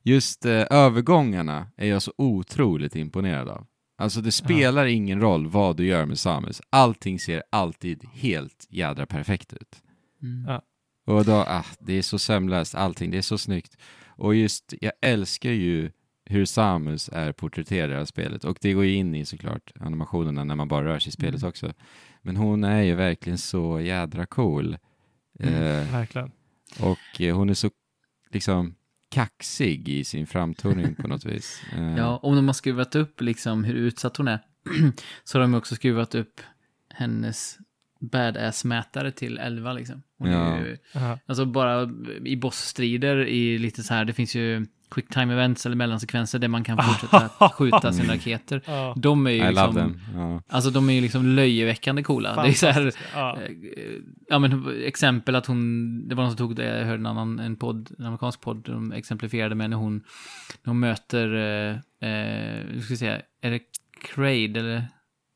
just eh, övergångarna är jag så otroligt imponerad av. Alltså det spelar ingen roll vad du gör med Samus. Allting ser alltid helt jädra perfekt ut.
Mm.
Ja.
Och då, ah, det är så sömlöst, allting, det är så snyggt. Och just, jag älskar ju hur Samus är porträtterad här spelet. Och det går ju in i såklart animationerna när man bara rör sig i spelet
Mm.
också. Men hon är ju verkligen så jädra cool.
Mm.
Eh,
Verkligen.
och eh, hon är så liksom kaxig i sin framtoning på något vis. Eh,
Ja, om de har skruvat upp liksom hur utsatt hon är, [CLEARS THROAT] så har de också skruvat upp hennes badass-mätare till 11 liksom. Hon
Ja.
är ju,
Ja.
alltså bara i bossstrider i lite så här, det finns ju quick time events eller mellansekvenser där man kan [LAUGHS] fortsätta skjuta sina raketer.
Ja.
De är ju
I
liksom.
Ja.
alltså de är ju liksom löjeväckande coola. Det är så här.
Ja.
Eh, Ja men exempel att hon, det var någon som tog det, jag hörde en annan, en podd, en amerikansk podd, de exemplifierade med när hon, när hon möter, eh, eh, hur ska säga, är det Kraid eller?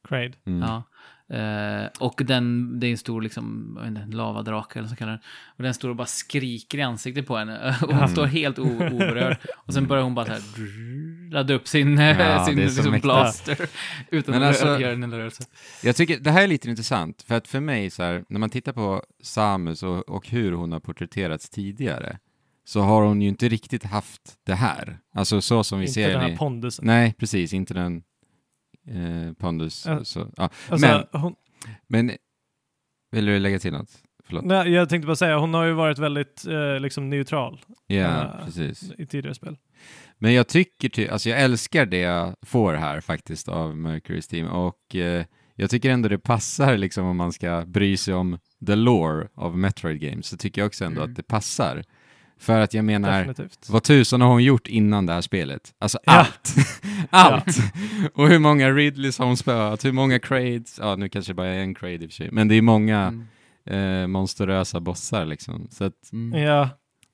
Crade.
Mm.
Ja. Eh, och den, det är en stor liksom, inte, lavadrake eller så kallar den. Och den står och bara skriker i ansiktet på henne. [LAUGHS] Och hon
Mm.
står helt oberörd. Och sen börjar hon bara så här drrrr, ladda upp sin,
Ja, [LAUGHS]
sin liksom blaster. [LAUGHS] Utan
Men
att
alltså-
göra en rörelse.
Jag tycker det här är lite intressant, för att för mig så här, när man tittar på Samus och, och hur hon har porträtterats tidigare, så har hon ju inte riktigt haft det här. Alltså så som vi
Inte
ser
den
henne
här pondusen.
Nej, precis, inte den eh, pondus.
Ja.
Så, ja.
Alltså,
men,
hon,
men, vill du lägga till något? Förlåt.
nej, jag tänkte bara säga, hon har ju varit väldigt eh, liksom neutral
Ja,
Ja.
precis.
i tidigare spel.
Men jag tycker, ty- alltså jag älskar det jag får här faktiskt av Mercury's team och eh, jag tycker ändå det passar liksom om man ska bry sig om the lore av Metroid Games så tycker jag också ändå
Mm.
att det passar. För att jag menar,
Definitivt.
vad tusan har hon gjort innan det här spelet? Alltså
Ja.
allt! [LAUGHS] allt! Och hur många Ridleys har hon spöat? Hur många Crades? Ja, nu kanske det bara är en Crade i och för sig, men det är många
Mm.
eh, monsterösa bossar liksom. Så att,
Mm.
Ja.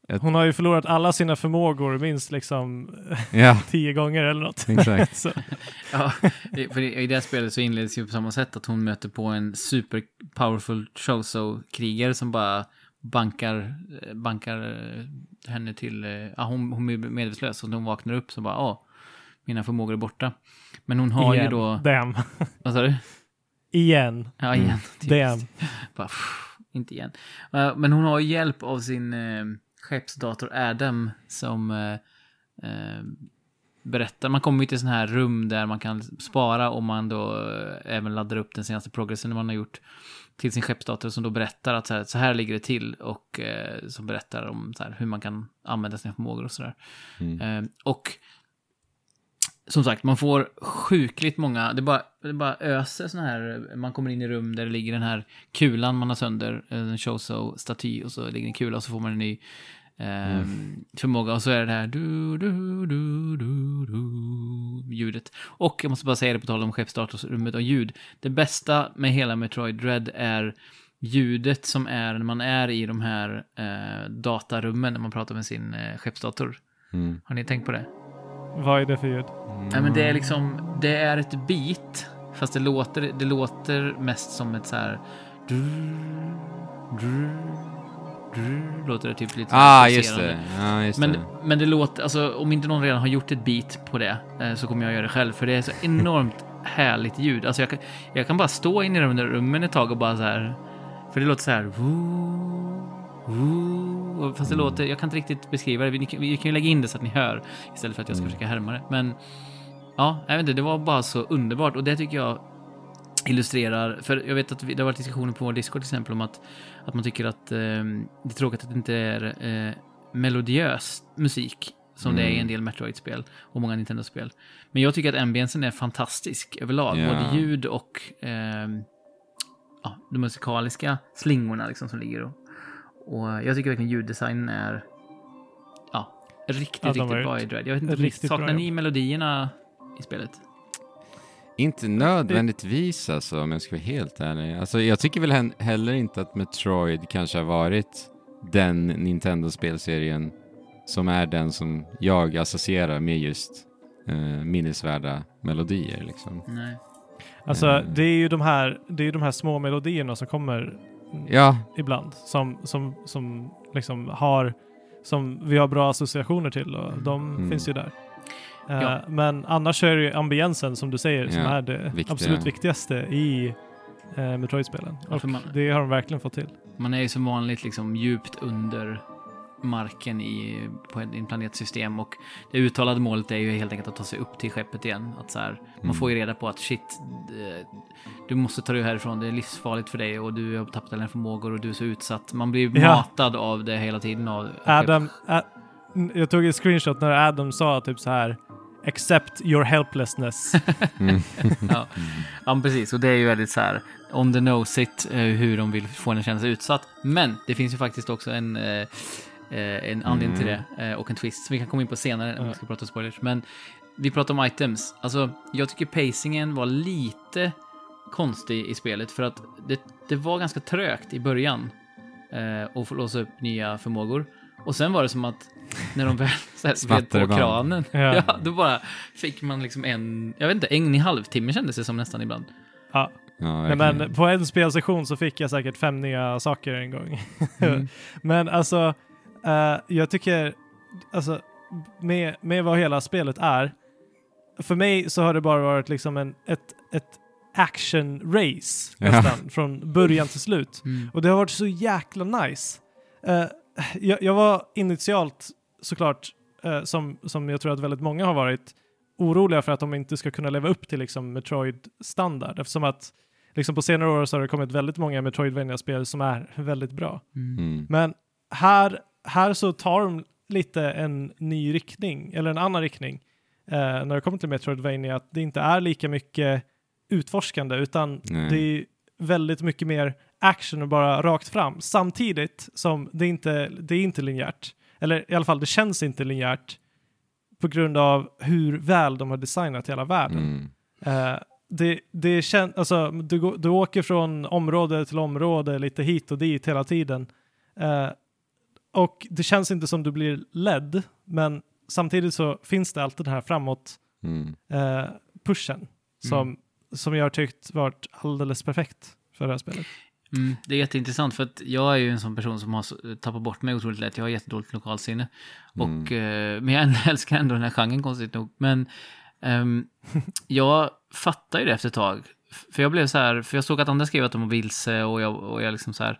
Ett-
Hon har ju förlorat alla sina förmågor minst liksom [LAUGHS]
ja, [LAUGHS]
tio gånger eller något.
exakt.
Så,
Ja, i- för i det här spelet så inleds ju på samma sätt att hon möter på en super powerful Chozo-krigare som bara bankar, eh, bankar eh, henne till, eh, ja hon, hon är medvetslös och när hon vaknar upp så bara, åh, mina förmågor är borta. Men hon har ju
igen.
då,
Damn. [LAUGHS]
vad sa du?
igen.
Ja, igen.
Damn. [LAUGHS]
Bara, pff, inte igen. Eh, Men hon har ju hjälp av sin eh, skeppsdator Adam som eh, berättar. Man kommer ju till sån här rum där man kan spara om man då även laddar upp den senaste progressen man har gjort till sin skeppsdator som då berättar att så här, så här ligger det till och eh, som berättar om så här, hur man kan använda sina förmågor och sådär.
Mm.
Eh, och som sagt, man får sjukligt många, det bara, det bara öser såna här, man kommer in i rum där det ligger den här kulan man har sönder, en Chozo-staty och så ligger en kula och så får man en ny eh, förmåga och så är det det här du, du, du, du, du, ljudet. Och jag måste bara säga det på tal om skeppsdatorrummet och ljud. Det bästa med hela Metroid Dread är ljudet som är när man är i de här eh, datarummen när man pratar med sin eh, skeppsdator.
Mm.
Har ni tänkt på det?
Vad är det för ljud?
Nej, men det är liksom, det är ett beat Fast det låter, det låter mest som ett så här... Låter det typ lite
Ah, just det. Ja, just
Men,
det.
men det låter, alltså om inte någon redan har gjort ett beat på det eh, så kommer jag göra det själv för det är så [LAUGHS] enormt härligt ljud. Alltså jag kan, jag kan bara stå inne i de där rummen ett tag och bara så här, för det låter så här. Woo, woo, fast det låter, jag kan inte riktigt beskriva det. Vi, vi kan ju lägga in det så att ni hör istället för att jag ska försöka härma det. Men ja, jag vet inte, det var bara så underbart och det tycker jag illustrerar, för jag vet att det har varit diskussioner på vår Discord till exempel om att, att man tycker att eh, det är tråkigt att det inte är eh, melodiös musik som det är i en del Metroid-spel och många Nintendo-spel. Men jag tycker att ambiensen är fantastisk överlag,
Ja.
både ljud och eh, ja, de musikaliska slingorna liksom som ligger och, och jag tycker verkligen ljuddesignen är ja, riktigt,
Ja,
riktigt bra i Dread. Jag vet inte, saknar ni melodierna i spelet?
Inte nödvändigtvis alltså, om jag ska vara helt ärlig. Alltså, jag tycker väl heller inte att Metroid kanske har varit den Nintendo-spelserien som är den som jag associerar med just eh, minnesvärda melodier. Liksom.
Nej.
Alltså,
Mm.
det är ju de här, det är ju de här små melodierna som kommer
Ja,
ibland som, som, som liksom har som vi har bra associationer till och de
Mm.
finns ju där. Eh,
Ja.
Men annars är det ju ambiensen som du säger som är det
viktiga.
absolut viktigaste i uh, Metroid-spelen.
Ja,
Och
man-
det har de verkligen fått till.
Man är ju som vanligt liksom djupt under marken i, på en, i en planetsystem och det uttalade målet är ju helt enkelt att ta sig upp till skeppet igen. Att så här, Man får ju reda på att shit, eh, du måste ta dig härifrån, det är livsfarligt för dig och du har tappat alla dina förmågor och du är så utsatt. Man blir
Ja.
matad av det hela tiden. Av,
Adam, jag tog ett screenshot när Adam sa typ så här Accept your helplessness. [LAUGHS]
ja. ja, precis. Och det är ju väldigt så här on the nose it, eh, hur de vill få en att känna sig utsatt. Men det finns ju faktiskt också en, eh, eh, en anledning till det och en twist som vi kan komma in på senare om vi ska prata spoilers. Men vi pratar om items. Alltså, jag tycker pacingen var lite konstig i spelet för att det, det var ganska trögt i början eh, att få låsa upp nya förmågor. Och sen var det som att när de väl så här spred på kranen,
Ja. [LAUGHS]
ja. då bara fick man liksom en, jag vet inte, en i halvtimme kändes det som nästan ibland.
ja.
ja
Nej,
verkligen.
men på en spelsession så fick jag säkert fem nya saker en gång. [LAUGHS]
Mm.
men alltså, eh, jag tycker, alltså, med, med vad hela spelet är, för mig så har det bara varit liksom en, ett, ett action-race
Ja.
nästan, från början till slut.
Mm.
Och det har varit så jäkla nice. Eh, jag, jag var initialt såklart, eh, som, som jag tror att väldigt många har varit, oroliga för att de inte ska kunna leva upp till liksom, Metroid-standard. Eftersom att liksom, på senare år så har det kommit väldigt många Metroidvania-spel som är väldigt bra.
Mm.
Mm.
Men här, här så tar de lite en ny riktning, eller en annan riktning, eh, när det kommer till Metroidvania, att det inte är lika mycket utforskande, utan
Nej.
det är väldigt mycket mer action och bara rakt fram. Samtidigt som det inte det är inte linjärt. Eller i alla fall, det känns inte linjärt på grund av hur väl de har designat hela världen.
Mm.
Eh, det, det kän, alltså, du, du åker från område till område lite hit och dit hela tiden. Eh, och det känns inte som du blir ledd, men samtidigt så finns det alltid den här framåt
Mm.
eh, pushen som, som jag har tyckt varit alldeles perfekt för det här spelet.
Mm, det är jätteintressant för att jag är ju en sån person som har tappat bort mig otroligt lätt. Jag har jättedåligt lokalsinne. Och, eh, men jag [LAUGHS] älskar ändå den här genren konstigt nog. Men ehm, [LAUGHS] jag fattar ju det efter ett tag. För jag blev så här, för jag såg att andra skrev att de var vilse och jag, och jag liksom så här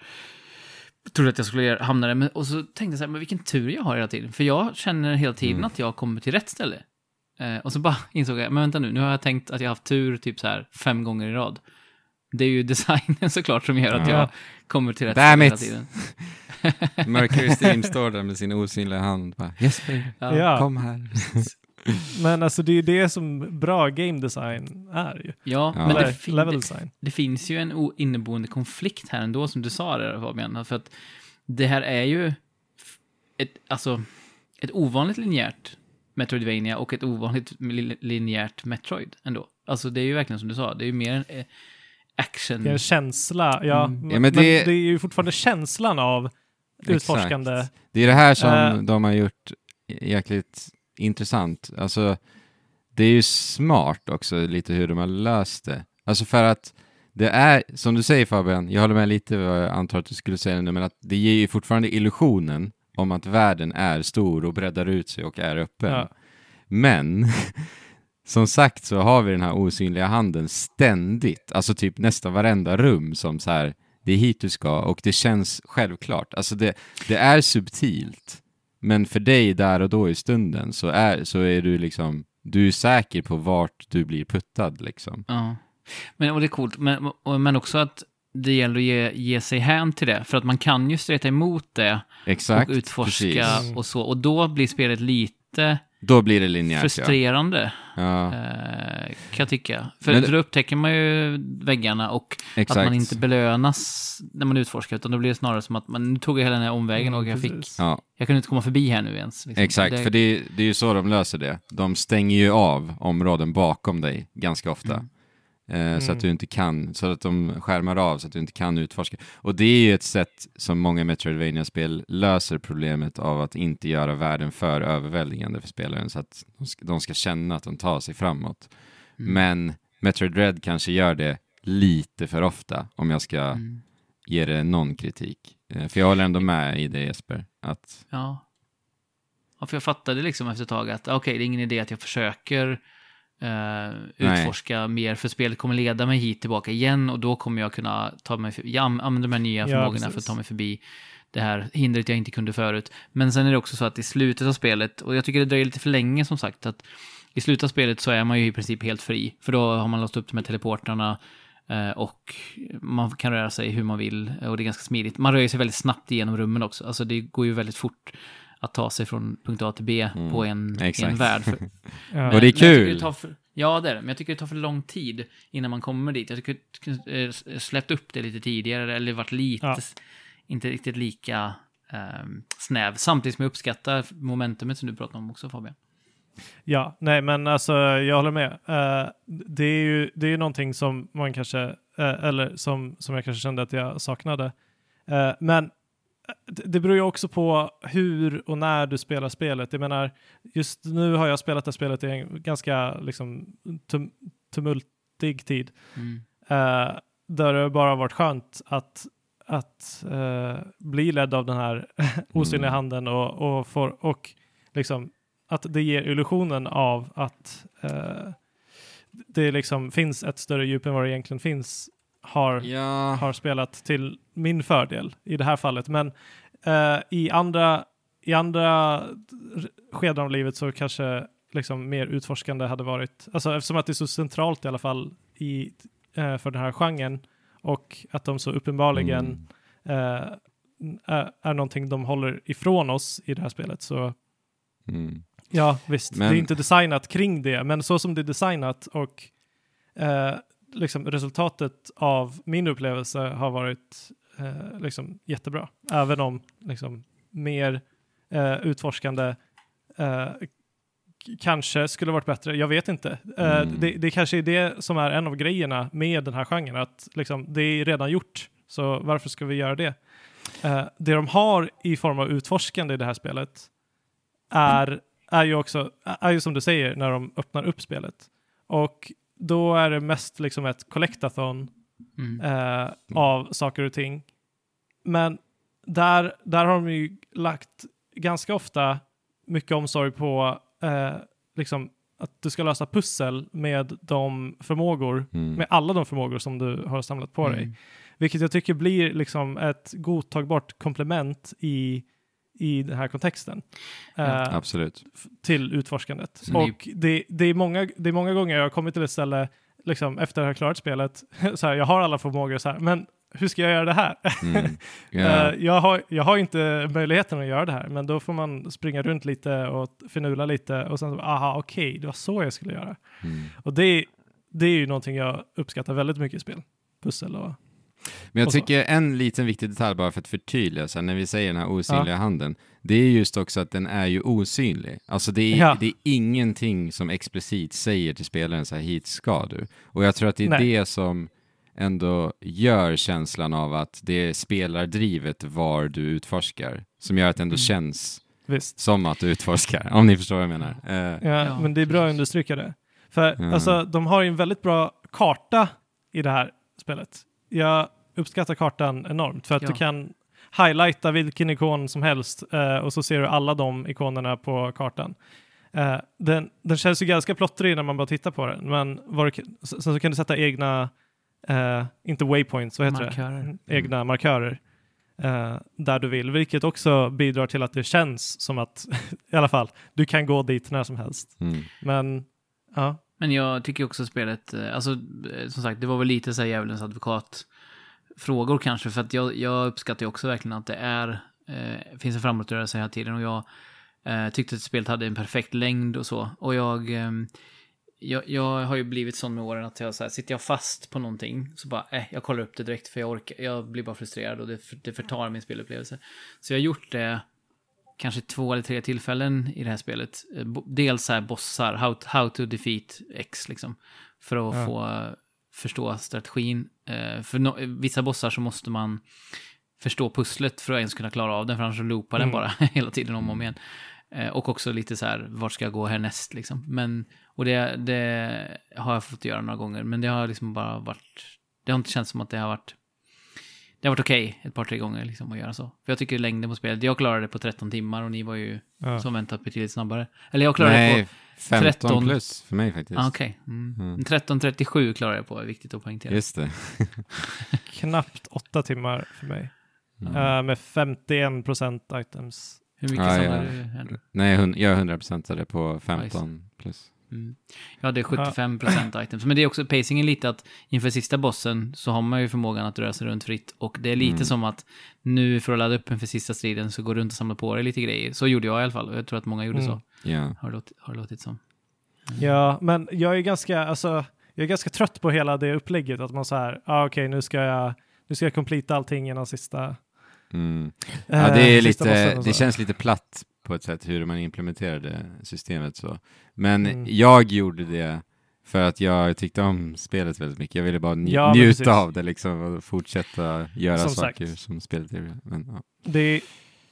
trodde att jag skulle hamna där. Men, och så tänkte jag så här, men vilken tur jag har hela tiden. För jag känner hela tiden att jag kommer till rätt ställe. Eh, och så bara [LAUGHS] insåg jag, men vänta nu, nu har jag tänkt att jag har haft tur typ så här fem gånger i rad. Det är ju [LAUGHS] designen såklart som gör att
Ja.
jag kommer till rätt
Damn
hela tiden. [LAUGHS]
Mercury Steam står där med sin osynliga hand. Bara, Jesper,
Ja.
Ja.
kom här. [LAUGHS]
Men alltså det är ju det som bra game design är ju.
Ja,
Ja.
men det, fin-
level
det,
design.
det finns ju en inneboende konflikt här ändå, som du sa där Fabian. För att det här är ju ett, alltså, ett ovanligt linjärt Metroidvania och ett ovanligt li- linjärt Metroid ändå. Alltså det är ju verkligen som du sa, det är ju mer eh, action.
Det är en känsla, ja.
Mm.
Men,
Ja, men
men
det-
det... är ju fortfarande känslan av utforskande.
Det är det här som
Eh.
de har gjort jäkligt intressant. Alltså, det är ju smart också lite hur de har löst det. Alltså för att det är, som du säger Fabian, jag håller med lite vad jag antar att du skulle säga nu, men att det ger ju fortfarande illusionen om att världen är stor och breddar ut sig och är öppen.
Ja.
Men [LAUGHS] som sagt så har vi den här osynliga handen ständigt, alltså typ nästan varenda rum som så här, det är hit du ska och det känns självklart. Alltså det, det är subtilt, men för dig där och då i stunden så är, så är du liksom, du är säker på vart du blir puttad liksom.
Ja. Men, och det är coolt, men, och- men också att det gäller att ge, ge sig hän till det, för att man kan ju streta emot det
Exakt,
och utforska
precis.
och så, och då blir spelet lite
Då blir det linjärt
frustrerande,
ja.
eh, kan jag tycka. För,
Men-
för då upptäcker man ju väggarna och
Exakt.
att man inte belönas när man utforskar, utan då blir det snarare som att man, nu tog jag hela den här omvägen och jag fick,
Mm.
Ja,
jag kunde inte komma förbi här nu ens. liksom.
exakt,
Det-
för det, det är ju så de löser det. De stänger ju av områden bakom dig ganska ofta.
Mm.
Eh, Så
Mm.
att du inte kan, så att de skärmar av så att du inte kan utforska. Och det är ju ett sätt som många Metroidvania-spel löser problemet av att inte göra världen för överväldigande för spelaren så att de ska, känna att de tar sig framåt.
Mm.
Men Metroid Dread kanske gör det lite för ofta om jag ska
Mm.
ge det någon kritik. Eh, För jag håller ändå med i det Jesper, att
Ja. ja. För jag fattade liksom efter ett tag att okej, det är ingen idé att jag försöker eh, utforska mer, för spelet kommer leda mig hit tillbaka igen och då kommer jag kunna ta mig förbi, jag an- använder de här nya
Ja,
förmågorna för att ta mig förbi det här hindret jag inte kunde förut. Men sen är det också så att i slutet av spelet, och jag tycker det dröjer lite för länge som sagt, att i slutet av spelet så är man ju i princip helt fri, för då har man låst upp de här teleportrarna eh, och man kan röra sig hur man vill och det är ganska smidigt. Man rör sig väldigt snabbt igenom rummen också, alltså det går ju väldigt fort att ta sig från punkt A till B
Mm,
på en,
exakt.
en värld. För, [LAUGHS]
Ja.
Och det är kul.
det för, ja, det är det. Men jag tycker det tar för lång tid innan man kommer dit. Jag tycker att jag eh, släppt upp det lite tidigare eller varit lite,
Ja.
inte riktigt lika ehm, snäv. Samtidigt som jag uppskattar momentumet som du pratade om också Fabian.
Ja, nej men alltså jag håller med. Eh, det är ju det är ju någonting som man kanske, eh, eller som, som jag kanske kände att jag saknade. Eh, men det beror ju också på hur och när du spelar spelet. Jag menar, just nu har jag spelat det spelet i en ganska liksom, tum tumultig tid.
Mm.
Eh, där det bara varit skönt att, att eh, bli ledd av den här [LAUGHS] osynliga
Mm.
handen och, och, får, och liksom att det ger illusionen av att eh, det liksom finns ett större djup än vad det egentligen finns har,
ja,
har spelat till min fördel i det här fallet. Men eh, i andra, i andra skeden av livet så kanske liksom mer utforskande hade varit, alltså eftersom att det är så centralt i alla fall i, eh, för den här genren och att de så uppenbarligen
Mm.
eh, är, är någonting de håller ifrån oss i det här spelet så
Mm.
ja visst,
Men-
det är inte designat kring det men så som det är designat och eh, liksom resultatet av min upplevelse har varit eh, liksom jättebra även om liksom mer eh, utforskande eh, kanske skulle varit bättre. Jag vet inte. Eh,
Mm.
det, det kanske är det som är en av grejerna med den här genren, att liksom, det är redan gjort, så varför ska vi göra det? Eh, det de har i form av utforskande i det här spelet är, är ju också, är ju som du säger, när de öppnar upp spelet. Och då är det mest liksom ett collectathon
Mm.
eh, av saker och ting. Men där, där har de ju lagt ganska ofta mycket omsorg på eh, liksom att du ska lösa pussel med de förmågor,
Mm.
med alla de förmågor som du har samlat på dig.
Mm.
Vilket jag tycker blir liksom ett godtagbart komplement i, i den här kontexten.
Ja,
eh,
Absolut.
till utforskandet.
Så ni-
och det, det, är många, det är många gånger jag har kommit till ett ställe, liksom, efter att ha klarat spelet, [LAUGHS] så här, jag har alla förmågor, så här, men hur ska jag göra det här?
Mm. [LAUGHS] Ja.
Eh, jag, har, jag har inte möjligheten att göra det här, men då får man springa runt lite och finula lite och sen så, aha, okej, det var så jag skulle göra.
Mm.
Och det, det är ju någonting jag uppskattar väldigt mycket i spel. Pussel och...
Men jag tycker en liten viktig detalj bara för att förtydliga, så här, när vi säger den här osynliga handen, det är just också att den är ju osynlig. Alltså det är,
Ja.
det är ingenting som explicit säger till spelaren så här, hit ska du. Och jag tror att det är
Nej.
det som ändå gör känslan av att det är spelardrivet var du utforskar, som gör att det ändå
Mm.
känns
Visst.
som att du utforskar, om ni förstår vad jag menar. Eh,
Ja,
Ja,
men det är bra att understryka det. För
Mm.
alltså, de har ju en väldigt bra karta i det här spelet. Jag uppskattar kartan enormt för att
Ja.
du kan highlighta vilken ikon som helst eh, och så ser du alla de ikonerna på kartan. Eh, den, den känns ju ganska plottrig när man bara tittar på den, men kan- sen så kan du sätta egna, eh, inte waypoints, vad heter
Markörer.
det? Egna markörer eh, där du vill, vilket också bidrar till att det känns som att, [LAUGHS] i alla fall, du kan gå dit när som helst.
Mm.
Men, ja.
Men jag tycker också spelet, eh, alltså eh, som sagt, det var väl lite så här djävulens advokat frågor kanske, för att jag, jag uppskattar ju också verkligen att det är, eh, finns en framåtrörelse hela tiden och jag eh, tyckte att spelet hade en perfekt längd och så. Och jag, eh, jag, jag har ju blivit sån med åren att jag så här, sitter jag fast på någonting så bara, eh, jag kollar upp det direkt för jag orkar, jag blir bara frustrerad och det, det förtar min spelupplevelse. Så jag har gjort det kanske två eller tre tillfällen i det här spelet. Eh, Dels så här bossar, how, how to defeat X liksom. För att
Ja.
få förstå strategin. Eh, För no, vissa bossar så måste man förstå pusslet för att ens kunna klara av den, för annars så loopar den
Mm.
bara [LAUGHS] hela tiden om och om igen. Eh, Och också lite så här, vart ska jag gå härnäst liksom. Men, och det, det har jag fått göra några gånger, men det har liksom bara varit, det har inte känts som att det har varit det har varit okej ett par, tre gånger liksom att göra så. För jag tycker längden på spelet, jag klarade det på 13 timmar och ni var ju
ja.
som väntat betydligt snabbare. Eller jag klarade det
Nej,
på...
15
13
plus för mig faktiskt.
Ah, okej. Mm.
Mm.
13.37 klarade jag på, är viktigt att poängtera.
Just det. [LAUGHS]
knappt åtta timmar för mig.
Mm.
Eh, med 51 procent items.
Hur mycket
Ja,
samlade
ja.
du?
Nej, jag är 100% på 15 plus.
Mm. Ja, det är 75% items. Men det är också pacingen lite att inför sista bossen så har man ju förmågan att röra sig runt fritt. Och det är lite
Mm.
som att nu för att ladda upp inför sista striden så går du runt och samlar på dig lite grejer. Så gjorde jag i alla fall. Och jag tror att många gjorde
Mm.
så.
Ja.
Har låtit, har låtit som.
Ja, men jag är ganska, alltså, jag är ganska trött på hela det upplägget. Att man så här, ah, okej, nu ska jag, nu ska jag completa allting innan sista.
Mm.
eh,
Ja, det, är
sista bossen
lite, det känns lite platt på ett sätt hur man implementerade systemet så. Men
Mm.
jag gjorde det för att jag tyckte om spelet väldigt mycket. Jag ville bara nj-
Ja,
njuta av det liksom och fortsätta göra
Som
saker
sagt.
som spelet är. Men, ja.
Det är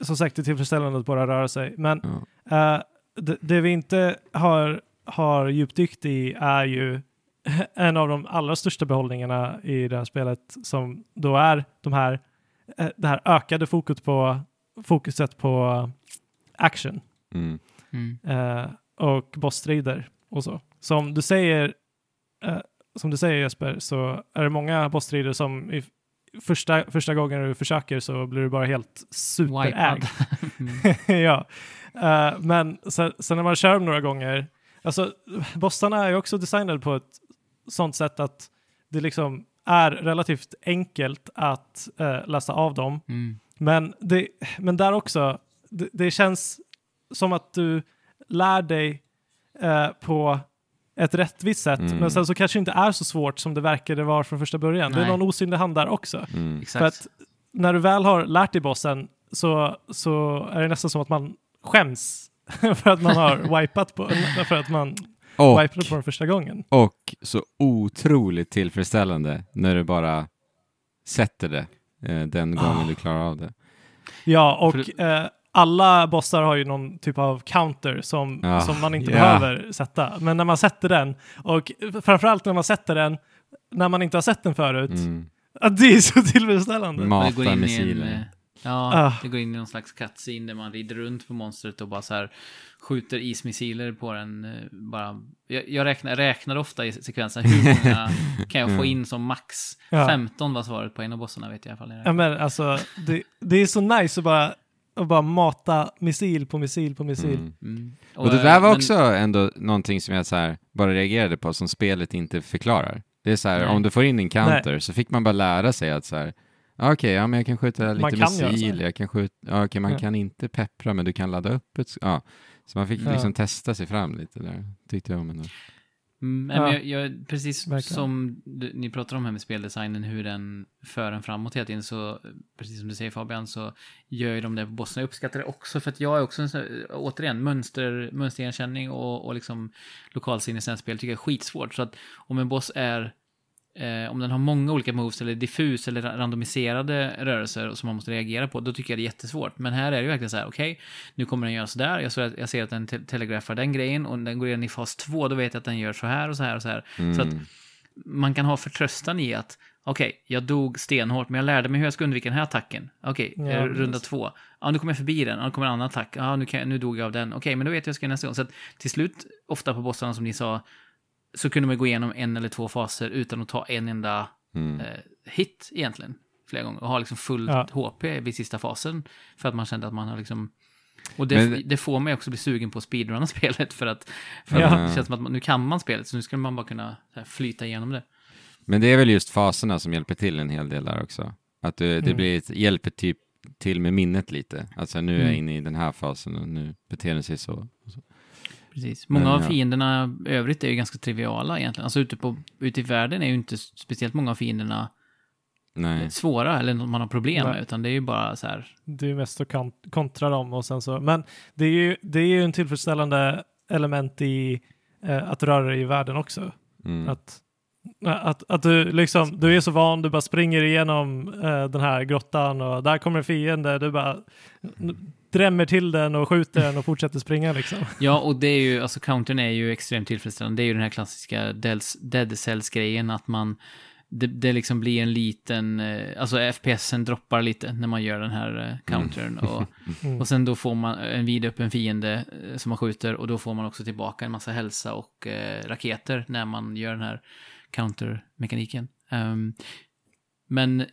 som sagt det är tillfredsställande att bara röra sig. Men
Ja.
eh, det, det vi inte har, har djupdykt i är ju [LAUGHS] en av de allra största behållningarna i det här spelet som då är de här, eh, det här ökade fokus på, fokuset på action.
Mm.
Mm.
eh, och bossstrider och så. Som du säger, eh, som du säger Jesper, så är det många bossstrider som i första, första gången du försöker så blir du bara helt superägd. [LAUGHS] [LAUGHS]
Mm.
ja. Eh, men sen, sen när man kör dem några gånger, alltså bossarna är ju också designade på ett sånt sätt att det liksom är relativt enkelt att eh, läsa av dem.
Mm.
Men, det, men där också, det, det känns som att du lär dig eh, på ett rättvist sätt,
Mm.
men sen så kanske det inte är så svårt som det verkade vara från första början. Det är
Nej.
någon osynlig hand där också.
Mm.
För att när du väl har lärt dig bossen så, så är det nästan som att man skäms [LAUGHS] för att man har [LAUGHS] wipat på, för att man
Och,
wipade på den första gången.
och så otroligt tillfredsställande när du bara sätter det eh, den gången
Ah.
du klarar av det.
Ja, och
För
eh, alla bossar har ju någon typ av counter som,
Ja,
som man inte
ja.
behöver sätta. Men när man sätter den, och framförallt när man sätter den när man inte har sett den förut,
Mm.
det är så tillfredsställande.
Och det går
Mata
in i en,
missiler.
eh, Ja,
Ah.
det går in i någon slags cutscene där man rider runt på monstret och bara så här skjuter ismissiler på den. eh, Bara. Jag, jag räknar, räknar ofta i sekvensen hur många [LAUGHS] kan jag få in som max.
Ja.
15 var svaret på en av bossarna vet jag i alla fall.
Ja, men alltså, det, det är så nice att bara, att bara mata missil på missil på missil.
Mm.
Mm.
Och det där var
men-
också ändå någonting som jag så här bara reagerade på, som spelet inte förklarar. Det är så här,
Nej.
om du får in en counter så fick man bara lära sig att så här, ja, okej, ja men jag kan skjuta lite
Man kan
missil, jag kan skjuta, ja, okej, man
Ja.
kan inte peppra, men du kan ladda upp ett, ja. Så man fick
Ja.
liksom testa sig fram lite där, tyckte jag om ändå.
Mm,
Ja.
jag, jag, precis
Verkligen.
som du, ni pratar om här med speldesignen, hur den för en framåt hela tiden, så precis som du säger Fabian, så gör ju de det på bossen. Jag uppskattar det också, för att jag är också en återigen, mönster, mönsterigenkänning och, och liksom lokalsinne i spel tycker jag är skitsvårt. Så att om en boss är Eh, om den har många olika moves eller diffus eller ra- randomiserade rörelser som man måste reagera på, då tycker jag det är jättesvårt. Men här är det ju verkligen så här, okej, nu kommer den göra så där, jag, ser att- jag ser att den te telegrafar den grejen och den går in i fas 2, då vet jag att den gör så här och så här och så här. Så att
Mm.
man kan ha förtröstan i att okej, jag dog stenhårt, men jag lärde mig hur jag ska undvika den här attacken. Okej,
Ja,
eh, runda
precis.
två. Ja, nu kommer jag förbi den. Ja, nu kommer en annan attack. Ja, nu, kan, jag- nu dog jag av den. Okej, men då vet jag hur jag ska göra nästa gång. Så att till slut, ofta på bossarna som ni sa, så kunde man gå igenom en eller två faser utan att ta en enda
Mm.
eh, hit egentligen. Flera gånger. Och ha liksom fullt
Ja.
HP vid sista fasen. För att man kände att man har liksom... Och det,
Men-
det får mig också bli sugen på att speedrunna [LAUGHS] spelet för att, för
Ja.
att det känns som att man, nu kan man spelet så nu skulle man bara kunna så här, flyta igenom det.
Men det är väl just faserna som hjälper till en hel del där också. Att du, det
Mm.
blir ett, hjälper typ till med minnet lite. Alltså nu är jag
Mm.
inne i den här fasen och nu beter den sig så.
Precis. Många
Men,
av
ja.
fienderna övrigt är ju ganska triviala egentligen. Alltså ute, på, ute i världen är ju inte speciellt många av fienderna
Nej.
svåra eller något man har problem
Nej.
med, utan det är ju bara så här...
Det är ju mest att kont- kontra dem och sen så. Men det är ju, det är ju en tillfredsställande element i eh, att röra dig i världen också.
Mm.
Att, att, att du liksom, du är så van, du bara springer igenom eh, den här grottan och där kommer en fiende, du bara drämmer till den och skjuter den och fortsätter springa liksom.
Ja, och det är ju, alltså countern är ju extremt tillfredsställande. Det är ju den här klassiska Dead Cells-grejen, att man, det, det liksom blir en liten, eh, alltså FPSen droppar lite när man gör den här eh, countern. Och, [LAUGHS]
Mm.
och sen då får man en vidöppen fiende eh, som man skjuter och då får man också tillbaka en massa hälsa och eh, raketer när man gör den här counter-mekaniken. Ehm, men,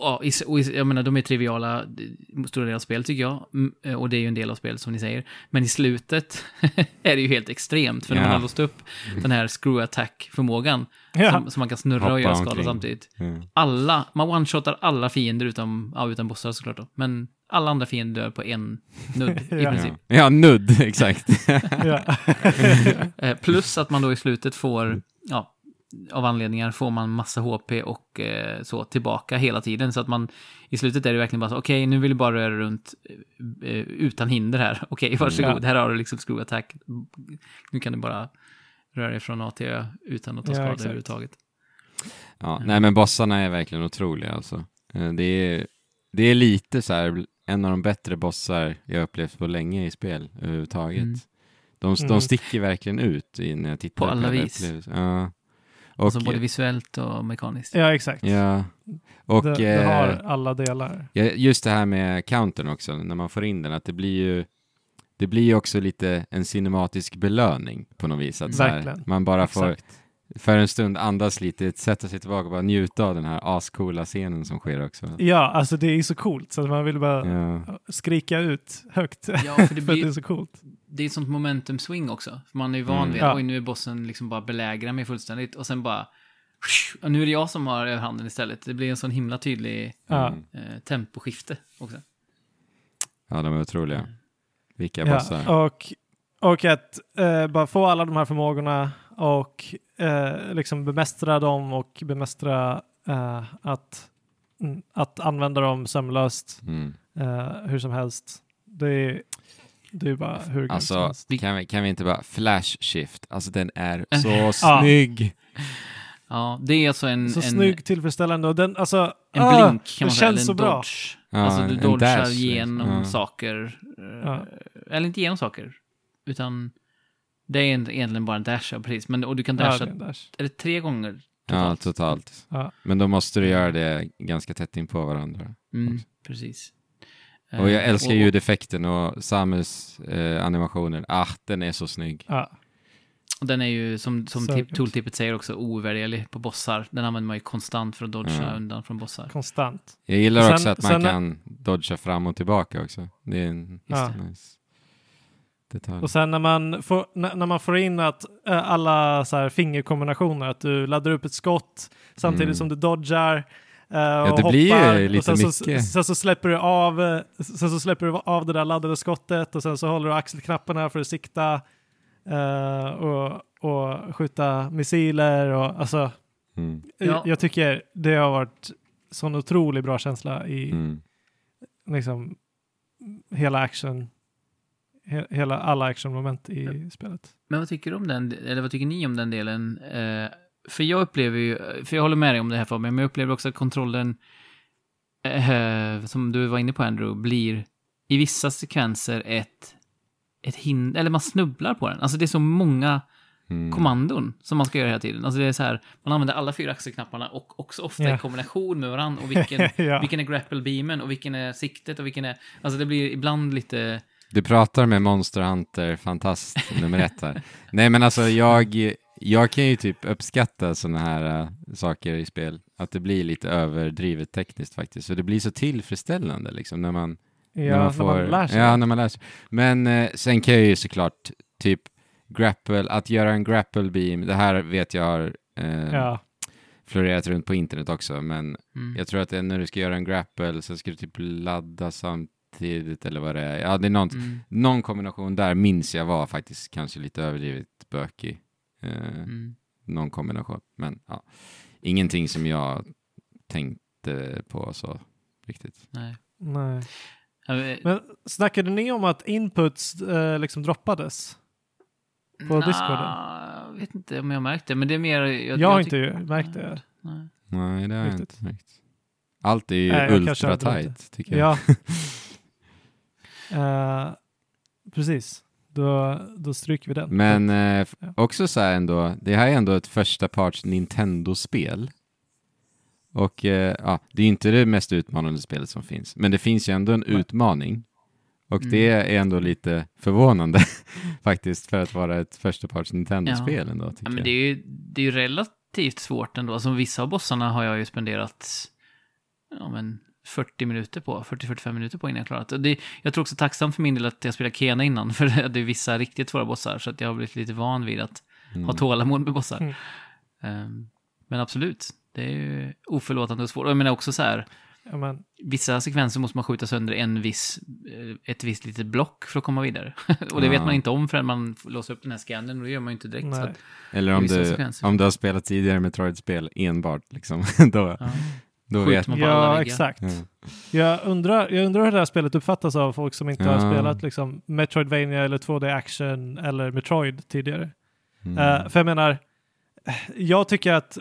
ja, och jag menar, de är triviala, stora delar av spelet tycker jag. Eh, Och det är ju en del av spelet som ni säger. Men i slutet [LAUGHS] är det ju helt extremt. För när man har låst upp den här screw attack-förmågan,
Ja.
som, som man kan snurra
Hoppa
och göra skada
omkring.
samtidigt.
Mm.
Alla, man one-shotar alla fiender utom, ja, utan bossar såklart då. Men alla andra fiender dör på en nudd i [LAUGHS]
Ja.
princip.
Ja. [LAUGHS] ja, nudd, exakt.
Eh, plus att man då i slutet får, ja, av anledningar får man massa HP och eh, så tillbaka hela tiden. Så att man, i slutet är det verkligen bara så, okej, nu vill du bara röra runt eh, eh, utan hinder här. [LAUGHS] Okej, varsågod,
Ja.
här har du liksom screw attack. Nu kan du bara röra dig från A till Ö utan att ta
Ja,
skada
exakt.
överhuvudtaget.
Ja, nej men bossarna är verkligen otroliga alltså. Det är, det är lite så här, en av de bättre bossar jag upplevt på länge i spel överhuvudtaget.
Mm.
De, de
Mm.
sticker verkligen ut i när jag tittar
På alla
hela
vis.
Ja. Och,
Alltså både visuellt och mekaniskt.
ja, exakt.
ja. Och
det, det har
eh,
alla delar.
ja, just det här med countern också, när man får in den, att det blir ju det blir ju också lite en cinematisk belöning på något vis. Att här, man bara får
Exakt.
för en stund andas lite, sätta sig tillbaka och bara njuta av den här ascoola scenen som sker också.
Ja, alltså det är så coolt så att man vill bara
Ja.
skrika ut högt.
Ja, för det [LAUGHS]
för att det
blir,
är så coolt.
Det är ett sånt momentum swing också. För man är ju van
Mm.
vid,
Ja.
oj nu är bossen liksom bara belägrar mig fullständigt och sen bara, och nu är det jag som har överhanden istället. Det blir en sån himla tydlig
Ja.
Mm.
eh, temposkifte också.
ja, de är otroliga. Vilka
Ja,
bossar.
och, och att eh, bara få alla de här förmågorna och eh, liksom bemästra dem och bemästra eh, att, mm, att använda dem sömlöst
Mm.
eh, hur som helst. Det är, det är bara hur
Alltså, kan vi, kan vi inte bara flash shift? Alltså den är [LAUGHS] så snygg.
Ja, det är alltså en,
Så
en,
snygg, tillfredsställande och den, alltså,
en
ah,
blink kan man säga,
känns
eller
så
en
bra.
dodge.
Ja,
alltså du
en
dodgar
dash, liksom.
genom
Ja.
saker. eh,
Ja.
Eller inte genom saker, utan det är egentligen bara en dash, ja, precis. Men, och du kan dasha,
Ja, det är en dash.
är det tre gånger
Ja,
totalt?
totalt.
Ja.
Men då måste du göra det ganska tätt in på varandra.
Mm, precis.
Och jag
Eh,
älskar
och-
ljudeffekten och Samus eh, animationer. Ah, den är så snygg.
Ja.
Och den är ju, som, som tip, tooltipet säger också, ovärderlig på bossar. Den använder man ju konstant för att dodga
Ja.
undan från bossar.
Konstant.
Jag gillar
Sen-
också att man
sen-
kan dodga fram och tillbaka också. Det är en
Ja.
nice detalj.
Och sen när man får, när, när man får in att eh, alla så här fingerkombinationer, att du laddar upp ett skott samtidigt
Mm.
som du dodgar eh, och
det
hoppar.
blir ju lite
och sen så,
mycket.
sen så släpper du av eh, sen så släpper du av det där laddade skottet och sen så håller du axelknapparna för att sikta eh, och, och skjuta missiler och alltså
Mm.
Ja.
jag, jag tycker det har varit sån otroligt bra känsla i
Mm.
liksom hela action he, hela alla actionmoment i spelet.
Men vad tycker du om den, eller vad tycker ni om den delen? Eh, för jag upplever ju, för jag håller med dig om det här Fabian, men jag upplever också att kontrollen, eh, som du var inne på Andrew, blir i vissa sekvenser ett, ett hinder, eller man snubblar på den. Alltså det är så många
Mm.
kommandon som man ska göra hela tiden. Alltså det är så här, man använder alla fyra axelknapparna och också ofta
Ja.
i kombination med varandra. Och vilken, [LAUGHS]
Ja.
vilken är grapple beamen och vilken är siktet och vilken är... Alltså det blir ibland lite...
Du pratar med Monster Hunter, fantast nummer ett här. Nej men alltså jag, jag kan ju typ uppskatta sådana här äh, saker i spel. Att det blir lite överdrivet tekniskt faktiskt. Så det blir så tillfredsställande liksom när man,
Ja,
när man får...
lär sig.
Ja, när man lär sig. Men eh, sen kan jag ju såklart typ grapple, att göra en grapple beam, det här vet jag har eh,
ja.
florerat runt på internet också, men
Mm.
jag tror att det är när du ska göra en grapple så ska du typ ladda samtidigt eller vad det är. Ja, det är någon,
Mm.
någon kombination där minns jag var faktiskt kanske lite överdrivet bökig. Eh,
Mm.
Någon kombination, men ja. Ingenting som jag tänkte på så riktigt.
Nej.
Nej.
Ja, men-
snackade ni om att inputs eh, liksom droppades? på
Nja,
Discorden?
Jag vet inte om jag har märkt det, men det är mer... Jag,
Jag, har
tyck-
inte märkt det.
Nej.
Nej, det har jag inte märkt. Allt är ju
Nej, jag
ultra tight, tycker jag.
Ja. [LAUGHS] Eh, precis. Då, då stryker vi den.
Men eh,
Ja.
också så här ändå, det här är ändå ett första parts Nintendo-spel. Och eh, ja, det är inte det mest utmanande spelet som finns, men det finns ju ändå en
Nej.
utmaning. Och
Mm.
det är ändå lite förvånande [LAUGHS] faktiskt för att vara ett första parts Nintendo-spel ändå, tycker
Ja, men det är ju det är ju relativt svårt ändå. Alltså, vissa av bossarna har jag ju spenderat ja, men 40 minuter på, 40-45 minuter på innan jag klarat. Det. Jag tror också tacksamt för min del att jag spelade Kena innan, [LAUGHS] för det är vissa riktigt svåra bossar, så att jag har blivit lite van vid att
Mm.
ha tålamod med bossar.
Mm.
Ehm, men absolut, det är ju oförlåtande och svårt. Jag menar också så här,
men,
vissa sekvenser måste man skjuta sönder en viss, eh, ett visst litet block för att komma vidare. [LAUGHS] och det
Ja.
vet man inte om förrän man låsa upp den här scannern och det gör man ju inte direkt. Att,
Eller om du,
sekvenser.
om du har spelat tidigare Metroid-spel enbart, liksom, [LAUGHS] då,
ja.
Då
Skjuter
vet
man på alla
Ja,
väggar.
exakt.
Ja.
Jag, undrar, jag undrar hur det här spelet uppfattas av folk som inte har
Ja.
spelat liksom, Metroidvania eller 2D action eller Metroid tidigare.
Mm.
Eh, för jag menar, jag tycker att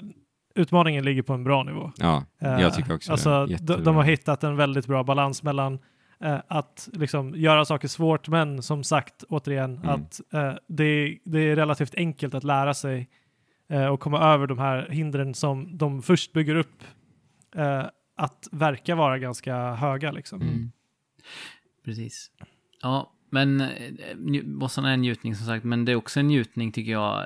utmaningen ligger på en bra nivå.
ja,
Eh,
jag tycker också
alltså,
det.
de, har hittat en väldigt bra balans mellan eh, att liksom göra saker svårt, men som sagt, återigen,
Mm.
att det, det är relativt enkelt att lära sig och komma över de här hindren som de först bygger upp eh, att verka vara ganska höga. Liksom.
Mm.
Precis. Ja, men eh, bossarna är en njutning som sagt, men det är också en njutning tycker jag.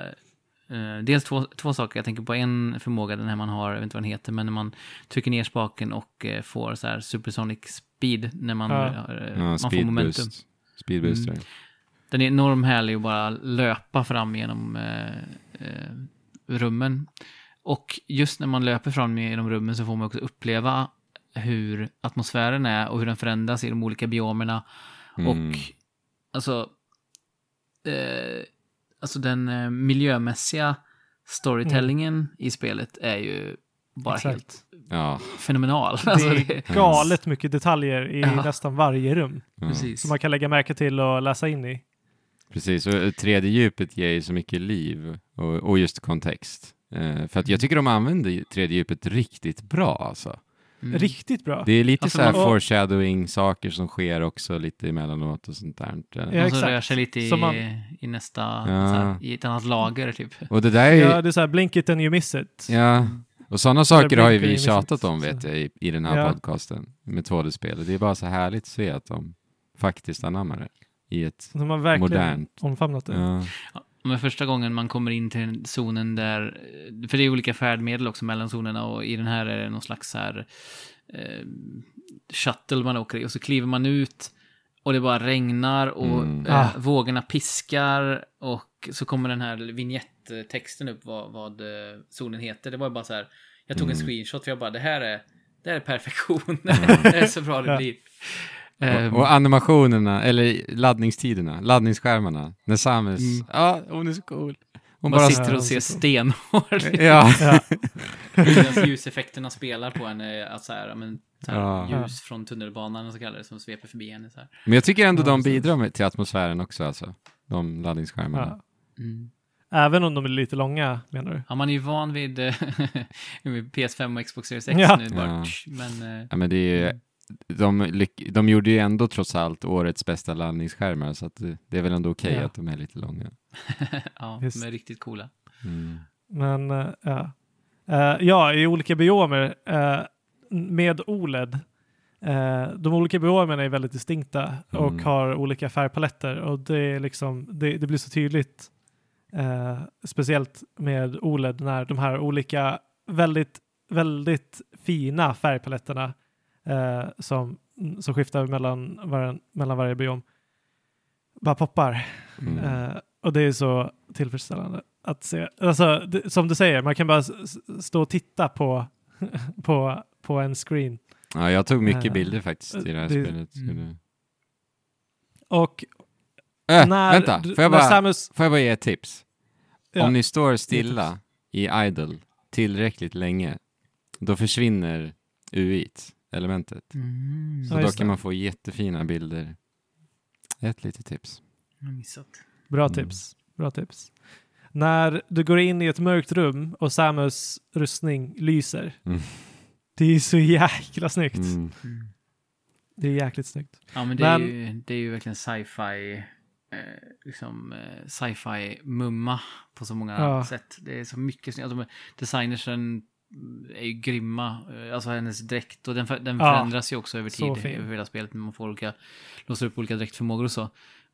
Eh, dels två, två saker. Jag tänker på en förmåga, den här man har, jag vet inte vad den heter, men när man trycker ner spaken och eh, får så här supersonic speed när man,
Ja.
eh,
Ja,
man får momentum.
speedboost. Speedbooster.
Mm. Den är enormt härlig att bara löpa fram genom eh, eh, rummen. Och just när man löper fram genom rummen så får man också uppleva hur atmosfären är och hur den förändras i de olika biomerna.
Mm.
Och alltså, eh, alltså den eh, miljömässiga storytellingen i spelet är ju bara
Exakt.
helt
Ja,
fenomenal. Alltså,
det
det,
är galet mycket detaljer i
Ja.
nästan varje rum
precis.
som man kan lägga märke till och läsa in i.
precis. Och 3D-djupet ger ju så mycket liv och, och just kontext. Eh, för att jag tycker de använder 3D-djupet riktigt bra alltså.
Mm.
Riktigt bra.
Det är lite
Alltså,
så här
man-
foreshadowing-saker som sker också lite emellanåt och sånt där.
Ja,
Och så
exakt.
rör sig lite i,
man-
i nästa,
Ja.
så här, i ett annat lager typ.
Och det där är ju,
Ja, det är så här, blink it and you miss it.
ja, och sådana saker har ju vi tjatat om vet jag i, i den här
Ja.
podcasten med 2D-spel. Och Det är bara så härligt att se att de faktiskt anammar det i ett
De har verkligen
modernt.
omfamnat det.
Ja,
Men första gången man kommer in till zonen där, för det är olika färdmedel också mellan zonerna och i den här är det någon slags så här eh, shuttle man åker i och så kliver man ut och det bara regnar och
Mm.
eh,
Ah.
vågorna piskar och så kommer den här vignettexten upp vad, vad eh, zonen heter. Det var bara så här, jag tog en
Mm.
screenshot för jag bara det här är, det här är perfektion. [LAUGHS] det är så bra det
Ja.
blir. [LAUGHS] Ehm,
Och, animationerna, eller laddningstiderna, laddningsskärmarna. När Samus,
Mm.
ja, hon är så cool. Hon
man
bara...
sitter och ser stenhård [LAUGHS]
Ja,
Ja. [LAUGHS]
Medan ljuseffekterna spelar på henne, att så här, men, så här
Ja.
ljus från tunnelbanan så kallar det, som sveper förbi henne. Så här.
men jag tycker ändå
Ja,
de bidrar med, till atmosfären också, alltså. De laddningsskärmarna.
Ja.
Mm.
Även om de är lite långa, menar du?
Ja, man är ju van vid eh, [LAUGHS] vid PS5 och Xbox Series X
Ja.
nu bara,
Ja.
men eh,
Ja, men det är ju, de, de gjorde ju ändå trots allt årets bästa laddningsskärmar, så att det, är väl ändå okej
Ja.
att de är lite långa. [LAUGHS]
ja,
Visst.
de är riktigt coola.
Mm.
Men eh, ja. Eh, ja, i olika biomer eh, med OLED. eh, de olika biomerna är väldigt distinkta och
Mm.
har olika färgpaletter och det, är liksom, det, det blir så tydligt. speciellt med OLED när de här olika väldigt, väldigt fina färgpaletterna eh, som, som skiftar mellan, var, mellan varje biom bara poppar.
Mm.
Eh, och det är så tillfredsställande att se. Alltså, det, som du säger, man kan bara stå och titta på, [LAUGHS] på, på en screen.
Ja, jag tog mycket
Eh,
bilder faktiskt i det här
det-
spelet.
mm.
Och
Äh,
när,
vänta, får jag, bara,
Samus...
får jag bara ge ett tips?
Ja,
Om ni står stilla i idle tillräckligt länge, då försvinner UI't, elementet.
Mm.
Så
Ja,
då kan
det.
man få jättefina bilder. Ett litet tips.
Jag har missat.
Bra
Mm.
tips. Bra tips. När du går in i ett mörkt rum och Samus rustning lyser.
Mm.
Det är så jäkla snyggt.
Mm.
Mm.
Det är jäkligt snyggt.
Ja, men det, Är
Men-
ju, det är ju verkligen sci-fi, eh, liksom eh, sci-fi mumma på så många
Ja.
sätt. Det är så mycket snyggt. Alltså, designersen är ju grymma. Eh, Alltså hennes dräkt och den, för, den
Ja.
förändras ju också över tid. Över hela spelet. Man får olika, låser upp olika dräktförmågor och så.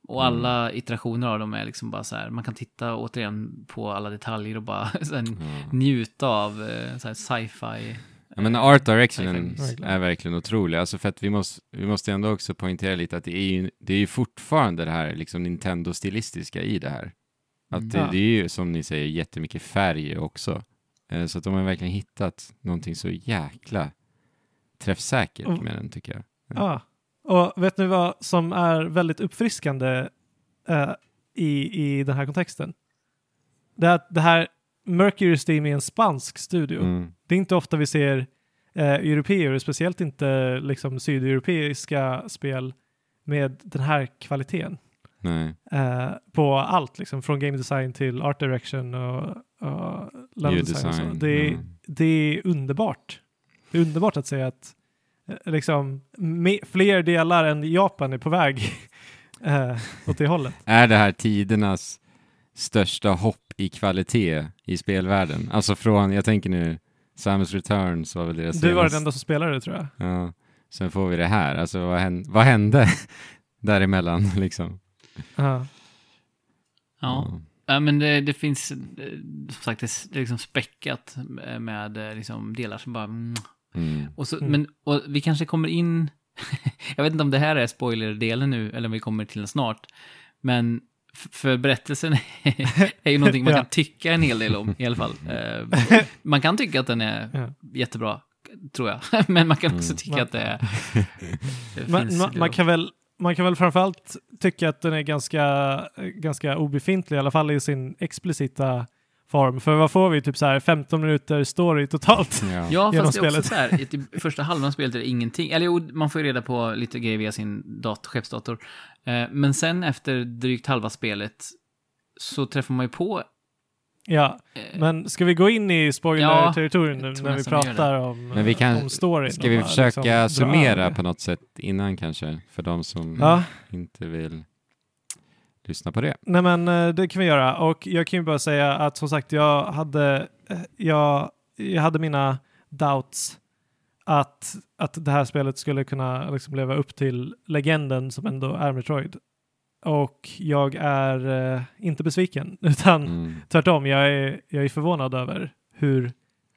Och
Mm.
alla iterationer av dem är liksom bara så här. Man kan titta återigen på alla detaljer och bara [LAUGHS] sen
Ja.
njuta av eh, så sci-fi.
Ja, men art directionen är verkligen otrolig. Alltså för att vi måste, vi måste ändå också poängtera lite att det är ju, det är ju fortfarande det här liksom Nintendo-stilistiska i det här. Att det,
Ja.
det är ju som ni säger jättemycket färg också. Eh, Så att de har verkligen hittat någonting så jäkla träffsäkert
Och-
med den tycker jag.
Ja. Och vet ni vad som är väldigt uppfriskande eh, i, i den här kontexten? Det är att det här Mercury Steam är en spansk studio.
Mm.
Det är inte ofta vi ser eh, europeer, speciellt inte liksom sydeuropeiska spel med den här kvaliteten.
Nej.
Eh, på allt, liksom, från game design till art direction och, och level design. och så.
Ljuddesign.
Det, är,
ja.
det är underbart. Det är underbart att säga att eh, liksom, me, fler delar än Japan är på väg [LAUGHS] eh, åt det hållet.
Är det här tidernas största hopp i kvalitet i spelvärlden? Alltså från, jag tänker nu, Samus Returns var väl deras
Du var
senaste-
den enda som spelade det tror jag.
Ja, sen får vi det här. Alltså vad hände, vad hände [LAUGHS] däremellan [LAUGHS] liksom?
Ja.
Ja. Ja, men det, det finns, eh, som sagt, det är, liksom späckat med, eh, liksom delar som bara... Mm.
Mm.
Och, så,
Mm.
men, och vi kanske kommer in... [LAUGHS] jag vet inte om det här är spoilerdelen nu, eller om vi kommer till den snart. Men för berättelsen [LAUGHS] är ju någonting man
Ja.
kan tycka en hel del om i alla fall. Eh, man kan tycka att den är
Ja.
jättebra, tror jag. [LAUGHS] Men man kan också
Mm.
tycka
Man-
att det är... Det
Man, man, man, kan väl, man kan väl framförallt tycka att den är ganska, ganska obefintlig, i alla fall i sin explicita form. För vad får vi? Typ så här 15 minuter story totalt.
Ja. [LAUGHS]
Ja,
genom
fast det är också så här, i typ första halvan av spelet är det ingenting. Eller jo, man får ju reda på lite grejer via sin dat skeppsdator. Eh, men sen efter drygt halva spelet så träffar man ju på...
Ja,
Eh,
men ska vi gå in i
Ja,
spoiler-territorium nu
jag tror
när vi pratar om,
Men vi kan-
om storyn?
Ska vi försöka
liksom
summera på något sätt innan kanske? För de som
Ja,
inte vill lyssna på det.
nej men eh, det kan vi göra. Och jag kan ju bara säga att som sagt, jag hade, eh, jag, jag hade mina doubts att, att det här spelet skulle kunna liksom leva upp till legenden som ändå är Metroid. Och jag är eh, inte besviken, [LAUGHS] utan
Mm.
tvärtom, jag är, jag är förvånad över hur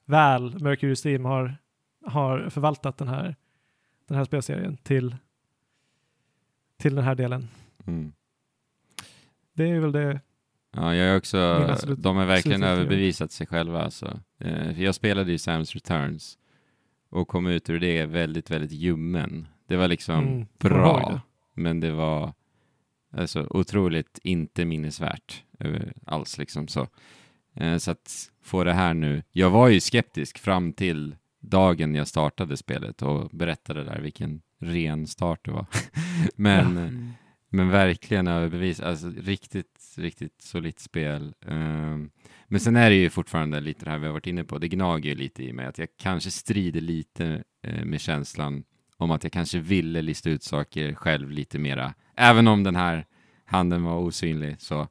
väl Mercury Steam har, har förvaltat den här, den här spelserien till, till den här delen.
Mm.
Det är väl det.
Ja, jag är också, de har verkligen överbevisat sig själva alltså. Eh, jag spelade ju Samus Returns och kom ut ur det väldigt, väldigt ljummen. Det var liksom
Mm,
bra, men det var alltså otroligt inte minnesvärt eh, alls liksom så. Eh, så att få det här nu. Jag var ju skeptisk fram till dagen jag startade spelet och berättade där vilken ren start det var. [LAUGHS] men eh,
mm.
men verkligen överbevis, alltså riktigt, riktigt solitt spel. Ehm, men sen är det ju fortfarande lite det här vi har varit inne på, det gnager ju lite i mig att jag kanske strider lite eh, med känslan om att jag kanske ville lista ut saker själv lite mera. Även om den här handen var osynlig. Så.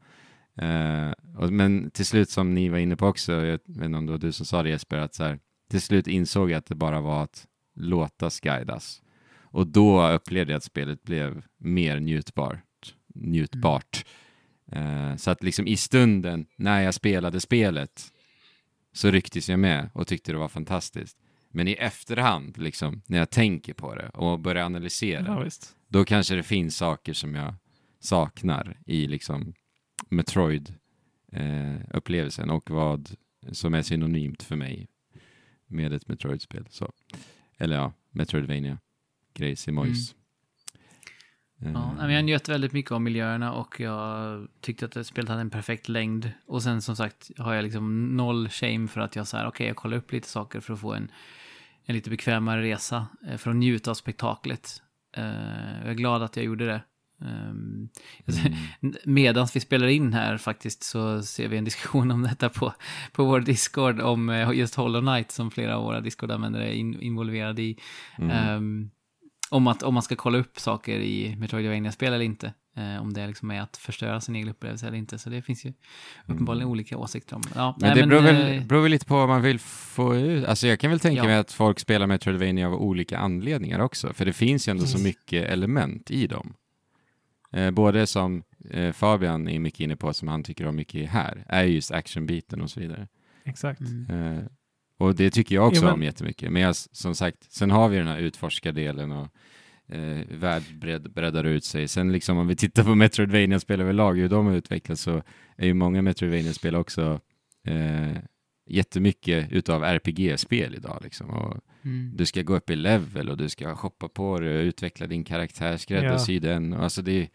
Eh, och, men till slut, som ni var inne på också, jag vet inte om det var du som sa det Jesper, att så här, till slut insåg jag att det bara var att låtas guidas. Och då upplevde jag att spelet blev mer njutbart. njutbart. Eh, så att liksom i stunden när jag spelade spelet så rycktes jag med och tyckte det var fantastiskt. Men i efterhand, liksom, när jag tänker på det och börjar analysera,
Ja, visst
då kanske det finns saker som jag saknar i liksom Metroid-upplevelsen och vad som är synonymt för mig med ett Metroid-spel. Så. Eller ja, Metroidvania, grejs i mojs.
Mm. Ja, men jag njöt väldigt mycket av miljöerna och jag tyckte att det spelet hade en perfekt längd. Och sen som sagt har jag liksom noll shame för att jag så här, okej, okay, jag kollar upp lite saker för att få en, en lite bekvämare resa, eh, för att njuta av spektaklet. Uh, jag är glad att jag gjorde det. Um, mm. [LAUGHS] Medan vi spelar in här faktiskt så ser vi en diskussion om detta på, på vår Discord om eh, just Hollow Knight som flera av våra Discord-användare är in, involverade i. Mm. Um, om, att, om man ska kolla upp saker i Metroidvania-spel eller inte. Eh, om det liksom är att förstöra sin egen upplevelse eller inte. Så det finns ju uppenbarligen mm. olika åsikter om. Ja,
men nej, det beror, men, väl, eh, beror väl lite på vad man vill få ut. Alltså jag kan väl tänka ja. mig att folk spelar Metroidvania av olika anledningar också. För det finns ju ändå mm. så mycket element i dem. Eh, både som eh, Fabian är mycket inne på, som han tycker om mycket här, är just actionbiten och så vidare.
Exakt.
Mm. Eh, och det tycker jag också jo, men... om jättemycket. Men jag, som sagt, sen har vi den här utforskardelen och eh, värld breddar ut sig. Sen liksom om vi tittar på Metroidvania-spel överlag, hur de har utvecklats, så är ju många Metroidvania-spel också eh, jättemycket utav RPG-spel idag. Liksom. Och mm. Du ska gå upp i level och du ska shoppa på det och utveckla din karaktär, skräddarsy ja. den. Alltså det,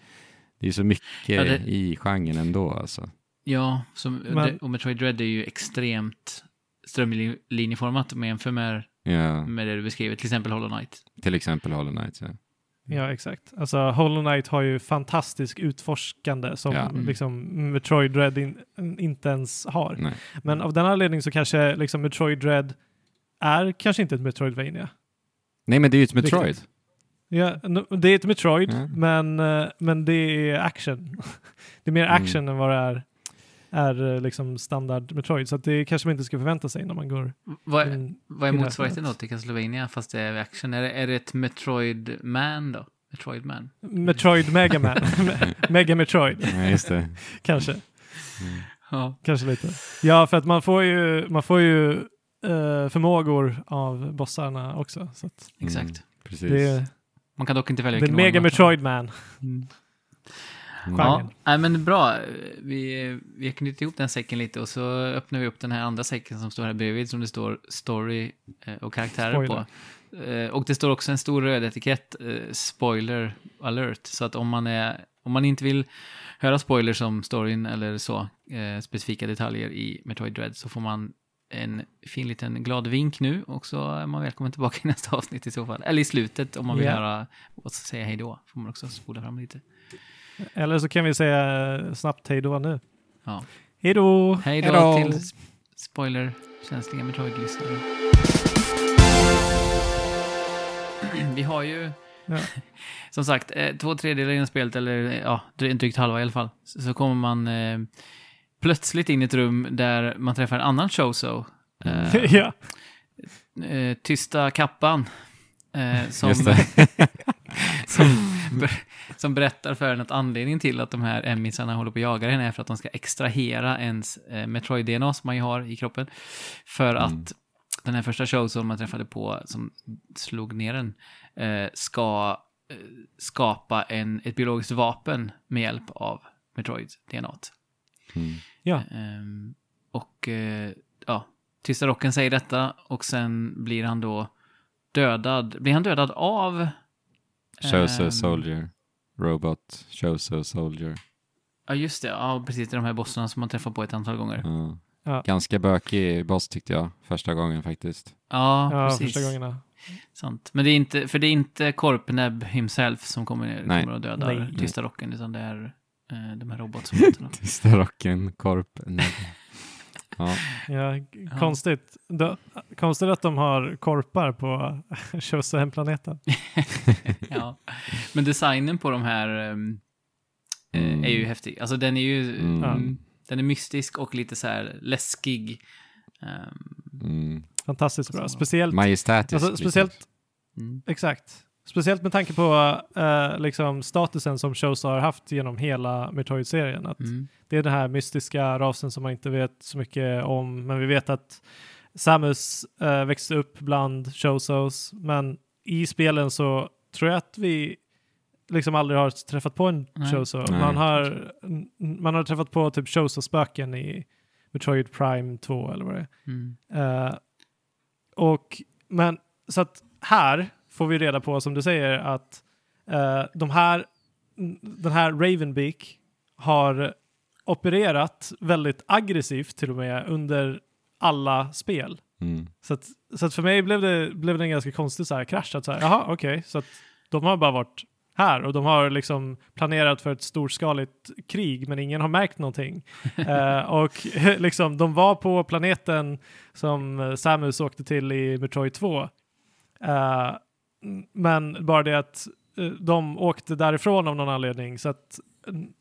det är så mycket ja, det... i genren ändå. Alltså.
Ja, som, Men... och Metroid Dread är ju extremt strömlinjeformat om man jämför med,
ja.
med det du beskriver, till exempel Hollow Knight.
Till exempel Hollow Knight, ja.
Ja, exakt. Alltså Hollow Knight har ju fantastisk utforskande som ja. mm. liksom Metroid Dread in, inte ens har.
Nej.
Men av den anledningen så kanske liksom Metroid Dread är kanske inte ett Metroidvania.
Nej, men det är ju ett Metroid. Riktigt.
Ja, det är ett Metroid, ja. men, eh, men det är action. [LAUGHS] det är mer mm. action mm. än vad det är är eh, liksom standard Metroid. Så det kanske man inte ska förvänta sig när man går
Vad, in, vad är motsvarigheten då till Castlevania fast det är action? Är det, är det ett Metroid Man då? Metroid Man?
Metroid Mega Man. [LAUGHS] Mega Metroid.
Ja, just det.
kanske. Mm. Ja. Kanske lite. Ja, för att man får ju, man får ju uh, förmågor av bossarna också. Så att,
Exakt. Mm,
precis. Det,
man kan dock inte välja
Det är Mega Metroid Man. Mm.
Ja, nej, men bra. Vi, vi har knutit ihop den säcken lite och så öppnar vi upp den här andra säcken som står här bredvid som det står story eh, och karaktärer spoiler. på. Eh, och det står också en stor röd etikett, eh, spoiler alert. Så att om man, är, om man inte vill höra spoilers om storyn eller så, specifika detaljer i Metroid Dread så får man en fin liten glad vink nu och så är man välkommen tillbaka i nästa avsnitt i så fall. Eller i slutet om man vill yeah. höra oss säga hej då. Får man också spola fram lite.
Eller så kan vi säga snabbt hej då nu.
Ja.
Hej då!
Hej då till spoilerkänsliga Metroid-lyssnare. [CLEARS THROAT] Vi har ju, ja. [LAUGHS] som sagt, eh, två tredjedelar inom spelet, eller ja, drygt halva i alla fall, så kommer man eh, plötsligt in i ett rum där man träffar en annan showso.
Eh, [LAUGHS] ja.
Eh, tysta kappan. Eh, [LAUGHS] som, [LAUGHS] som, som berättar för en att anledningen till att de här emmisarna håller på att jaga henne är för att de ska extrahera ens eh, Metroid-DNA som man ju har i kroppen. För mm. att den här första show som man träffade på, som slog ner den, eh, ska eh, skapa en, ett biologiskt vapen med hjälp av Metroid-DNA.
Mm. Ja.
Ehm, och eh, ja, Tysta Rocken säger detta och sen blir han då dödad. Blir han dödad av
Choso um, Soldier. Robot, Choso Soldier.
Ja, just det. Ja, precis. Det är de här bossarna som man träffar på ett antal gånger.
Ja. Ja. Ganska bökig boss tyckte jag, första gången faktiskt.
Ja,
ja
precis.
första gångerna.
Sant. Men det är inte, för det är inte Korpneb himself som kommer, ner, kommer och dödar Nej. Tysta Rocken, utan det är eh, de här robotsoldaterna. [LAUGHS]
Tysta Rocken, Korpneb. Ja.
Ja, konstigt. Då, konstigt att de har korpar på [LAUGHS] Shosahem-planeten. [LAUGHS]
ja. Men designen på de här um,
Mm.
är ju häftig. Alltså den är ju...
Mm.
mm, Den är mystisk och lite så här läskig. Um,
Mm.
Fantastiskt bra. Speciellt,
Majestätisk.
alltså,
liksom.
speciellt,
mm.
exakt. Speciellt med tanke på eh, liksom statusen som Shosa har haft genom hela Metroid-serien. Att
Mm.
Det är den här mystiska rasen som man inte vet så mycket om. Men vi vet att Samus eh, växte upp bland Shosos. Men i spelen så tror jag att vi liksom aldrig har träffat på en
Nej.
Nej.
Man har, man har träffat på typ Shoso-spöken i Metroid Prime 2 eller vad det är.
Mm.
Eh, och, men så att här får vi reda på, som du säger, att eh, de här, den här Ravenbeak har opererat väldigt aggressivt till och med under alla spel.
Mm.
Så att, så att för mig blev det, blev det en ganska konstig så här krasch. Att så här, jaha, okej, så att de har bara varit här och de har liksom planerat för ett storskaligt krig men ingen har märkt någonting. [LAUGHS] Eh, och [LAUGHS] liksom de var på planeten som Samus åkte till i Metroid 2. Eh, men bara det att eh, de åkte därifrån av någon anledning så att,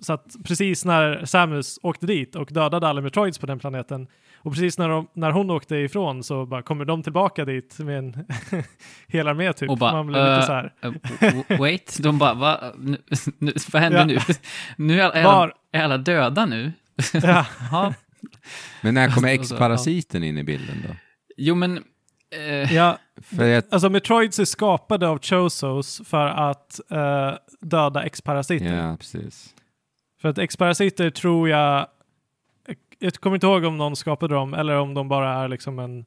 så att precis när Samus åkte dit och dödade alla Metroids på den planeten och precis när, de, när hon åkte ifrån så bara kommer de tillbaka dit med en [LAUGHS] hel armé typ.
Och bara,
Man blir lite
eh,
så här.
Uh, wait, [LAUGHS] de bara, va? Nu, nu, vad händer
Ja.
nu? Nu är alla, är,
Var-
alla, är alla döda nu?
Ja. [LAUGHS]
Men när kommer
Och så-
X-parasiten in i bilden då?
Jo, men... eh,
Ja,
För jag,
alltså Metroids är skapade av Chosos för att eh, döda X-parasiter.
ja, precis.
För att X-parasiter tror jag, jag kommer inte ihåg om någon skapade dem eller om de bara är liksom en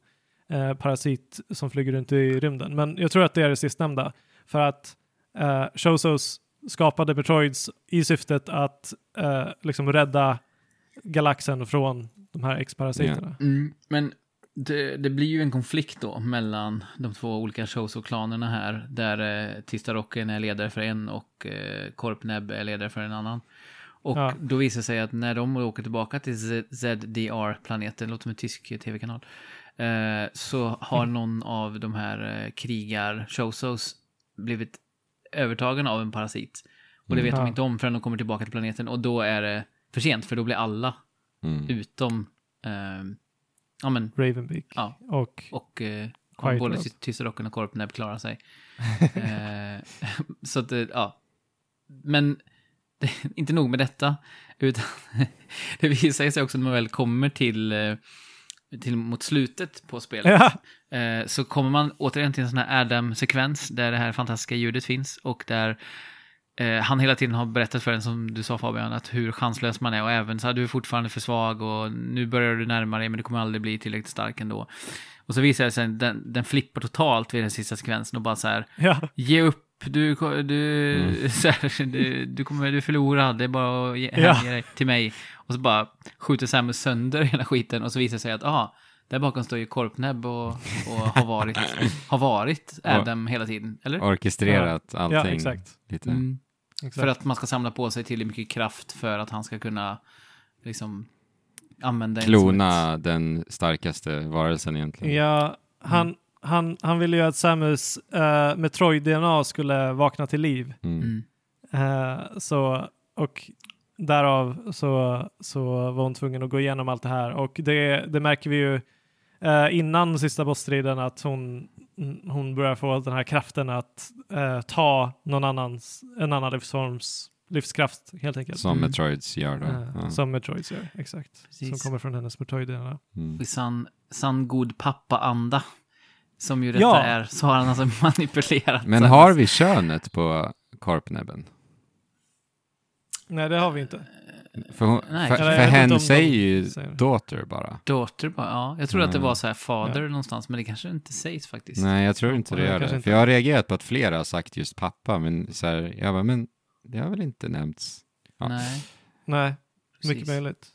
eh, parasit som flyger runt i rymden. Men jag tror att det är det sistnämnda. För att eh, Chosos skapade Metroids i syftet att eh, liksom rädda galaxen från de här X-parasiterna.
Mm, men det, det blir ju en konflikt då mellan de två olika Shoso-klanerna här, där eh, Tistarocken är ledare för en och eh, Korpneb är ledare för en annan. Och
Ja.
då visar det sig att när de åker tillbaka till ZDR-planeten, låter som en tysk tv-kanal, eh, så har någon av de här eh, krigar Shosos blivit övertagen av en parasit. Och det
Mm.
vet de
Ja.
inte om förrän de kommer tillbaka till planeten och då är det för sent, för då blir alla
Mm.
utom eh, ja, men,
Ravenbeak
Ja.
och
och eh,
Quiet
både
Rose.
Ty- Tysterocken och Korpneb klarar sig. [LAUGHS] eh, [LAUGHS] så att, eh, ja. Men [LAUGHS] det, inte nog med detta, utan det visar sig också när man väl kommer till, eh, till mot slutet på spelet.
Ja,
Eh, så kommer man återigen till en sån här Adam-sekvens där det här fantastiska ljudet finns och där eh, han hela tiden har berättat för en, som du sa Fabian, att hur chanslös man är och även så här, du är fortfarande för svag och nu börjar du närma dig men du kommer aldrig bli tillräckligt stark ändå. Och så visar det sig att den, den flippar totalt vid den sista sekvensen och bara så här,
ja,
ge upp, du, du,
Mm. [LAUGHS]
så här, du, du kommer, du är förlorad, det är bara att ge,
Ja.
dig till mig. Och så bara skjuter Samus sönder hela skiten och så visar det sig att, aha, där bakom står ju Korpneb och, och har varit, har varit [LAUGHS] Adam hela tiden, eller?
Orkestrerat
ja
allting.
exakt.
Lite.
Mm.
Exakt.
För att man ska samla på sig tillräckligt mycket kraft för att han ska kunna liksom använda
Klona den starkaste varelsen egentligen.
Ja, han, han, han ville ju att Samus uh, Metroid-DNA skulle vakna till liv.
ett-
Mm.
Mm.
Eh, så, och därav så, så var hon tvungen att gå igenom allt det här. Och det, det märker vi ju eh, innan sista bossstriden att hon, hon börjar få den här kraften att eh, ta någon annans, en annan livsforms livskraft helt enkelt.
Som
Mm.
Metroids gör då.
Eh,
Ja.
Som Metroids gör, exakt.
Precis.
Som kommer från hennes Metroid-DNA.
Mm.
I sann, sann god pappa-anda, som ju detta
Ja.
är, så har han alltså [LAUGHS] manipulerat.
Men har vi könet på Korpnäbben?
Nej, det har vi inte.
För, hon,
Nej,
för, för hen säger ju
säger
daughter bara.
Daughter bara, ja. Jag tror att det
Mm.
var så här fader någonstans, men det kanske inte sägs faktiskt.
Nej, jag tror inte det gör det. För jag har reagerat på att flera har sagt just pappa, men så här, jag bara, men det har väl inte nämnts? Ja.
Nej,
Nej,
precis.
mycket möjligt.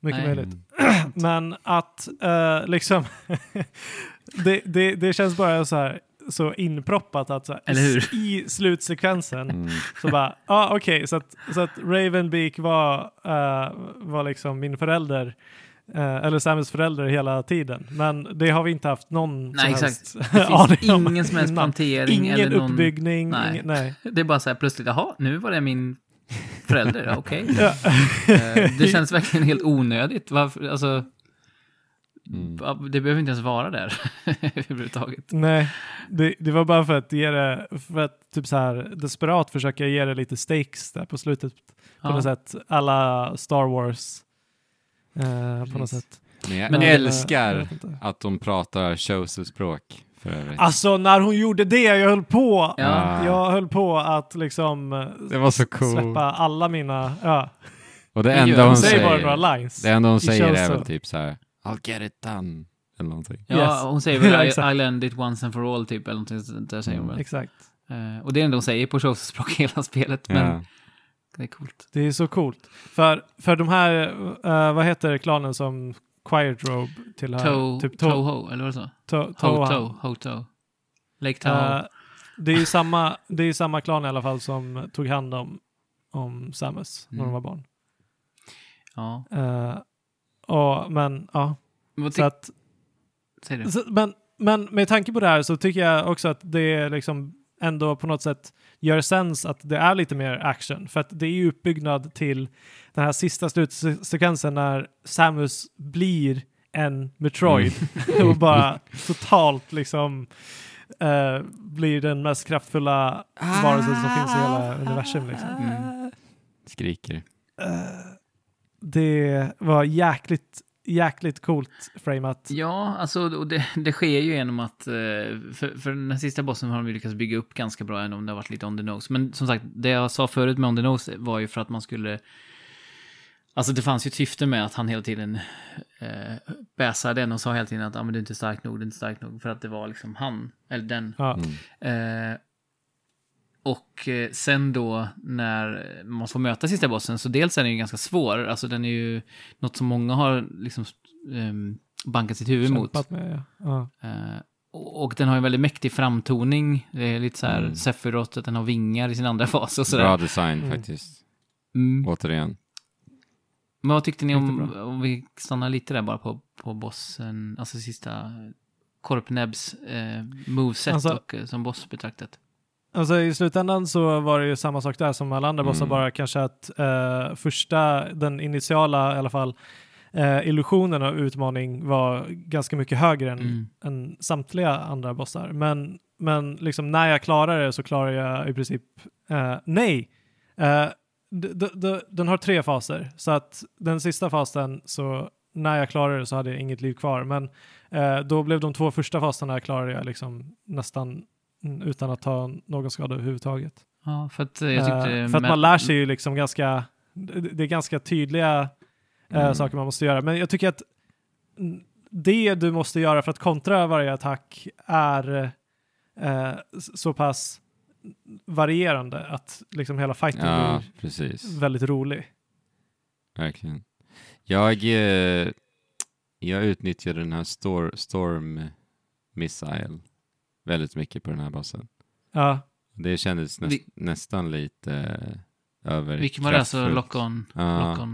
Mycket
Nej.
möjligt.
Mm. [CLEARS THROAT]
Men att eh, liksom, [LAUGHS] det, det, det känns bara så här så inproppat att så i slutsekvensen
Mm.
så bara, ja ah, okej, så, att, så att Ravenbeak var, eh, var liksom min förälder eh, eller Samus förälder hela tiden. Men det har vi inte haft någon
Nej,
som
exakt.
helst
Det finns [LAUGHS] ingen som helst plantering
Ingen
eller någon...
uppbyggning.
Nej.
Ingen, nej. [LAUGHS]
Det är bara så här plötsligt, jaha, nu var det min förälder, okej. [LAUGHS]
Ja.
Eh, Det känns verkligen helt onödigt. Varför, alltså,
Mm.
det behöver inte ens vara där [LAUGHS] överhuvudtaget.
Nej, det, det var bara för att ge det, för att typ så här desperat försöka ge det lite stakes där på slutet på
Ja.
något sätt. Alla Star Wars eh, på något sätt.
Men jag
Men,
jag
älskar
inte.
att de pratar övrigt.
Alltså när hon gjorde det, jag höll på.
Ja.
Jag höll på att liksom eh,
Det var så cool.
släppa alla mina, ja,
Och det enda hon
bara
säger,
några lines.
det enda hon säger är väl typ så här I'll get it done. Eller någonting.
Ja,
Yes.
hon säger
Ja,
väl [LAUGHS] I,
exakt.
I land it once and for all, typ, eller någonting sånt där säger hon väl.
Exakt.
Eh, och det är det hon säger på showspråk [LAUGHS] hela spelet, men
Ja.
det är coolt.
Det är så coolt. För, för de här, eh, vad heter klanen som Quiet Robe tillhör?
To,
typ
Toho, eller vad det så?
To.
Hoto, Hoto. Lake Tahoe.
Eh, det är ju samma, det är samma klan i alla fall som tog hand om, om Samus när de
Mm.
var barn.
ja.
Och, men ja, så att, så, men, men med tanke på det här så tycker jag också att det liksom ändå på något sätt gör sens att det är lite mer action. För att det är ju uppbyggnad till den här sista slutsekvensen när Samus blir en Metroid [LAUGHS] och bara totalt liksom eh, blir den mest kraftfulla varelsen som finns i hela universum. Liksom.
Mm.
Skriker.
Eh, det var jäkligt, jäkligt coolt framat.
Ja, alltså och det, det sker ju genom att, eh, för, för den här sista bossen har de ju lyckats bygga upp ganska bra, även om det har varit lite on the nose. Men som sagt, det jag sa förut med on the nose var ju för att man skulle, alltså det fanns ju ett syfte med att han hela tiden eh, bäsade den och sa hela tiden att ah, men du är inte stark nog, du är inte stark nog, för att det var liksom han, eller den.
Ja.
Mm.
Eh, och eh, sen då när man får möta sista bossen, så dels är den ju ganska svår, alltså den är ju något som många har liksom ehm, bankat sitt huvud mot.
Med, ja.
Eh, och, och den har en väldigt mäktig framtoning, det är lite så här
Mm.
Sephiroth, att den har vingar i sin andra [LAUGHS] fas och
Bra
sådär.
design
Mm.
faktiskt.
Mm.
Återigen.
Men vad tyckte ni om, om vi stannar lite där bara på, på bossen, alltså sista Korpnebs eh, moveset
Alltså-
och eh, som boss betraktat?
Alltså i slutändan så var det ju samma sak där som alla andra bossar,
Mm.
bara kanske att eh, första, den initiala i alla fall, eh, illusionen av utmaning var ganska mycket högre än,
Mm.
än samtliga andra bossar. Men, men liksom när jag klarar det så klarar jag i princip, eh, nej, eh, den har tre faser, så att den sista fasen så när jag klarade det så hade jag inget liv kvar, men eh, då blev de två första faserna klarade jag liksom nästan utan att ta någon skada överhuvudtaget.
Ja, för att eh, jag tyckte...
Eh, för att
men-
man lär sig ju liksom ganska, det är ganska tydliga eh,
Mm.
saker man måste göra. Men jag tycker att det du måste göra för att kontra varje attack är s- så pass varierande att liksom hela fighten
Ja, precis.
blir väldigt rolig.
Verkligen. Jag, jag utnyttjade den här stor, Storm Missile väldigt mycket på den här bossen.
Ja,
Det kändes näst,
Vi-
nästan lite eh, över
Vilken var det? Alltså lock-on
Ja.
lock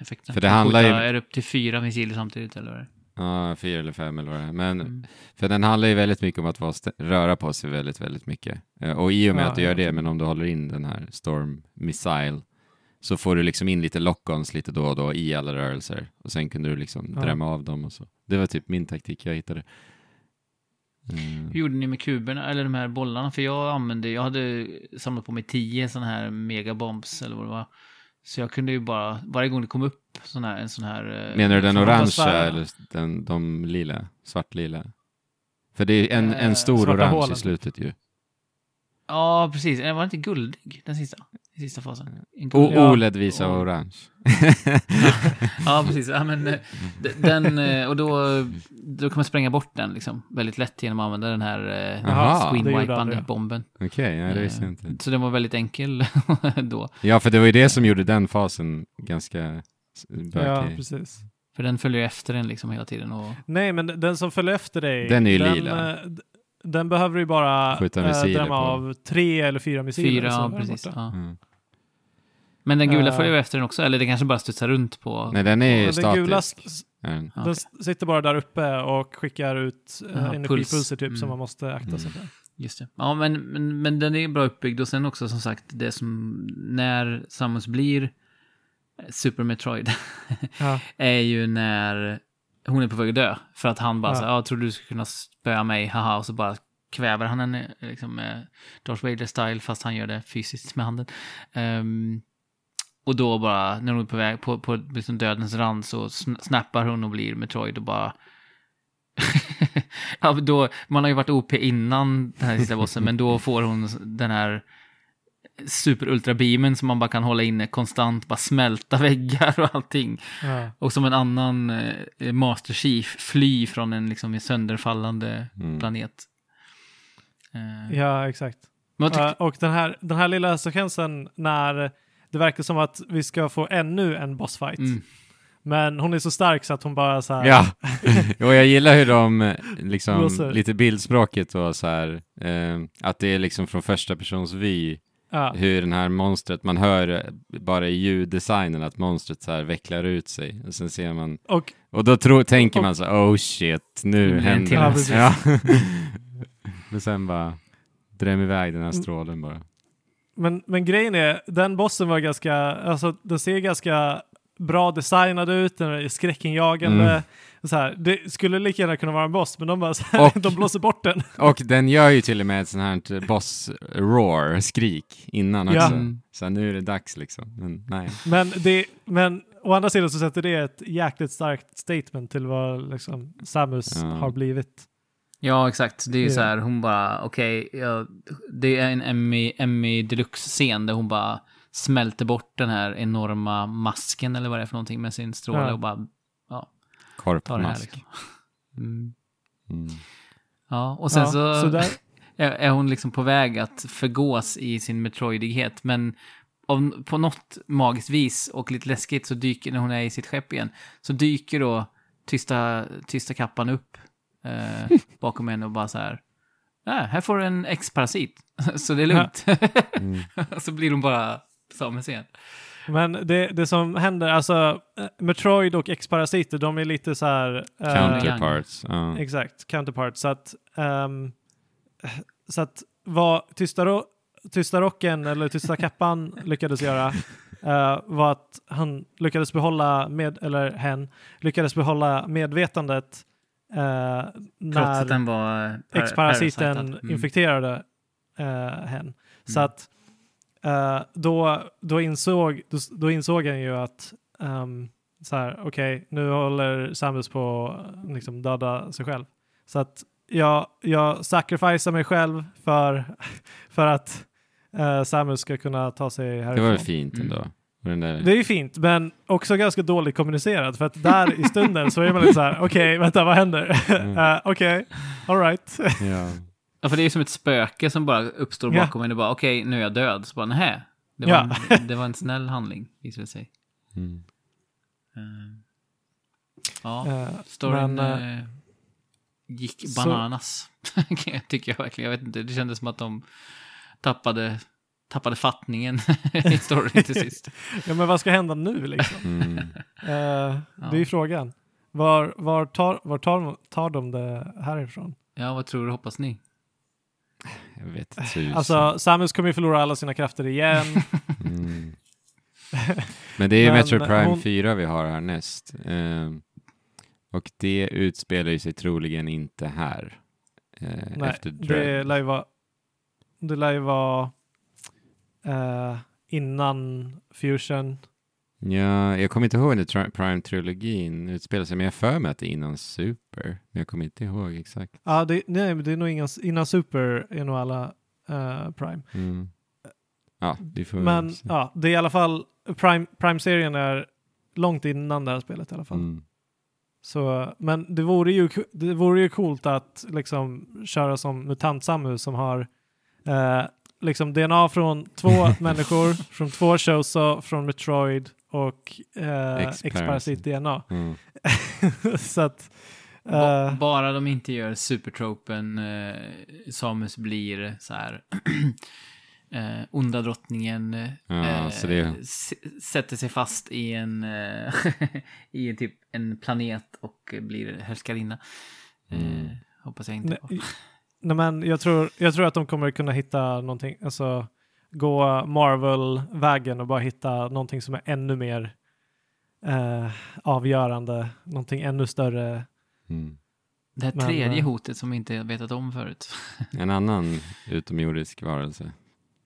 effekten
För det handlar ju-
Är det upp till fyra missiler samtidigt eller?
Ja, fyra eller fem eller vad det är. Men
Mm.
för den handlar ju väldigt mycket om att vara röra på sig väldigt, väldigt mycket. Eh, Och i och med
Ja,
att du gör
ja.
det, men om du håller in den här Storm Missile så får du liksom in lite lock-ons lite då och då i alla rörelser. Och sen kunde du liksom
Ja.
drämma av dem och så. Det var typ min taktik jag hittade. Eh,
Hur gjorde ni med kuberna, eller de här bollarna? För jag använde, jag hade samlat på mig tio sådana här megabombs eller vad det var. Så jag kunde ju bara, varje gång det kom upp sån här, en sån här... eh,
Menar du den orangea eller den, de lila? Svartlila? För det är en,
Eh,
en stor
svarta
orange
hålen.
i slutet ju.
Ja, precis. Eh, Var det inte guldig, den sista? I sista fasen? En
O-
Ja.
OLED-visa
Och-
orange. [LAUGHS]
Ja, precis. Ja, men, eh, den, eh, och då, då kan man spränga bort den liksom, väldigt lätt genom att använda den här eh, screenwipande bomben.
Okej, ja, det visste jag inte.
Så den var väldigt enkel [LAUGHS] då.
Ja, för det var ju det som gjorde den fasen ganska s-
ja
bökig.
precis.
För den följer efter en liksom hela tiden. Och,
Nej, men den som följer efter dig,
Den är ju
den,
lila.
Eh, den behöver ju bara
Skjuta
eh,
missiler
drämma
på.
av tre eller fyra missiler.
fyra, ja, precis. Ja.
Mm.
Men den gula
Eh.
följer efter den också, eller det kanske bara studsar runt på...
Nej, den är
den gula
statisk.
s-
är den.
S- sitter bara där uppe och skickar ut uh,
Jaha,
energipulser typ
puls.
som
Mm.
man måste akta sig
Mm.
för.
Just det. Ja, men, men, men den är bra uppbyggd och sen också som sagt det som när Samus blir Super Metroid
Ja. [LAUGHS]
är ju när hon är på väg att dö. För att han bara
Ja.
så här, ja, tror du skulle kunna spöa mig, haha, och så bara kväver han henne liksom med Darth Vader-style, fast han gör det fysiskt med handen. Ehm, och då bara, när hon är på väg på, på liksom dödens rand så sn- snappar hon och blir Metroid och bara [LAUGHS] ja, då, man har ju varit OP innan den här sista bossen, men då får hon den här super ultra beamen som man bara kan hålla inne konstant, bara smälta väggar och allting.
Ja.
Och som en annan eh, Master Chief fly från en liksom sönderfallande
Mm.
planet. Eh,
ja, exakt. Ja, och den här, den här lilla sekvensen när det verkar som att vi ska få ännu en bossfight.
mm,
Men hon är så stark så att hon bara så här...
Ja, [LAUGHS] och jag gillar hur de, eh, liksom, lite bildspråket och så här, eh, att det är liksom från första persons vy,
Ja.
hur den här monstret, man hör bara i ljuddesignen att monstret så här vecklar ut sig, och sen ser man,
Och
och då tror, tänker
Och-
man så oh shit, nu händer det. Ja. [LAUGHS] Men sen bara drämmer iväg den här strålen bara.
Men, men grejen är, den bossen var ganska, alltså den ser ganska bra designad ut, den är skräckinjagande.
Mm.
Så här, det skulle lika gärna kunna vara en boss, men de bara så här,
Och- [LAUGHS]
de blåser bort den. [LAUGHS]
Och den gör ju till och med ett sånt här boss-roar, skrik, innan också.
Ja.
Mm.
Så nu är det dags liksom. Men nej.
Men, det, men å andra sidan så sätter det ett jäkligt starkt statement till vad liksom Samus
Ja.
har blivit.
ja, exakt. Det är ju
Ja.
så här, hon bara, okej, ja, det är en Emmy, Emmy Deluxe-scen där hon bara smälter bort den här enorma masken eller vad det är för någonting med sin stråle
Ja.
och bara här
Korpmask.
liksom. Mm.
Mm.
Ja, och sen
Ja,
så,
så [LAUGHS]
är, är hon liksom på väg att förgås i sin metroidighet, men om, på något magiskt vis och lite läskigt så dyker, när hon är i sitt skepp igen, så dyker då tysta, tysta kappan upp eh, [LAUGHS] bakom henne och bara så här, äh, här får du en X-parasit, [LAUGHS] så det är lugnt.
Mm.
så blir hon bara Samus igen.
Men det, det som händer, alltså eh, Metroid och X-parasiter, de är lite så här... eh,
Counterparts. Ja.
Exakt, counterpart. Så att, ehm, så att vad Tysta, ro Tysta rocken eller Tysta kappan [LAUGHS] lyckades göra eh, var att han lyckades behålla, med, eller hen, lyckades behålla medvetandet
Trots
när X-parasiten.
Mm.
infekterade eh, hen. Så
Mm.
att eh, då, då, insåg, då, då insåg han ju att ehm, så här, okej, nu håller Samus på att liksom, döda sig själv. Så att jag, jag sacrificear mig själv för, [LAUGHS] för att eh, Samus ska kunna ta sig härifrån.
Det var väl fint
Mm.
ändå. Den där...
Det är ju fint, men också ganska dåligt kommunicerat. För att där i stunden så är man lite så här, [LAUGHS] okej, vänta, vad händer?
Mm. [LAUGHS]
Eh, okej, alright.
Ja.
Ja, för det är ju som ett spöke som bara uppstår
Ja.
bakom en och bara okej, nu är jag död. Så bara nähä. Det var,
Ja.
en, [LAUGHS] det var en snäll handling, visar det sig.
Mm.
Eh, ja,
Eh,
storyn
men,
eh, gick
så-
bananas. [LAUGHS] Tycker jag verkligen. Jag vet inte, det kändes som att de tappade, tappade fattningen [LAUGHS] i storyn till sist.
Ja, men vad ska hända nu liksom?
Mm.
Eh, Det är ju frågan. Var, var, tar, var tar, tar de det härifrån?
Ja, vad tror du, hoppas ni?
Jag vet tusan.
Alltså, Samus kommer ju förlora alla sina krafter igen. [LAUGHS]
Mm. Men det är ju [LAUGHS]
Men
Metro Prime
hon-
4 vi har härnäst. Ehm, och det utspelar ju sig troligen inte här. eh,
Nej,
efter
det lär ju vara, det lär ju vara eh, innan Fusion.
Ja, jag kommer inte ihåg när Tri- Prime-trilogin utspelar sig, men jag för mig att det är innan Super. Men jag kommer inte ihåg exakt.
Ja, det, nej, men det är nog innan, innan Super är nog alla eh, Prime.
Mm. Ja, vi får
Men ja, det är i alla fall, Prime, Prime-serien är långt innan det här spelet i alla fall.
Mm.
Så, men det vore, ju, det vore ju coolt att liksom köra som MUTANT Samus som har eh, liksom DNA från två [LAUGHS] människor, från två shows, från Metroid och eh,
X-Parasit.
X-Parasit DNA.
Mm. [LAUGHS]
så att...
Ba-
eh,
bara de inte gör supertropen, eh, Samus blir så här [CLEARS THROAT] eh, onda drottningen eh,
Ja, så det-
sätter sig fast i en, eh, [LAUGHS] i typ en planet och blir härskarinna.
Mm.
Eh, hoppas jag inte.
Nej, nej, men jag tror, jag tror att de kommer kunna hitta någonting, alltså gå Marvel-vägen och bara hitta någonting som är ännu mer eh, avgörande, någonting ännu större.
Mm.
Det här
Men,
tredje
eh,
hotet som vi inte vetat om förut. [LAUGHS]
En annan utomjordisk varelse.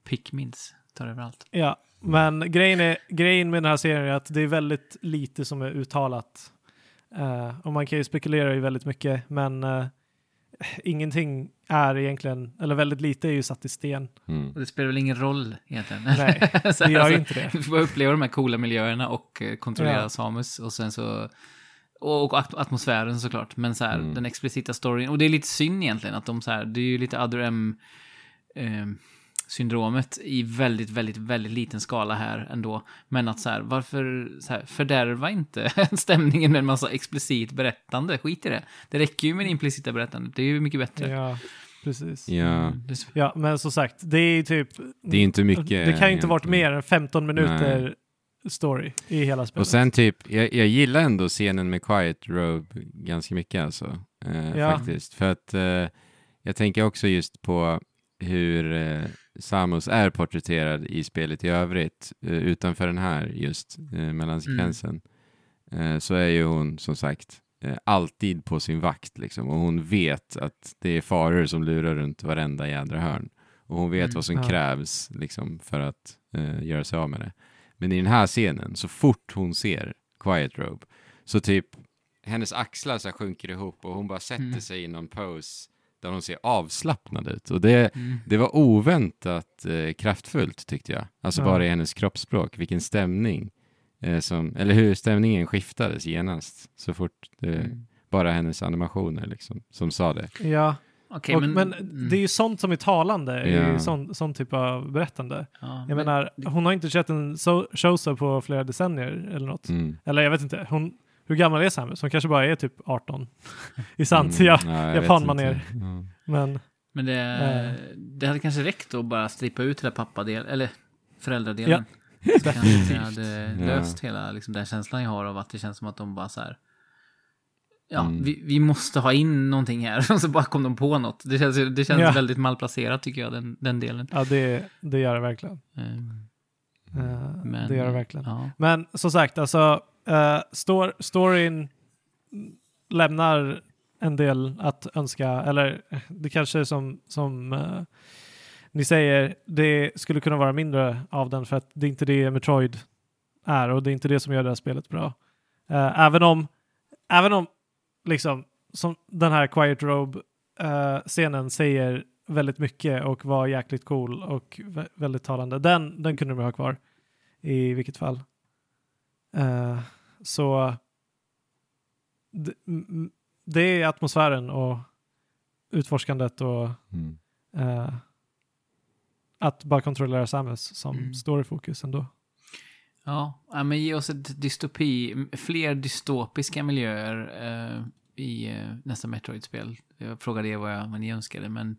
Pikmins tar över allt.
Ja, men grejen, är, grejen med den här serien är att det är väldigt lite som är uttalat. Eh, och man kan ju spekulera i väldigt mycket, men eh, ingenting är egentligen, eller väldigt lite är ju satt i sten.
Mm.
Och det spelar väl ingen roll egentligen.
Nej, Det [LAUGHS] gör
alltså,
ju inte det.
Du får uppleva de här coola miljöerna och eh, kontrollera
Ja.
Samus och sen så och, och at- atmosfären såklart, men så här,
Mm.
den explicita storyn. Och det är lite synd egentligen att de så här, det är ju lite other M eh, syndromet i väldigt, väldigt, väldigt liten skala här ändå. Men att så här, varför så här, fördärva inte [LAUGHS] stämningen med en massa explicit berättande? Skit i det. Det räcker ju med det implicita berättandet, det är ju mycket bättre.
Ja, precis.
Ja,
Mm,
Ja, men som sagt, det är typ...
det är inte mycket.
Det kan ju inte varit
egentligen.
mer än 15 minuter story i hela spelet.
Och sen typ, jag, jag gillar ändå scenen med Quiet Robe ganska mycket alltså. Eh,
Ja.
Faktiskt. För att eh, jag tänker också just på hur eh, Samus är porträtterad i spelet i övrigt. Eh, utanför den här just eh, mellansekvensen. Eh, så är ju hon som sagt eh, alltid på sin vakt liksom. Och hon vet att det är faror som lurar runt varenda jädra hörn. Och hon vet
Mm,
vad som
ja.
krävs liksom, för att eh, göra sig av med det. Men i den här scenen, så fort hon ser Quiet Robe, så typ hennes axlar så sjunker ihop och hon bara sätter
Mm.
sig i någon pose där hon ser avslappnad ut. Och det,
Mm.
det var oväntat eh, kraftfullt tyckte jag. Alltså
Ja.
bara i hennes kroppsspråk, vilken stämning. Eh, som, eller hur stämningen skiftades genast så fort det,
Mm.
bara hennes animationer liksom, som sa det.
Ja,
Okej,
och,
men,
men,
mm,
det är ju sånt som är talande,
Ja.
i sån, sån typ av berättande.
ja,
Jag
men-
menar, hon har inte sett en so Shosa på flera decennier eller något.
Mm.
Eller jag vet inte, hon, hur gammal är Samus? Hon kanske bara är typ 18. [LAUGHS] I sant,
Mm.
ja. japanmanér.
Ja.
Men
Men det,
Eh.
det hade kanske räckt att bara strippa ut hela pappadelen, eller föräldradelen.
Ja.
Så kanske det hade
Ja.
löst hela liksom, den känslan jag har av att det känns som att de bara så här. Ja,
Mm.
vi, vi måste ha in någonting här. [LAUGHS] Och så bara kom de på något. Det känns, det känns
Ja.
väldigt malplacerat tycker jag, den, den delen.
ja, det, det gör det verkligen.
Eh,
Eh,
Men,
det gör det verkligen.
Ja.
Men som sagt, alltså, uh, stor, storyn lämnar en del att önska, eller eh, det kanske är som, som uh, ni säger, det skulle kunna vara mindre av den för att det är inte det Metroid är och det är inte det som gör det här spelet bra. Uh, även om, även om liksom, som den här Quiet Robe-scenen säger väldigt mycket och var jäkligt cool och vä- väldigt talande. Den, den kunde de ha kvar i vilket fall. Uh, så det, det är atmosfären och utforskandet och
Mm.
eh, att bara kontrollera Samus som
Mm.
står i fokus ändå.
Ja, men ge oss ett dystopi, fler dystopiska miljöer eh, i eh, nästa Metroid-spel. Jag frågade er vad, jag, vad ni önskade, men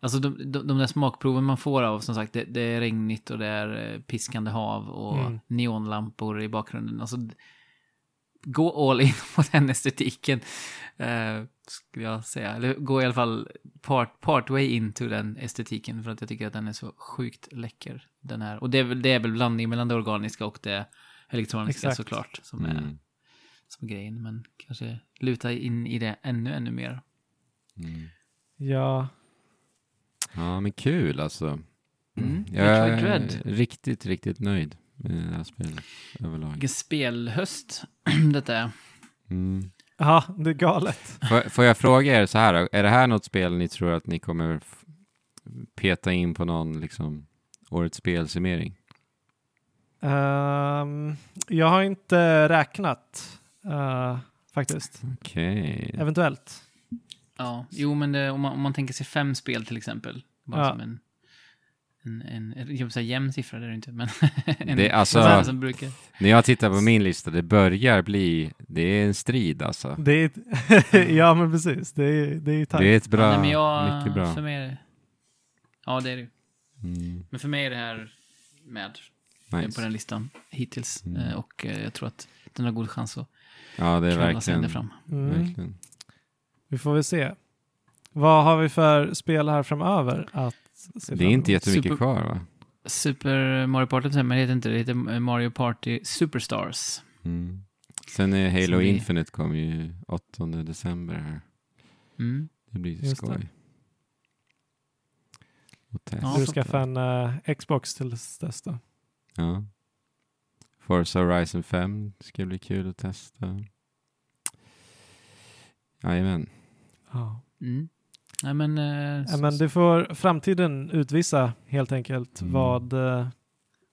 alltså de, de, de där smakproven man får av, som sagt, det, det är regnigt och det är eh, piskande hav och
Mm.
neonlampor i bakgrunden. Alltså, gå all in [LAUGHS] på den estetiken, eh, skulle jag säga. Eller gå i alla fall part, part way into den estetiken, för att jag tycker att den är så sjukt läcker. Den här. Och det är väl, det är väl blandning mellan det organiska och det elektroniska
Exakt.
såklart, som är
Mm.
som är grejen. Men kanske luta in i det ännu, ännu mer.
Mm.
Ja,
Ja, men kul alltså.
Mm.
Jag är riktigt, riktigt nöjd med det här spelet överlag.
Vilken spelhöst [CLEARS THROAT] detta är.
Mm.
ja det är galet.
Får, får jag fråga er så här, då? är det här något spel ni tror att ni kommer peta in på någon liksom årets spelsummering?
Ehm, jag har inte räknat eh, faktiskt.
Okej.
Eventuellt.
Ja, jo men det, om, man, om man tänker sig fem spel till exempel. Bara
Ja.
som en, en, en jag vill säga jämn siffra, det är det inte, men [LAUGHS] en,
Det är alltså-
som brukar.
När jag tittar på min lista, det börjar bli, det är en strid alltså.
Det är [LAUGHS] ja men precis, det är, det är tajt.
Det är ett bra,
Nej, men jag,
mycket bra.
För mig, är det- ja, det är det ju.
Mm.
Men för mig är det här med
Nice.
på den listan hittills.
Mm.
Eh, Och eh, jag tror att den har god chans att
Ja, det är
kravla sig ända
verkligen.
fram.
Mm.
verkligen.
Vi får väl se. Vad har vi för spel här framöver att
Det är inte jättemycket
Super-
kvar va?
Super Mario Party, men det heter inte det. Det heter Mario Party Superstars.
Mm. Sen är Halo
vi-
Infinite kom ju 8 december här.
Mm.
Det blir ju
det.
skoj. Och testa.
Ja,
Du skaffar en eh, Xbox till dess då.
Ja. Forza Horizon 5 ska bli kul att testa. Jajamän.
Ja.
Mm. Nej, men... Eh,
Ja, men det får framtiden utvisa helt enkelt
Mm.
vad eh,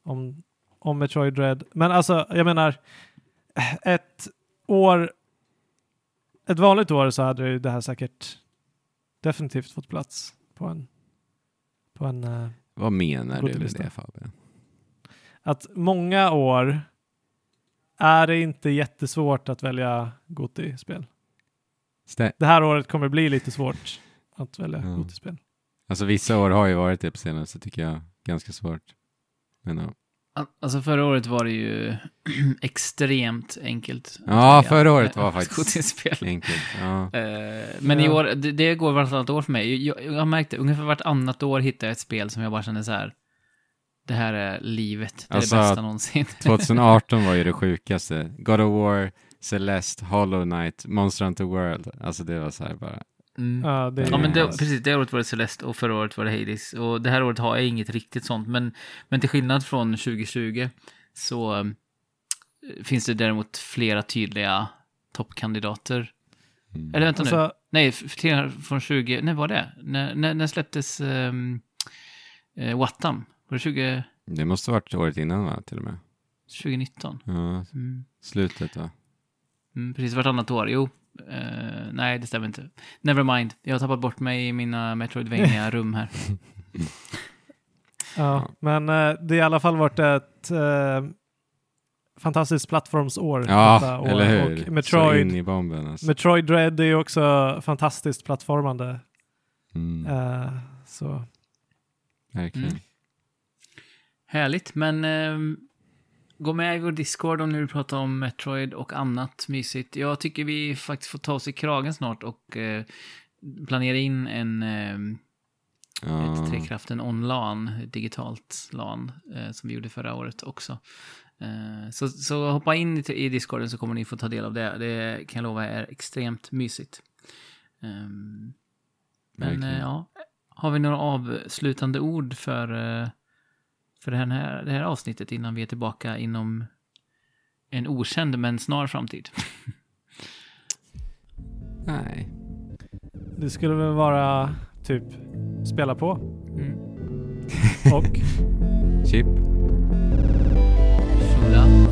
om, om Metroid Dread. Men alltså, jag menar, ett år, ett vanligt år så hade ju det här säkert definitivt fått plats på en, på en eh,
Vad menar du med det Fabian?
att många år är det inte jättesvårt att välja Goti-spel. Det här året kommer bli lite svårt att välja
Ja.
Goti-spel.
alltså vissa år har ju varit det på senaste tycker jag. Ganska svårt. Men ja.
Al- Alltså förra året var det ju [CLEARS THROAT] extremt enkelt.
Ja, förra året var [LAUGHS] faktiskt-. Enkelt. Ja.
Eh, Men i år, det, det går vartannat år för mig. Jag, jag har märkt det, ungefär vartannat år hittar jag ett spel som jag bara känner så här. Det här är livet, det är
Alltså,
det bästa någonsin. [LAUGHS]
2018 var ju det sjukaste. God of War, Celeste, Hollow Knight, Monster Hunter World. Alltså det var så här bara.
Mm.
Ja, det,
Ja, men det, precis. Det året var det Celeste och förra året var det Hades. Och det här året har jag inget riktigt sånt. Men, men till skillnad från 2020 så eh, finns det däremot flera tydliga toppkandidater.
Mm.
Eller vänta nu.
alltså,
Nej, från 20... När var det? När, när, när släpptes um, uh, Wattam? Var det 20,
Det måste ha varit året innan va, till och med.
2019?
Ja,
Mm.
slutet va.
Mm, precis, vartannat år. Jo. Eh, nej, det stämmer inte. Nevermind. Jag har tappat bort mig i mina Metroidvania-rum [LAUGHS] här.
Ja, men eh, det har i alla fall varit ett eh, fantastiskt plattformsår.
Ja,
detta år.
eller hur.
Och
Så
Metroid,
in i bomben alltså.
Metroid Dread är ju också fantastiskt plattformande.
Mm,
Eh, så
verkligen.
Mm. Härligt, men ehm, gå med i vår Discord om ni vill prata om Metroid och annat mysigt. Jag tycker vi faktiskt får ta oss i kragen snart och eh, planera in en ehm,
Ja.
ett Trekraften on-LAN, digitalt LAN, eh, som vi gjorde förra året också. Eh, så, så hoppa in i, i Discorden så kommer ni få ta del av det. Det kan jag lova är extremt mysigt. Ehm, men eh, ja, har vi några avslutande ord för, eh, för det, här, det här avsnittet innan vi är tillbaka inom en okänd men snar framtid? [LAUGHS]
Nej.
det skulle väl vara typ spela på
Mm.
och [LAUGHS]
Chip.
Fulla.